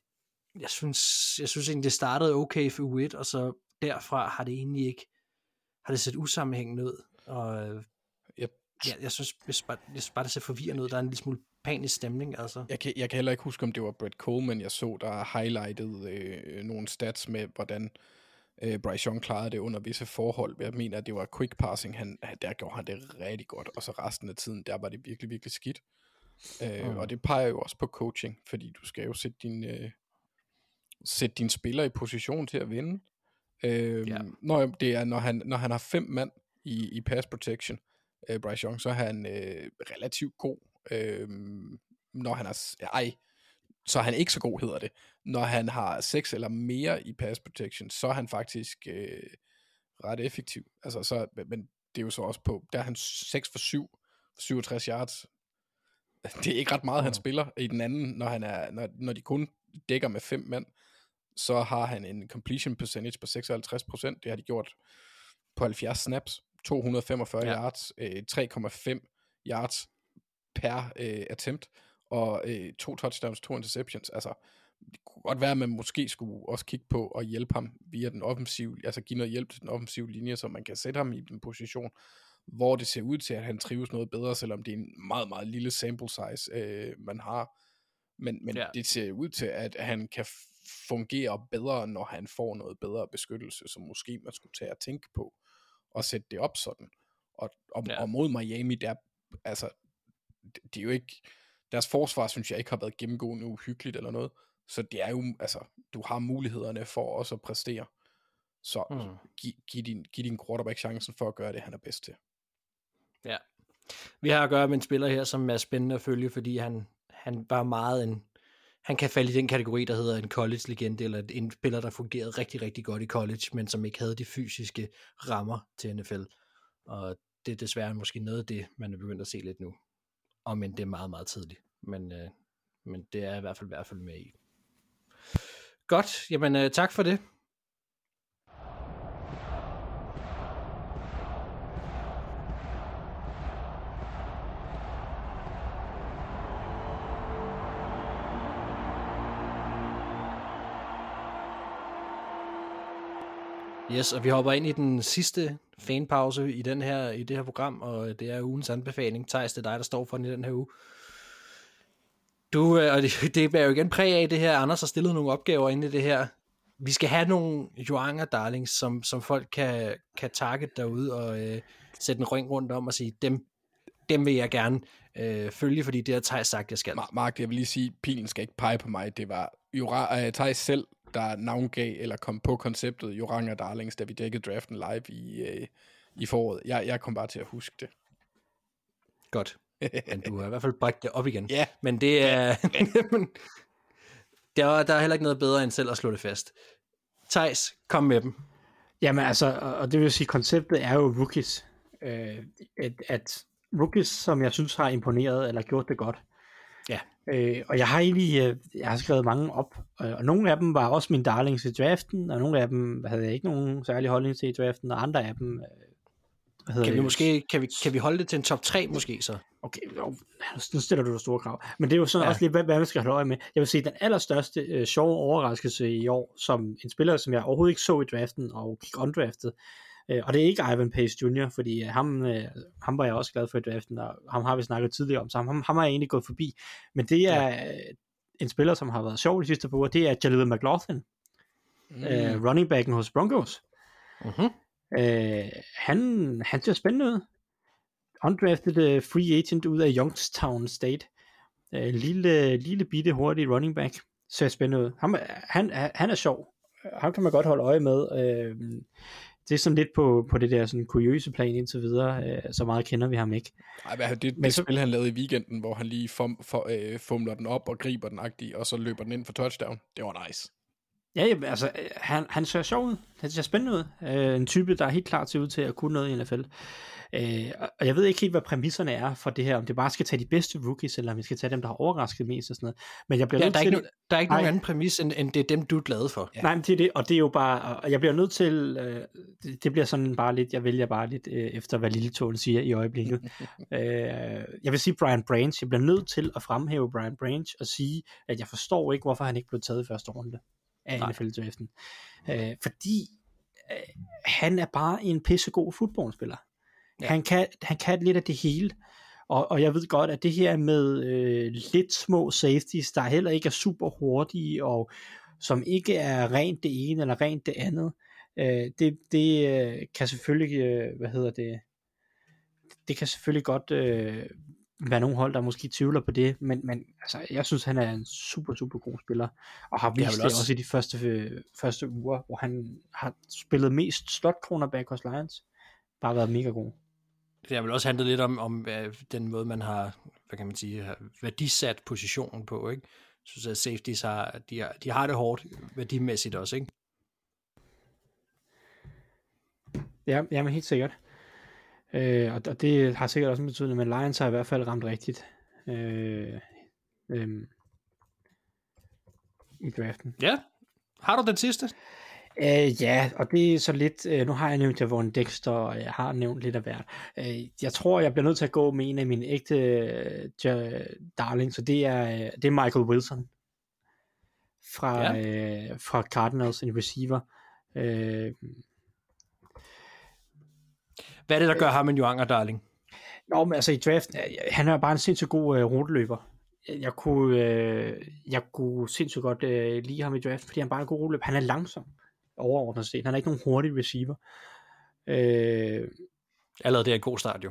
[SPEAKER 4] jeg synes, jeg synes egentlig, det startede okay for U1, og så derfra har det egentlig ikke, har det set usammenhængende ud, og
[SPEAKER 6] yep.
[SPEAKER 4] ja, jeg synes, jeg synes, bare, jeg synes bare, det ser forvirrende ud. Der er en lille smule panisk stemning, altså.
[SPEAKER 6] Jeg kan, jeg kan heller ikke huske, om det var Brett Coleman, jeg så, der highlightet øh, nogle stats med, hvordan øh, Bryce Young klarede det under visse forhold. Jeg mener, at det var quick passing, han, der gjorde han det rigtig godt, og så resten af tiden, der var det virkelig, virkelig skidt. Øh, mm. Og det peger jo også på coaching, fordi du skal jo sætte din, øh, sætte dine spillere i position til at vinde. Øh, ja. når, det er, når, han, når han har fem mand i, i pass protection, øh, Bryce Young, så er han øh, relativt god øh, når han er, ej, så er han ikke så god, hedder det. Når han har 6 eller mere i pass protection, så er han faktisk øh, ret effektiv. Altså, så, men det er jo så også på, der er han 6 for 7, 67 yards. Det er ikke ret meget, han spiller. I den anden, når, han er, når, når de kun dækker med fem mand, så har han en completion percentage på 56%. Det har de gjort på 70 snaps, 245 ja. yards, øh, 3,5 yards per øh, attempt, og øh, to touchdowns, to interceptions. Altså, det kunne godt være, at man måske skulle også kigge på at hjælpe ham via den offensive, altså give noget hjælp til den offensive linje, så man kan sætte ham i den position, hvor det ser ud til, at han trives noget bedre, selvom det er en meget, meget lille sample size, øh, man har. Men, men ja. det ser ud til, at han kan fungere bedre, når han får noget bedre beskyttelse, som måske man skulle tage at tænke på, og sætte det op sådan. Og, og, ja. og mod Miami, der, altså, det er jo ikke, deres forsvar synes jeg ikke har været gennemgående uhyggeligt eller noget, så det er jo, altså, du har mulighederne for også at præstere, så mm. giv, giv, din, giv din quarterback chancen for at gøre det, han er bedst til.
[SPEAKER 4] Ja, vi har at gøre med en spiller her, som er spændende at følge, fordi han, han var meget en, han kan falde i den kategori, der hedder en college-legende, eller en spiller, der fungerede rigtig, rigtig godt i college, men som ikke havde de fysiske rammer til NFL. Og det er desværre måske noget af det, man er begyndt at se lidt nu og men det er meget, meget tidligt. Men, øh, men det er i hvert fald i hvert fald med i. Godt, jamen øh, tak for det. Yes, og vi hopper ind i den sidste fanpause i, den her, i det her program, og det er ugens anbefaling. Thijs, det er dig, der står for den i den her uge. Du, øh, og det, det er jo igen præg af det her, Anders har stillet nogle opgaver ind i det her. Vi skal have nogle Joanger darlings, som, som folk kan, kan target derude og øh, sætte en ring rundt om og sige, dem, dem vil jeg gerne øh, følge, fordi det har Thijs sagt, jeg skal.
[SPEAKER 6] Mark, jeg vil lige sige, pilen skal ikke pege på mig. Det var jo uh, øh, Thijs selv, der navngav eller kom på konceptet Joranga Darlings, da vi dækkede draften live i, øh, i foråret. Jeg, jeg kom bare til at huske det.
[SPEAKER 4] Godt. Men du har i hvert fald brækket det op igen.
[SPEAKER 6] Ja.
[SPEAKER 4] Men det er... der, er, der er heller ikke noget bedre end selv at slå det fast. Thijs, kom med dem.
[SPEAKER 5] Jamen altså, og det vil sige, konceptet er jo rookies. Øh, at, at rookies, som jeg synes har imponeret eller gjort det godt. Øh, og jeg har egentlig øh, jeg har skrevet mange op, og, og nogle af dem var også min darlings i draften, og nogle af dem havde jeg ikke nogen særlig holdning til i draften, og andre af dem... Øh,
[SPEAKER 4] hvad kan vi det? måske kan vi, kan vi holde det til en top 3 måske så?
[SPEAKER 5] Okay, jo, nu stiller du der store krav. Men det er jo sådan ja. også lidt, hvad, hvad man skal holde øje med. Jeg vil sige, den allerstørste øh, sjove overraskelse i år, som en spiller, som jeg overhovedet ikke så i draften, og gik undraftet, Øh, og det er ikke Ivan Pace Jr., fordi øh, ham, øh, ham var jeg også glad for i draften, og ham har vi snakket tidligere om, så ham, ham har jeg egentlig gået forbi. Men det er ja. en spiller, som har været sjov de sidste par uger, det er Jalil McLaughlin, mm. øh, running backen hos Broncos.
[SPEAKER 4] Mm-hmm.
[SPEAKER 5] Øh, han, han ser spændende ud. Undrafted uh, free agent ud af Youngstown State. Øh, lille, lille bitte hurtig running back. Ser spændende ud. Han, han, han er sjov. Ham kan man godt holde øje med. Øh, det er sådan lidt på, på det der sådan kuriøse plan indtil videre. Øh, så meget kender vi ham ikke.
[SPEAKER 6] Ej, hvad, det, det
[SPEAKER 5] Men så-
[SPEAKER 6] spil, han lavede i weekenden, hvor han lige fum, for, øh, fumler den op og griber den agtig, og så løber den ind for touchdown. Det var nice.
[SPEAKER 5] Ja, jamen, altså, øh, han, han ser sjov ud. Han ser spændende ud. Øh, en type, der er helt klar til ud til at kunne noget i NFL. Øh, og- jeg ved ikke helt, hvad præmisserne er for det her. Om det bare skal tage de bedste rookies, eller om vi skal tage dem, der har overrasket mest og sådan noget. Men jeg bliver
[SPEAKER 4] Der,
[SPEAKER 5] nødt
[SPEAKER 4] der, er
[SPEAKER 5] til...
[SPEAKER 4] ikke, der er ikke nogen anden præmis, end, end det er dem, du er glad for.
[SPEAKER 5] Ja. Nej, men det er det, og det er jo bare, og jeg bliver nødt til, øh, det, det bliver sådan bare lidt, jeg vælger bare lidt øh, efter, hvad Lille Tålen siger i øjeblikket. øh, jeg vil sige Brian Branch, jeg bliver nødt til at fremhæve Brian Branch og sige, at jeg forstår ikke, hvorfor han ikke blev taget i første runde af. NFL-draften. Øh, fordi øh, han er bare en pissegod fodboldspiller. Ja. Han, kan, han kan lidt af det hele. Og, og jeg ved godt, at det her med øh, lidt små safeties, der heller ikke er super hurtige, og som ikke er rent det ene eller rent det andet, øh, det, det øh, kan selvfølgelig, øh, hvad hedder det, det kan selvfølgelig godt øh, være nogle hold, der måske tvivler på det, men, men altså, jeg synes, han er en super, super god spiller, og har vist det
[SPEAKER 4] også-
[SPEAKER 5] også i de første, øh, første uger, hvor han har spillet mest slot cornerback hos Lions. Bare været mega god.
[SPEAKER 4] Det har vel også handlet lidt om, om øh, den måde, man har, hvad kan man sige, har værdisat positionen på, ikke? Jeg synes, at safeties har, de har, de har det hårdt værdimæssigt også, ikke?
[SPEAKER 5] Ja, ja men helt sikkert. Øh, og, og det har sikkert også en betydning, men Lions har i hvert fald ramt rigtigt øh, øh, i draften.
[SPEAKER 4] Ja. Har du den sidste?
[SPEAKER 5] Øh, ja, og det er så lidt, øh, nu har jeg nævnt Javon Dexter, og jeg har nævnt lidt af hvert. Øh, jeg tror, jeg bliver nødt til at gå med en af mine ægte øh, ja, darling, så det er, øh, det er Michael Wilson fra, ja. øh, fra Cardinals, en receiver. Øh,
[SPEAKER 4] Hvad er det, der gør ham en juanger, darling?
[SPEAKER 5] Nå, men altså i draften, han er bare en sindssygt god øh, ruteløber. Jeg, jeg kunne, øh, jeg kunne sindssygt godt øh, lide ham i draften, fordi han bare er en god ruteløber. Han er langsom overordnet set. Han er ikke nogen hurtig receiver. Øh,
[SPEAKER 4] Allerede det er en god start, jo.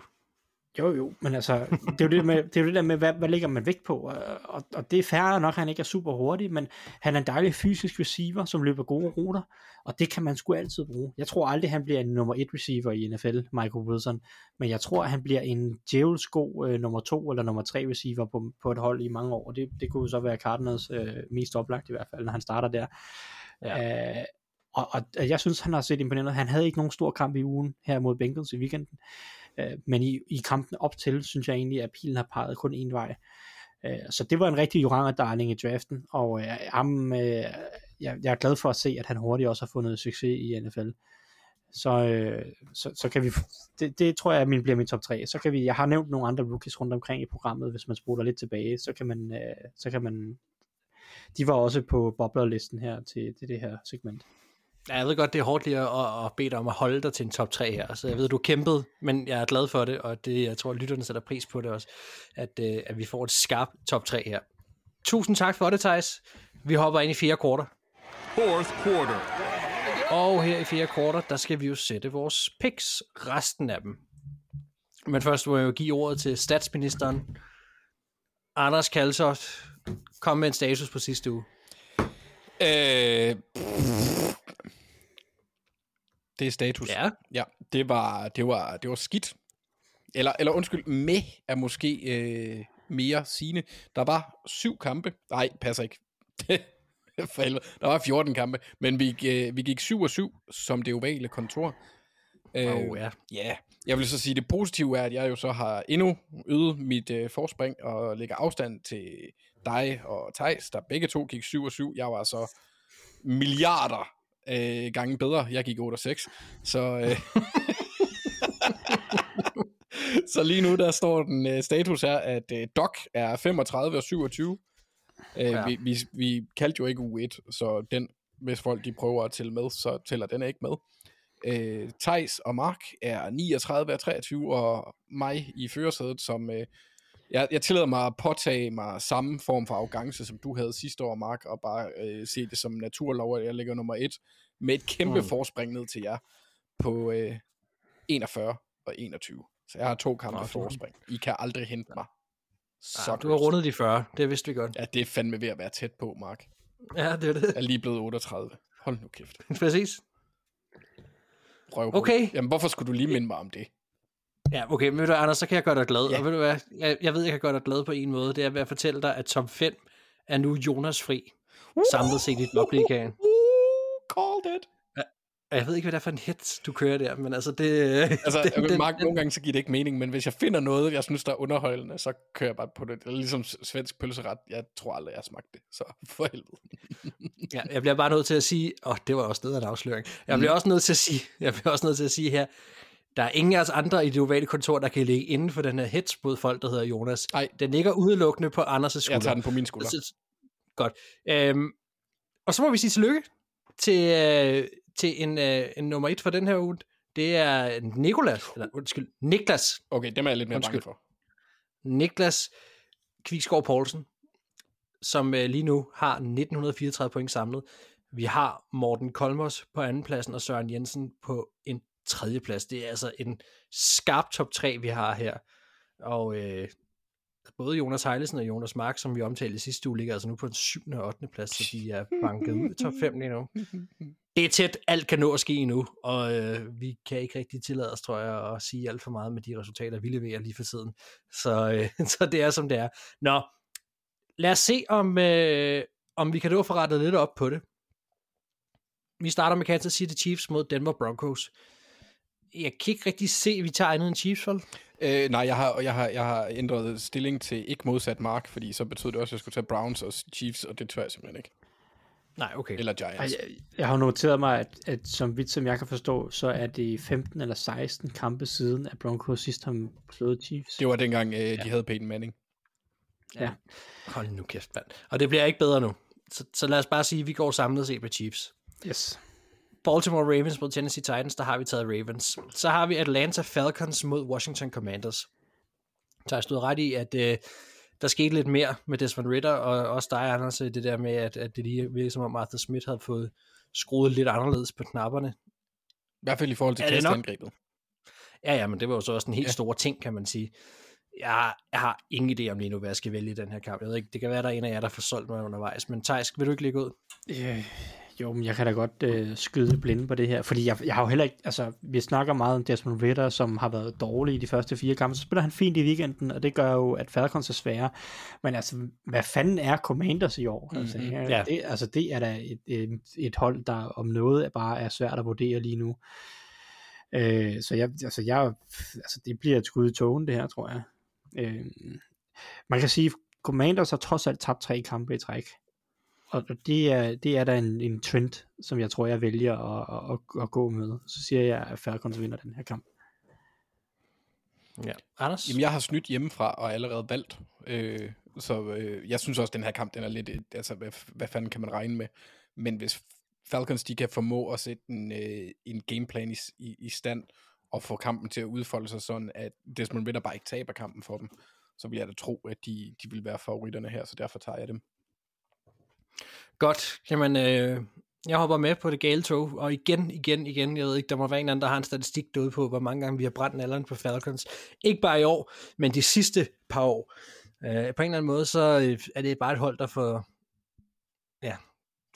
[SPEAKER 5] Jo, jo, men altså, det er jo det, med, det, er jo det der med, hvad, hvad lægger man vægt på? Og, og, det er færre nok, han ikke er super hurtig, men han er en dejlig fysisk receiver, som løber gode ruter, og det kan man sgu altid bruge. Jeg tror aldrig, han bliver en nummer et receiver i NFL, Michael Wilson, men jeg tror, at han bliver en djævels god øh, nummer to eller nummer tre receiver på, på et hold i mange år, og det, det kunne så være Cardinals øh, mest oplagt i hvert fald, når han starter der. Ja. Øh, og, og jeg synes, han har set imponerende. Han havde ikke nogen stor kamp i ugen her mod Bengals i weekenden. Øh, Øh, men i, i kampen op til, synes jeg egentlig, at pilen har peget kun en vej. Øh, så det var en rigtig Joranger darling i draften, og øh, ham, øh, jeg, jeg er glad for at se, at han hurtigt også har fundet succes i NFL. Så, øh, så, så kan vi, det, det tror jeg min, bliver min top 3. Så kan vi, jeg har nævnt nogle andre rookies rundt omkring i programmet, hvis man spoler lidt tilbage, så kan man, øh, så kan man de var også på boblerlisten her til, til det her segment.
[SPEAKER 4] Ja, jeg ved godt, det er hårdt lige at, at, bede dig om at holde dig til en top 3 her, så jeg ved, du kæmpede, men jeg er glad for det, og det, jeg tror, lytterne sætter pris på det også, at, øh, at vi får et skarpt top 3 her. Tusind tak for det, Thijs. Vi hopper ind i fire korter.
[SPEAKER 7] Fourth quarter.
[SPEAKER 4] Og her i fire korter, der skal vi jo sætte vores picks, resten af dem. Men først må jeg jo give ordet til statsministeren. Anders Kalsoft, kom med en status på sidste uge.
[SPEAKER 6] Øh, det er status.
[SPEAKER 4] Ja.
[SPEAKER 6] Ja, det var, det var, det var skidt. Eller, eller undskyld, med er måske øh, mere sine. Der var syv kampe. Nej, passer ikke. For helvede. Der var 14 kampe, men vi, øh, vi gik 7 og 7 som det ovale kontor. Øh,
[SPEAKER 4] Oh, ja.
[SPEAKER 6] Ja, jeg vil så sige, det positive er, at jeg jo så har endnu øget mit øh, forspring og lægger afstand til dig og Tejs, der begge to gik 7 og 7. Jeg var så milliarder øh, gange bedre. Jeg gik 8 og 6. Så, øh, så lige nu der står den øh, status her, at øh, Doc er 35 og 27. Øh,
[SPEAKER 4] Ja.
[SPEAKER 6] ja. vi, vi, vi kaldte jo ikke U1, så den, hvis folk de prøver at tælle med, så tæller den ikke med. Øh, Tejs og Mark er 39 og 23, og mig i førersædet, som øh, jeg, jeg tillader mig at påtage mig samme form for arrogance, som du havde sidste år, Mark, og bare øh, se det som naturlov, at jeg ligger nummer et, med et kæmpe
[SPEAKER 4] Mm.
[SPEAKER 6] forspring ned til jer. på øh, 41 og 21. Så jeg har to kampe
[SPEAKER 4] Nå,
[SPEAKER 6] forspring. I kan aldrig hente mig. Så
[SPEAKER 4] Ja, du har rundet de 40, det vidste vi godt.
[SPEAKER 6] Ja, det er fandme ved at være tæt på, Mark.
[SPEAKER 4] Ja, det er det.
[SPEAKER 6] Jeg er lige blevet 38. Hold nu kæft.
[SPEAKER 4] Præcis.
[SPEAKER 6] Røv på.
[SPEAKER 4] Okay.
[SPEAKER 6] Jamen, hvorfor skulle du lige minde mig om det?
[SPEAKER 4] Ja, okay, men ved du, Anders, så kan jeg gøre dig glad.
[SPEAKER 6] Ja.
[SPEAKER 4] Og ved du hvad, jeg, jeg ved, jeg kan gøre dig glad på en måde. Det er ved at fortælle dig, at top 5 er nu Jonas fri. Samlet set i Blobligaen.
[SPEAKER 6] Uh, called it.
[SPEAKER 4] Jeg ved ikke, hvad det er for en hit, du kører der, men altså det...
[SPEAKER 6] Altså,
[SPEAKER 4] den,
[SPEAKER 6] den,
[SPEAKER 4] den,
[SPEAKER 6] Mark, nogle gange så giver det ikke mening, men hvis jeg finder noget, jeg synes, der er underholdende, så kører jeg bare på det. Det er ligesom svensk pølseret. Jeg tror aldrig, jeg har smagt det. Så for helvede.
[SPEAKER 4] ja, jeg bliver bare nødt til at sige... Åh, oh, det var også noget af en afsløring. Jeg bliver også nødt til at sige... Jeg bliver også nødt til at sige her, der er ingen af os andre i det ovale kontor, der kan ligge inden for den her hits mod folk, der hedder Jonas.
[SPEAKER 6] Nej.
[SPEAKER 4] Den ligger udelukkende på Anders' skulder.
[SPEAKER 6] Jeg tager den på min skulder.
[SPEAKER 4] Så- Godt. Øhm, og så må vi sige tillykke til, øh, til en, øh, en nummer et for den her uge. Det er Nikolas, eller undskyld, Niklas,
[SPEAKER 6] Okay, dem er jeg lidt mere
[SPEAKER 4] Undskyld.
[SPEAKER 6] bange for.
[SPEAKER 4] Niklas Kvigsgaard Poulsen, som øh, lige nu har 1934 point samlet. Vi har Morten Kolmos på andenpladsen og Søren Jensen på en tredje plads. Det er altså en skarp top 3, vi har her. Og øh, både Jonas Heilesen og Jonas Mark, som vi omtalte i sidste uge, ligger altså nu på en 7. og 8. plads, så de er banket ud i top 5 lige nu. Det er tæt, alt kan nå at ske nu, og øh, vi kan ikke rigtig tillade os, tror jeg, at sige alt for meget med de resultater, vi leverer lige for tiden. Så, øh, så det er, som det er. Nå, lad os se, om, øh, om vi kan nå at få rettet lidt op på det. Vi starter med Kansas City Chiefs mod Denver Broncos. Jeg kan ikke rigtig se, at vi tager andet end Chiefs, vel?
[SPEAKER 6] Øh, nej, jeg har, jeg, har, jeg har ændret stilling til ikke modsat Mark, fordi så betød det også, at jeg skulle tage Browns og Chiefs, og det tør jeg simpelthen ikke.
[SPEAKER 4] Nej, okay.
[SPEAKER 6] Eller Giants.
[SPEAKER 5] jeg, jeg har noteret mig, at, at som vidt som jeg kan forstå, så er det 15 eller 16 kampe siden, at Broncos sidst har slået Chiefs.
[SPEAKER 6] Det var dengang, øh, de havde Peyton Manning.
[SPEAKER 5] Ja.
[SPEAKER 4] Hold nu kæft, mand. Og det bliver ikke bedre nu. Så, så lad os bare sige, at vi går samlet set på Chiefs.
[SPEAKER 5] Yes.
[SPEAKER 4] Baltimore Ravens mod Tennessee Titans, der har vi taget Ravens. Så har vi Atlanta Falcons mod Washington Commanders. Så jeg stod ret i, at øh, der skete lidt mere med Desmond Ritter, og også dig, Anders, det der med, at, at det lige virkede som om Arthur Smith havde fået skruet lidt anderledes på knapperne.
[SPEAKER 6] I hvert fald i forhold til
[SPEAKER 4] Er det nok?
[SPEAKER 6] kastangrebet.
[SPEAKER 4] Ja, ja, men det var jo så også en helt
[SPEAKER 6] Ja.
[SPEAKER 4] ja. stor ting, kan man sige. Jeg, jeg har ingen idé om lige nu, hvad jeg skal vælge i den her kamp. Jeg ved ikke, det kan være, der er en af jer, der får solgt mig undervejs. Men Thijs, vil du ikke ligge ud?
[SPEAKER 5] Øh, jo, men jeg kan da godt øh, skyde blinde på det her, fordi jeg, jeg har jo heller ikke, altså, vi snakker meget om Desmond Ritter, som har været dårlig i de første fire kampe, så spiller han fint i weekenden, og det gør jo, at Falcons er svære, men altså, hvad fanden er Commanders i år? Altså,
[SPEAKER 6] Mhm.
[SPEAKER 5] ja. Det, altså, det er da et, et, et hold, der om noget bare er svært at vurdere lige nu. Øh, så jeg, altså, jeg, altså, det bliver et skud i togen, det her, tror jeg. Øh, man kan sige, Commanders har trods alt tabt tre kampe i træk. Og det er, det er da en, en trend, som jeg tror, jeg vælger at, at, at, gå med. Så siger jeg, at Falcons vinder den her kamp.
[SPEAKER 4] Ja. Anders?
[SPEAKER 6] Jamen, jeg har snydt hjemmefra og allerede valgt. Øh, så øh, jeg synes også, at den her kamp, den er lidt, altså, hvad, hvad fanden kan man regne med? Men hvis Falcons, de kan formå at sætte en, øh, en gameplan i, i, i stand, og få kampen til at udfolde sig sådan, at Desmond Ritter bare ikke taber kampen for dem, så vil jeg da tro, at de, de vil være favoritterne her, så derfor tager jeg dem.
[SPEAKER 4] Godt. Jamen, øh, jeg hopper med på det gale tog, og igen, igen, igen, jeg ved ikke, der må være en anden, der har en statistik derude på, hvor mange gange vi har brændt alderen på Falcons. Ikke bare i år, men de sidste par år. Øh, på en eller anden måde, så øh, er det bare et hold, der får ja,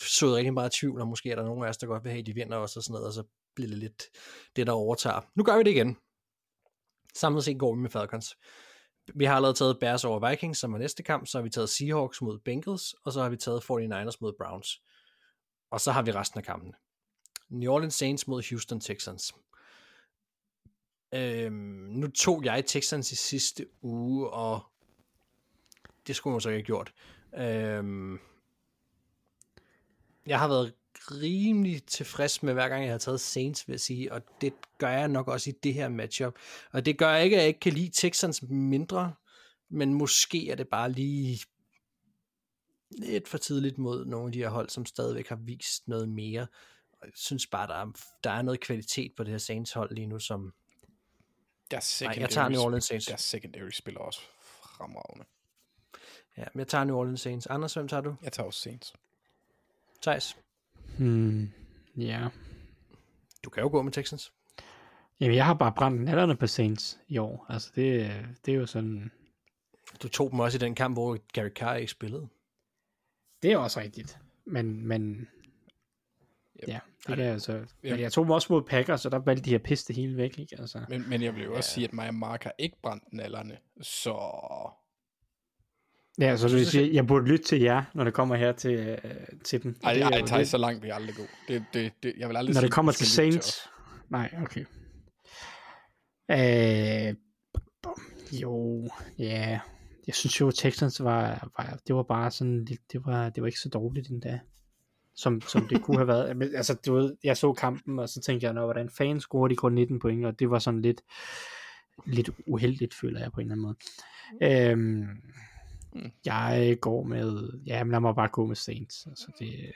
[SPEAKER 4] sået rigtig meget tvivl, og måske er der nogen af os, der godt vil have, at de vinder også og sådan noget, og så bliver det lidt det, der overtager. Nu gør vi det igen. Samlet set går vi med Falcons. Vi har allerede taget Bears over Vikings, som er næste kamp, så har vi taget Seahawks mod Bengals, og så har vi taget 49ers mod Browns. Og så har vi resten af kampen. New Orleans Saints mod Houston Texans. Øhm, nu tog jeg Texans i sidste uge, og det skulle man så ikke have gjort. Øhm, jeg har været rimelig tilfreds med hver gang jeg har taget Saints, vil jeg sige, og det gør jeg nok også i det her matchup. Og det gør ikke, at jeg ikke kan lide Texans mindre, men måske er det bare lige lidt for tidligt mod nogle af de her hold, som stadigvæk har vist noget mere. Og jeg synes bare, der er, der er noget kvalitet på det her Saints hold lige nu, som...
[SPEAKER 6] Deres
[SPEAKER 4] Nej, jeg tager New Orleans Saints.
[SPEAKER 6] Deres secondary spiller også fremragende.
[SPEAKER 4] Ja, men jeg tager New Orleans Saints. Anders, hvem tager du?
[SPEAKER 6] Jeg tager også Saints.
[SPEAKER 4] Thijs?
[SPEAKER 5] Hmm, ja.
[SPEAKER 4] Du kan jo gå med Texans.
[SPEAKER 5] Jamen, jeg har bare brændt nallerne på Saints i år. Altså, det, det er jo sådan...
[SPEAKER 4] Du tog dem også i den kamp, hvor Gary Carr ikke spillede.
[SPEAKER 5] Det er også rigtigt. Men, men ja, det kan jeg så. Men jeg tog dem også mod Packers, så der valgte de her piste hele væk, ikke? Altså.
[SPEAKER 6] Men, men jeg vil jo også sige, at Maja Mark har ikke brændt nallerne, så...
[SPEAKER 5] Ja, så du vil sige, jeg burde lytte til jer, når det kommer her til, øh, til dem.
[SPEAKER 6] Ej,
[SPEAKER 5] Det
[SPEAKER 6] ej,
[SPEAKER 5] jo
[SPEAKER 6] tager
[SPEAKER 5] det.
[SPEAKER 6] så langt vil jeg aldrig gå. Det, det, det, jeg vil aldrig
[SPEAKER 5] Når
[SPEAKER 6] sige,
[SPEAKER 5] det kommer til Saints. Nej, okay. Øh, jo, ja. Jeg synes jo, at Texans var, var, det var bare sådan lidt, det var, det var ikke så dårligt endda. Som, som det kunne have været. Men, altså, du ved, jeg så kampen, og så tænkte jeg, nå, hvordan fanden scorede de kun 19 point, og det var sådan lidt, lidt uheldigt, føler jeg på en eller anden måde. Øhm, jeg går med, ja, men lad mig bare gå med Saints. Altså, det,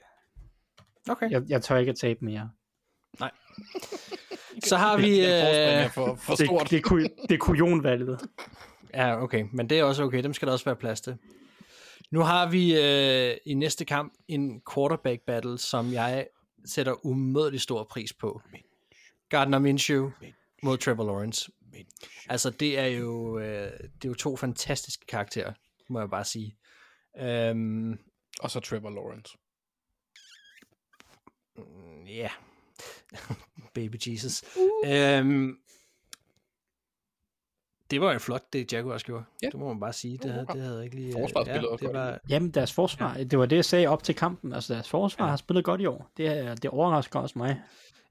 [SPEAKER 4] Okay.
[SPEAKER 5] jeg, jeg tør ikke at tabe mere.
[SPEAKER 4] Så har vi...
[SPEAKER 6] Er
[SPEAKER 4] Øh,
[SPEAKER 6] for, for stort.
[SPEAKER 5] Det, det, er ku- det er kujonvalget.
[SPEAKER 4] ja, okay, men det er også okay. Dem skal der også være plads til. Nu har vi øh, i næste kamp en quarterback battle, som jeg sætter umådelig stor pris på. Gardner Minshew mod Trevor Lawrence. Altså, det er jo, øh, det er jo to fantastiske karakterer, må jeg bare sige. Øhm,
[SPEAKER 6] Og så Trevor Lawrence.
[SPEAKER 4] Ja. Baby Jesus. Øhm, det var jo flot, det Jaguars gjorde.
[SPEAKER 6] Ja.
[SPEAKER 4] Det må man bare sige. Det, havde, det havde jeg ikke lige...
[SPEAKER 6] Forsvaret spillede også
[SPEAKER 4] det
[SPEAKER 6] godt.
[SPEAKER 4] var,
[SPEAKER 5] Jamen, deres forsvar, ja. det var det, jeg sagde op til kampen. Altså, deres forsvar ja. har spillet godt i år. Det, er- det overrasker også mig.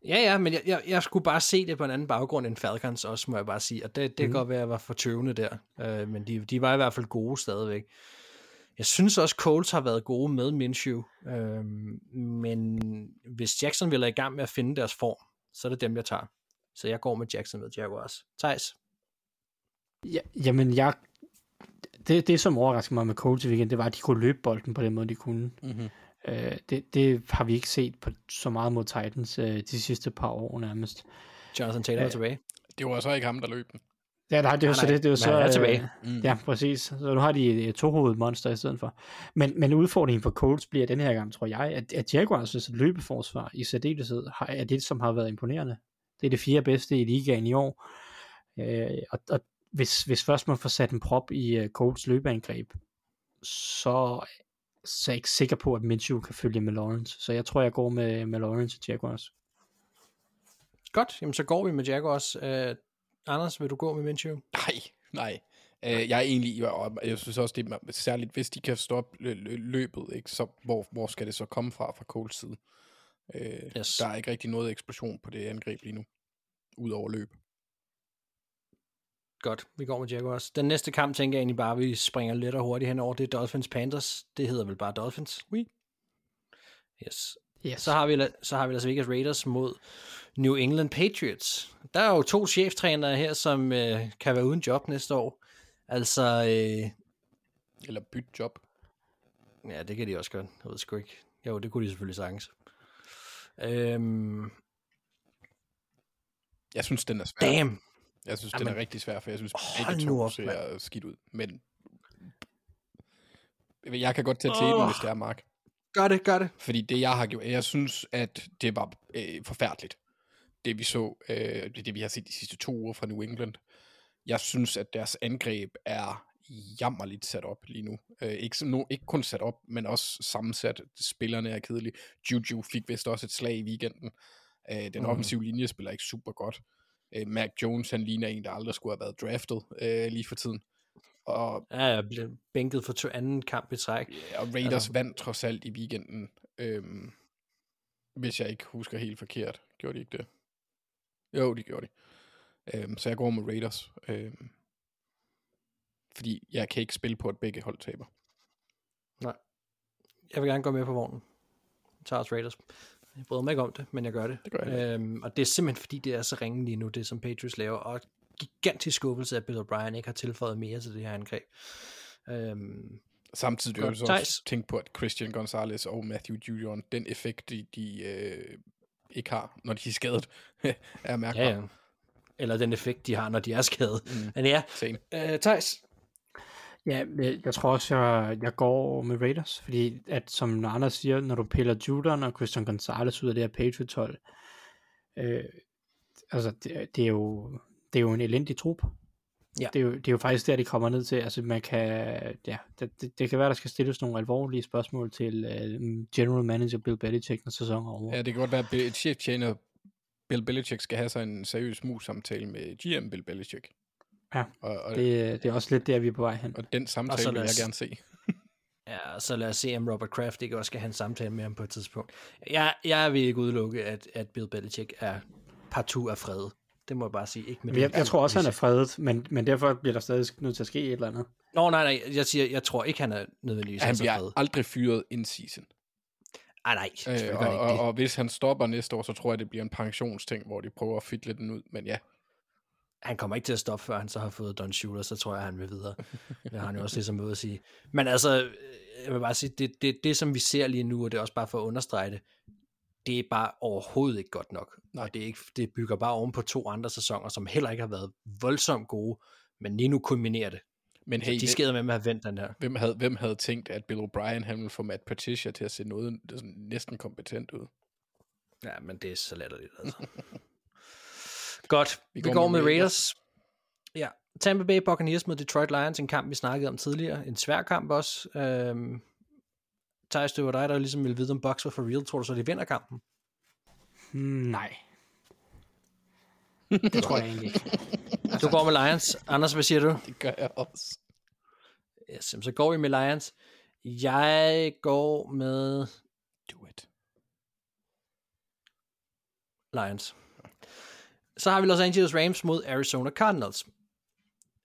[SPEAKER 4] Ja, ja, men jeg, jeg, jeg skulle bare se det på en anden baggrund end Falcons også, må jeg bare sige. Og det, det kan godt være, at jeg var for tøvende der. Øh, men de, de var i hvert fald gode stadigvæk. Jeg synes også, Coles har været gode med Minshew. Øh, men hvis Jacksonville er i gang med at finde deres form, så er det dem, jeg tager. Så jeg går med Jacksonville Jaguars. Thijs?
[SPEAKER 5] Ja, jamen, jeg... Det, det, som overraskede mig med Colts i weekend, det var, at de kunne løbe bolden på den måde, de kunne.
[SPEAKER 6] Mm-hmm.
[SPEAKER 5] Øh, det, det har vi ikke set på så meget mod Titans øh, de sidste par år nærmest.
[SPEAKER 4] Jonathan Taylor er
[SPEAKER 5] Ja.
[SPEAKER 4] tilbage.
[SPEAKER 6] Det var så ikke ham, der løb den.
[SPEAKER 5] Ja, nej, det er jo
[SPEAKER 4] Nej,
[SPEAKER 5] så
[SPEAKER 4] nej,
[SPEAKER 5] det. Det er jo
[SPEAKER 4] men
[SPEAKER 5] så,
[SPEAKER 4] er
[SPEAKER 5] øh,
[SPEAKER 4] tilbage.
[SPEAKER 6] Mm.
[SPEAKER 5] Ja, præcis. Så nu har de et, et tohovedet monster i stedet for. Men, men udfordringen for Colts bliver den her gang, tror jeg, at, at Jaguars' løbeforsvar i særdeleshed har, er det, som har været imponerende. Det er det fjerde bedste i ligaen i år. Øh, og, og hvis, hvis først man får sat en prop i uh, Colts løbeangreb, så, så er jeg ikke sikker på, at Minshew kan følge med Lawrence. Så jeg tror, jeg går med, med Lawrence og Jaguars.
[SPEAKER 4] Godt, jamen så går vi med Jaguars. Uh, Anders, vil du gå med Minshew?
[SPEAKER 6] Nej, nej. Øh, jeg er egentlig, og jeg synes også, det er særligt, hvis de kan stoppe lø- lø- løbet, ikke, så hvor, hvor skal det så komme fra fra Coles side? Øh,
[SPEAKER 4] Yes.
[SPEAKER 6] Der er ikke rigtig noget eksplosion på det angreb lige nu, udover løb.
[SPEAKER 4] Godt, vi går med Jaguars. Den næste kamp tænker jeg egentlig bare, vi springer lidt og hurtigt henover. Det er Dolphins Panthers. Det hedder vel bare Dolphins.
[SPEAKER 6] Oui.
[SPEAKER 4] Yes.
[SPEAKER 5] Yes.
[SPEAKER 4] Så har vi, så har vi Las Vegas Raiders mod New England Patriots. Der er jo to cheftrænere her, som øh, kan være uden job næste år. Altså, øh,
[SPEAKER 6] Eller bytte job.
[SPEAKER 4] ja, det kan de også godt. Jeg ved sgu ikke. Jo, det kunne de selvfølgelig sagtens. Øhm,
[SPEAKER 6] Jeg synes, den er svær.
[SPEAKER 4] damn.
[SPEAKER 6] Jeg synes,
[SPEAKER 4] Jamen,
[SPEAKER 6] den er rigtig svær, for jeg synes, begge to
[SPEAKER 4] op,
[SPEAKER 6] ser skidt ud. Men jeg kan godt tage til den,
[SPEAKER 4] Åh.
[SPEAKER 6] hvis det er Mark.
[SPEAKER 4] Gør det, gør det.
[SPEAKER 6] Fordi det, jeg har gjort, jeg synes, at det var øh, forfærdeligt. Det vi så, øh, det, det vi har set de sidste to uger fra New England. Jeg synes, at deres angreb er jammerligt sat op lige nu. Øh, ikke, no, ikke kun sat op, men også sammensat. Spillerne er kedelige. Juju fik vist også et slag i weekenden. Øh, den mm. offensive linje spiller ikke super godt. Øh, Mac Jones, han ligner en, der aldrig skulle have været draftet øh, lige for tiden. Og
[SPEAKER 4] Ja, jeg blev bænket for to anden kamp i træk.
[SPEAKER 6] Ja, og Raiders
[SPEAKER 4] Altså-
[SPEAKER 6] vandt trods alt i weekenden. Øhm, hvis jeg ikke husker helt forkert. Gjorde de ikke det? Jo, de gjorde det. Øhm, så jeg går med Raiders. Øhm, fordi jeg kan ikke spille på, at begge hold taber.
[SPEAKER 4] Nej. Jeg vil gerne gå med på vognen. Os Raiders. Jeg bryder mig ikke om det, men jeg gør det.
[SPEAKER 6] Det gør jeg.
[SPEAKER 4] Øhm, og det er simpelthen fordi, det er så ringe lige nu, det som Patriots laver. Og gigantisk skuffelse, at Bill O'Brien ikke har tilføjet mere til det her angreb. Øhm,
[SPEAKER 6] Samtidig vil jeg så også tænke på, at Christian Gonzalez og Matthew Judon, den effekt, de, de øh, ikke har, når de er skadet, er mærkbar.
[SPEAKER 4] ja, ja. Eller den effekt, de har, når de er skadet. Mm. Men ja,
[SPEAKER 6] Same.
[SPEAKER 4] øh, Thijs.
[SPEAKER 5] Ja, jeg, jeg tror også, jeg, jeg går med Raiders, fordi at, som Anders siger, når du piller Judon og Christian Gonzalez ud af det her Patriots hold, øh, altså, det, det, er jo, det er jo en elendig trup.
[SPEAKER 4] Ja.
[SPEAKER 5] Det, er jo, det er jo faktisk der, det kommer ned til. Altså, man kan, ja, det, det, det kan være, der skal stilles nogle alvorlige spørgsmål til uh, general manager Bill Belichick, når sæsonen er over.
[SPEAKER 6] Ja, det kan godt være, at cheftjener Bill Belichick skal have sig en seriøs mus-samtale med GM Bill Belichick.
[SPEAKER 5] Ja,
[SPEAKER 6] Og, og,
[SPEAKER 5] det, det er også lidt der, vi er på vej hen.
[SPEAKER 6] og den
[SPEAKER 4] Og
[SPEAKER 6] samtale vil
[SPEAKER 4] lad
[SPEAKER 6] jeg
[SPEAKER 4] os-
[SPEAKER 6] gerne se.
[SPEAKER 4] Ja, så lad os se, om Robert Kraft ikke også skal have en samtale med ham på et tidspunkt. Jeg, jeg vil ikke udelukke, at, at Bill Belichick er partout af fred. Det må jeg bare sige. Ikke med
[SPEAKER 5] Jeg, jeg tror også, han er fredet, men, men derfor bliver der stadig nødt til at ske et eller andet.
[SPEAKER 4] Nå, nej, nej. Jeg siger, jeg tror ikke, han er nødvendigvis
[SPEAKER 6] Han
[SPEAKER 4] så
[SPEAKER 6] bliver
[SPEAKER 4] fred.
[SPEAKER 6] aldrig fyret in season.
[SPEAKER 4] Ah, nej,
[SPEAKER 6] Øh, og,
[SPEAKER 4] han
[SPEAKER 6] og,
[SPEAKER 4] ikke det.
[SPEAKER 6] og, hvis han stopper næste år, så tror jeg, det bliver en pensionsting, hvor de prøver at fedle den ud. Men ja,
[SPEAKER 4] Han kommer ikke til at stoppe, før han så har fået Don Shula, så tror jeg, han vil videre. Det har han jo også ligesom måde at sige. Men altså, øh, jeg vil bare sige, det, det, det som vi ser lige nu, og det er også bare for at understrege det, det er bare overhovedet ikke godt nok. Nej. Og det, er ikke, det bygger bare oven på to andre sæsoner, som heller ikke har været voldsomt gode, men lige nu kulminerer det.
[SPEAKER 6] men
[SPEAKER 4] Hey,
[SPEAKER 6] hey,
[SPEAKER 4] de skader med at have vendt den her.
[SPEAKER 6] hvem havde, hvem havde tænkt, at Bill O'Brien han ville få Matt Patricia til at se noget næsten kompetent ud?
[SPEAKER 4] Ja, men det er så latterligt, altså. Godt, vi,
[SPEAKER 6] Vi
[SPEAKER 4] vi går,
[SPEAKER 6] går
[SPEAKER 4] går
[SPEAKER 6] med
[SPEAKER 4] med
[SPEAKER 6] Raiders.
[SPEAKER 4] Ja, Tampa Bay Buccaneers mod Detroit Lions, en kamp, vi snakkede om tidligere. En svær kamp også. Øhm, Thijs, det var dig, der ligesom ville vide, om Bucks var for real. Tror du så, de vinder kampen?
[SPEAKER 5] Hmm, nej. Det tror jeg egentlig ikke.
[SPEAKER 4] Du går med Lions. Anders, hvad siger du?
[SPEAKER 6] Det gør jeg også.
[SPEAKER 4] Yes, jamen, så går vi med Lions. Jeg går med
[SPEAKER 6] Do it.
[SPEAKER 4] Lions. Så har vi Los Angeles Rams mod Arizona Cardinals.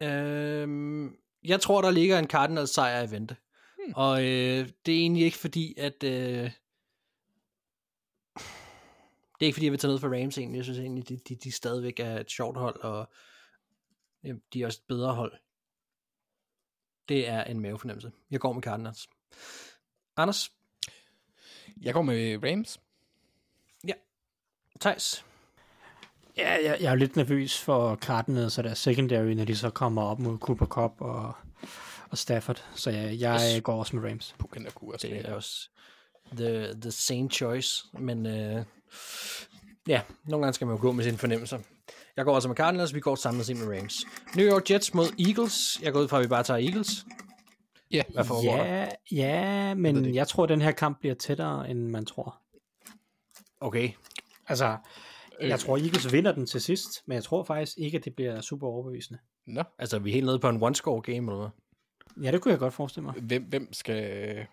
[SPEAKER 4] Øhm, jeg tror, der ligger en Cardinals sejr i vente. Hmm. Og øh, det er egentlig ikke fordi, at... Øh, det er ikke fordi, jeg vil tage ned for Rams egentlig. Jeg synes egentlig, de, de, de stadigvæk er et sjovt hold, og øh, de er også et bedre hold. Det er en mavefornemmelse. Jeg går med Cardinals. Anders?
[SPEAKER 6] Jeg går med Rams.
[SPEAKER 4] Thijs?
[SPEAKER 5] Ja, jeg, jeg er lidt nervøs for Cardinals så deres secondary, når de så kommer op mod Cooper Cup og, og Stafford. Så jeg, jeg
[SPEAKER 4] Yes.
[SPEAKER 5] går også med Rams.
[SPEAKER 6] Pukken også
[SPEAKER 4] Det er også the, the same choice, men øh, ja, nogle gange skal man jo gå med sine fornemmelser. Jeg går altså med Cardinals, vi går samlet set med Rams. New York Jets mod Eagles. Jeg går ud fra, at vi bare tager Eagles.
[SPEAKER 6] Ja,
[SPEAKER 4] Hvad foregår der?
[SPEAKER 5] Ja, ja, men
[SPEAKER 6] det
[SPEAKER 5] jeg tror, at den her kamp bliver tættere, end man tror.
[SPEAKER 4] Okay.
[SPEAKER 5] Altså. Jeg tror, Eagles vinder den til sidst, men jeg tror faktisk ikke, at det bliver super overbevisende.
[SPEAKER 6] Nå,
[SPEAKER 4] Altså, vi er helt nede på en one-score game, eller hvad?
[SPEAKER 5] Ja, det kunne jeg godt forestille mig.
[SPEAKER 6] hvem, hvem skal...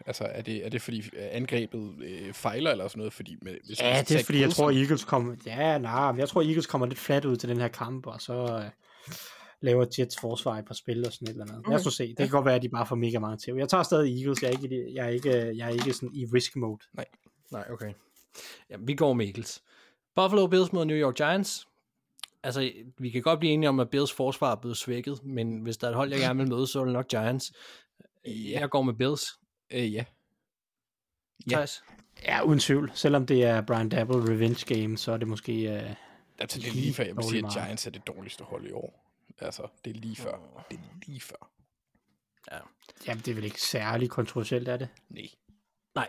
[SPEAKER 6] Altså, er det, er det fordi øh, angrebet øh, fejler eller sådan noget? Fordi med, hvis
[SPEAKER 5] Ja, det er fordi, jeg tror, Eagles kommer... Ja, nej, men jeg tror, Eagles kommer lidt flat ud til den her kamp, og så øh, laver Jets forsvar et par spil og sådan et eller andet. Lad os nu se. Det kan godt være, at de bare får mega mange til. Jeg tager stadig Eagles. Jeg er ikke, i- jeg er ikke, jeg er ikke sådan i risk mode.
[SPEAKER 4] Nej, okay. Ja, vi går med Eagles. Buffalo Bills mod New York Giants. Altså, vi kan godt blive enige om, at Bills forsvar er blevet svækket, men hvis der er et hold, jeg gerne vil møde, så er det nok Giants.
[SPEAKER 6] Ja.
[SPEAKER 4] Jeg går med Bills.
[SPEAKER 6] Øh, ja. Ja.
[SPEAKER 5] Ja, uden tvivl. Selvom det er Brian Dabble revenge game, så er det måske... Øh,
[SPEAKER 6] Altså, det er lige før, jeg vil sige, at. Giants er det dårligste hold i år. Altså, det er lige før. Det er lige før.
[SPEAKER 5] jamen, det er vel ikke særlig kontroversielt, er det?
[SPEAKER 6] Nej.
[SPEAKER 4] Nej.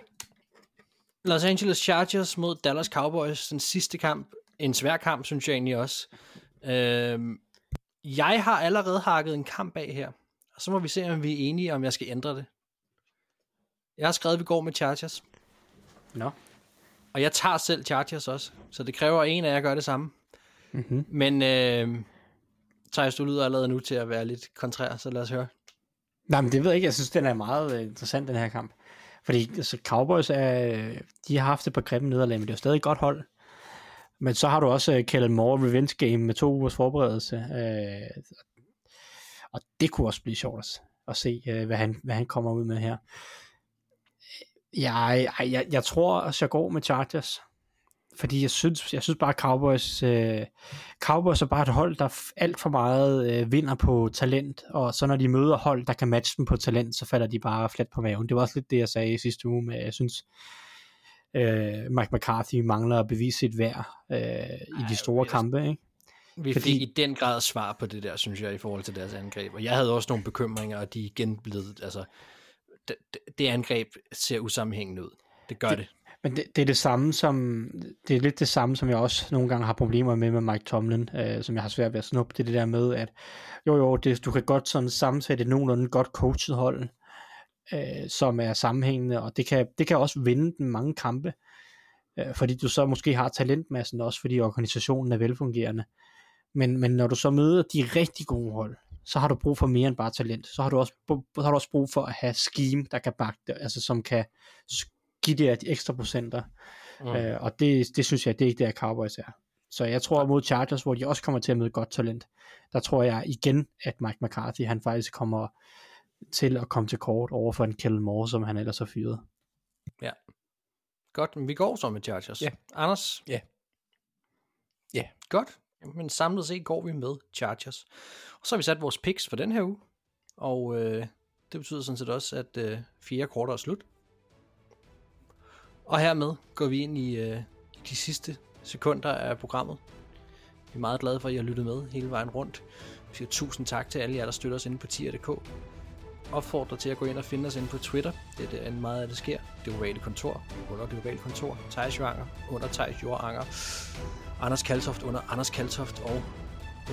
[SPEAKER 4] Los Angeles Chargers mod Dallas Cowboys, den sidste kamp. En svær kamp, synes jeg egentlig også. Øhm, jeg har allerede hakket en kamp af her. Og så må vi se, om vi er enige, om jeg skal ændre det. Jeg har skrevet, at vi går med Chargers.
[SPEAKER 5] Nå.
[SPEAKER 4] Og jeg tager selv Chargers også. Så det kræver en af jer gør det samme.
[SPEAKER 5] Mm-hmm.
[SPEAKER 4] Men øh, Thijs, du lyder allerede nu til at være lidt kontrær, så lad os høre.
[SPEAKER 5] Nej, men det ved jeg ikke. Jeg synes, den er meget øh, interessant, den her kamp. Fordi altså, Cowboys er, de har haft et par grimme nederlag, men det er jo stadig et godt hold. Men så har du også uh, Kellen Moore revenge game med to ugers forberedelse. Øh, og det kunne også blive sjovt at, at se, øh, hvad, han, hvad han kommer ud med her. Jeg, jeg, jeg tror også, jeg går med Chargers. Fordi jeg synes, jeg synes bare, Cowboys, øh, Cowboys er bare et hold, der alt for meget øh, vinder på talent, og så når de møder hold, der kan matche dem på talent, så falder de bare fladt på maven. Det var også lidt det, jeg sagde i sidste uge, med jeg synes, øh, Mike McCarthy mangler at bevise sit værd øh, i de store
[SPEAKER 4] jeg-
[SPEAKER 5] kampe, ikke?
[SPEAKER 4] Vi
[SPEAKER 5] Fordi-
[SPEAKER 4] fik i den grad svar på det der, synes jeg, i forhold til deres angreb. Og jeg havde også nogle bekymringer, og de er igen blevet, altså, det, det- angreb ser usammenhængende ud. Det gør. Det-
[SPEAKER 5] det. Men det, det er det samme som, det er lidt det samme, som jeg også nogle gange har problemer med med Mike Tomlin, øh, som jeg har svært ved at snuppe. Det er det der med, at jo jo, det, du kan godt sådan sammensætte et nogenlunde godt coachet hold, øh, som er sammenhængende, og det kan, det kan også vinde den mange kampe, øh, fordi du så måske har talentmassen også, fordi organisationen er velfungerende. Men, men når du så møder de rigtig gode hold, så har du brug for mere end bare talent. Så har du også, så har du også brug for at have scheme, der kan bakke det, altså som kan give det de ekstra procenter. Mm. Øh, og det, det synes jeg, det er ikke det, Cowboys er. Så jeg tror mod Chargers, hvor de også kommer til at møde godt talent, der tror jeg igen, at Mike McCarthy, han faktisk kommer til at komme til kort over for en Kellen Moore, som han ellers har fyret.
[SPEAKER 4] Ja. Godt, men vi går så med Chargers.
[SPEAKER 6] Ja.
[SPEAKER 4] Anders?
[SPEAKER 6] Ja. Ja.
[SPEAKER 4] Godt. Men samlet set går vi med Chargers. Og så har vi sat vores picks for den her uge. Og øh, det betyder sådan set også, at øh, fire korter er slut. Og hermed går vi ind i, øh, de sidste sekunder af programmet. Vi er meget glade for, at I har lyttet med hele vejen rundt. Vi siger tusind tak til alle jer, der støtter os inde på tier.dk. Opfordrer til at gå ind og finde os inde på Twitter. Det er en meget af det sker. Det globale kontor under det kontor. Thijs Joanger under Thijs Joranger. Anders Kaltoft under Anders Kaltoft og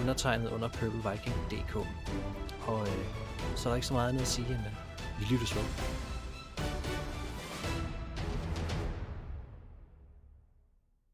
[SPEAKER 4] undertegnet under purpleviking.dk. Og øh, så er der ikke så meget andet at sige end, at vi lyttes ved.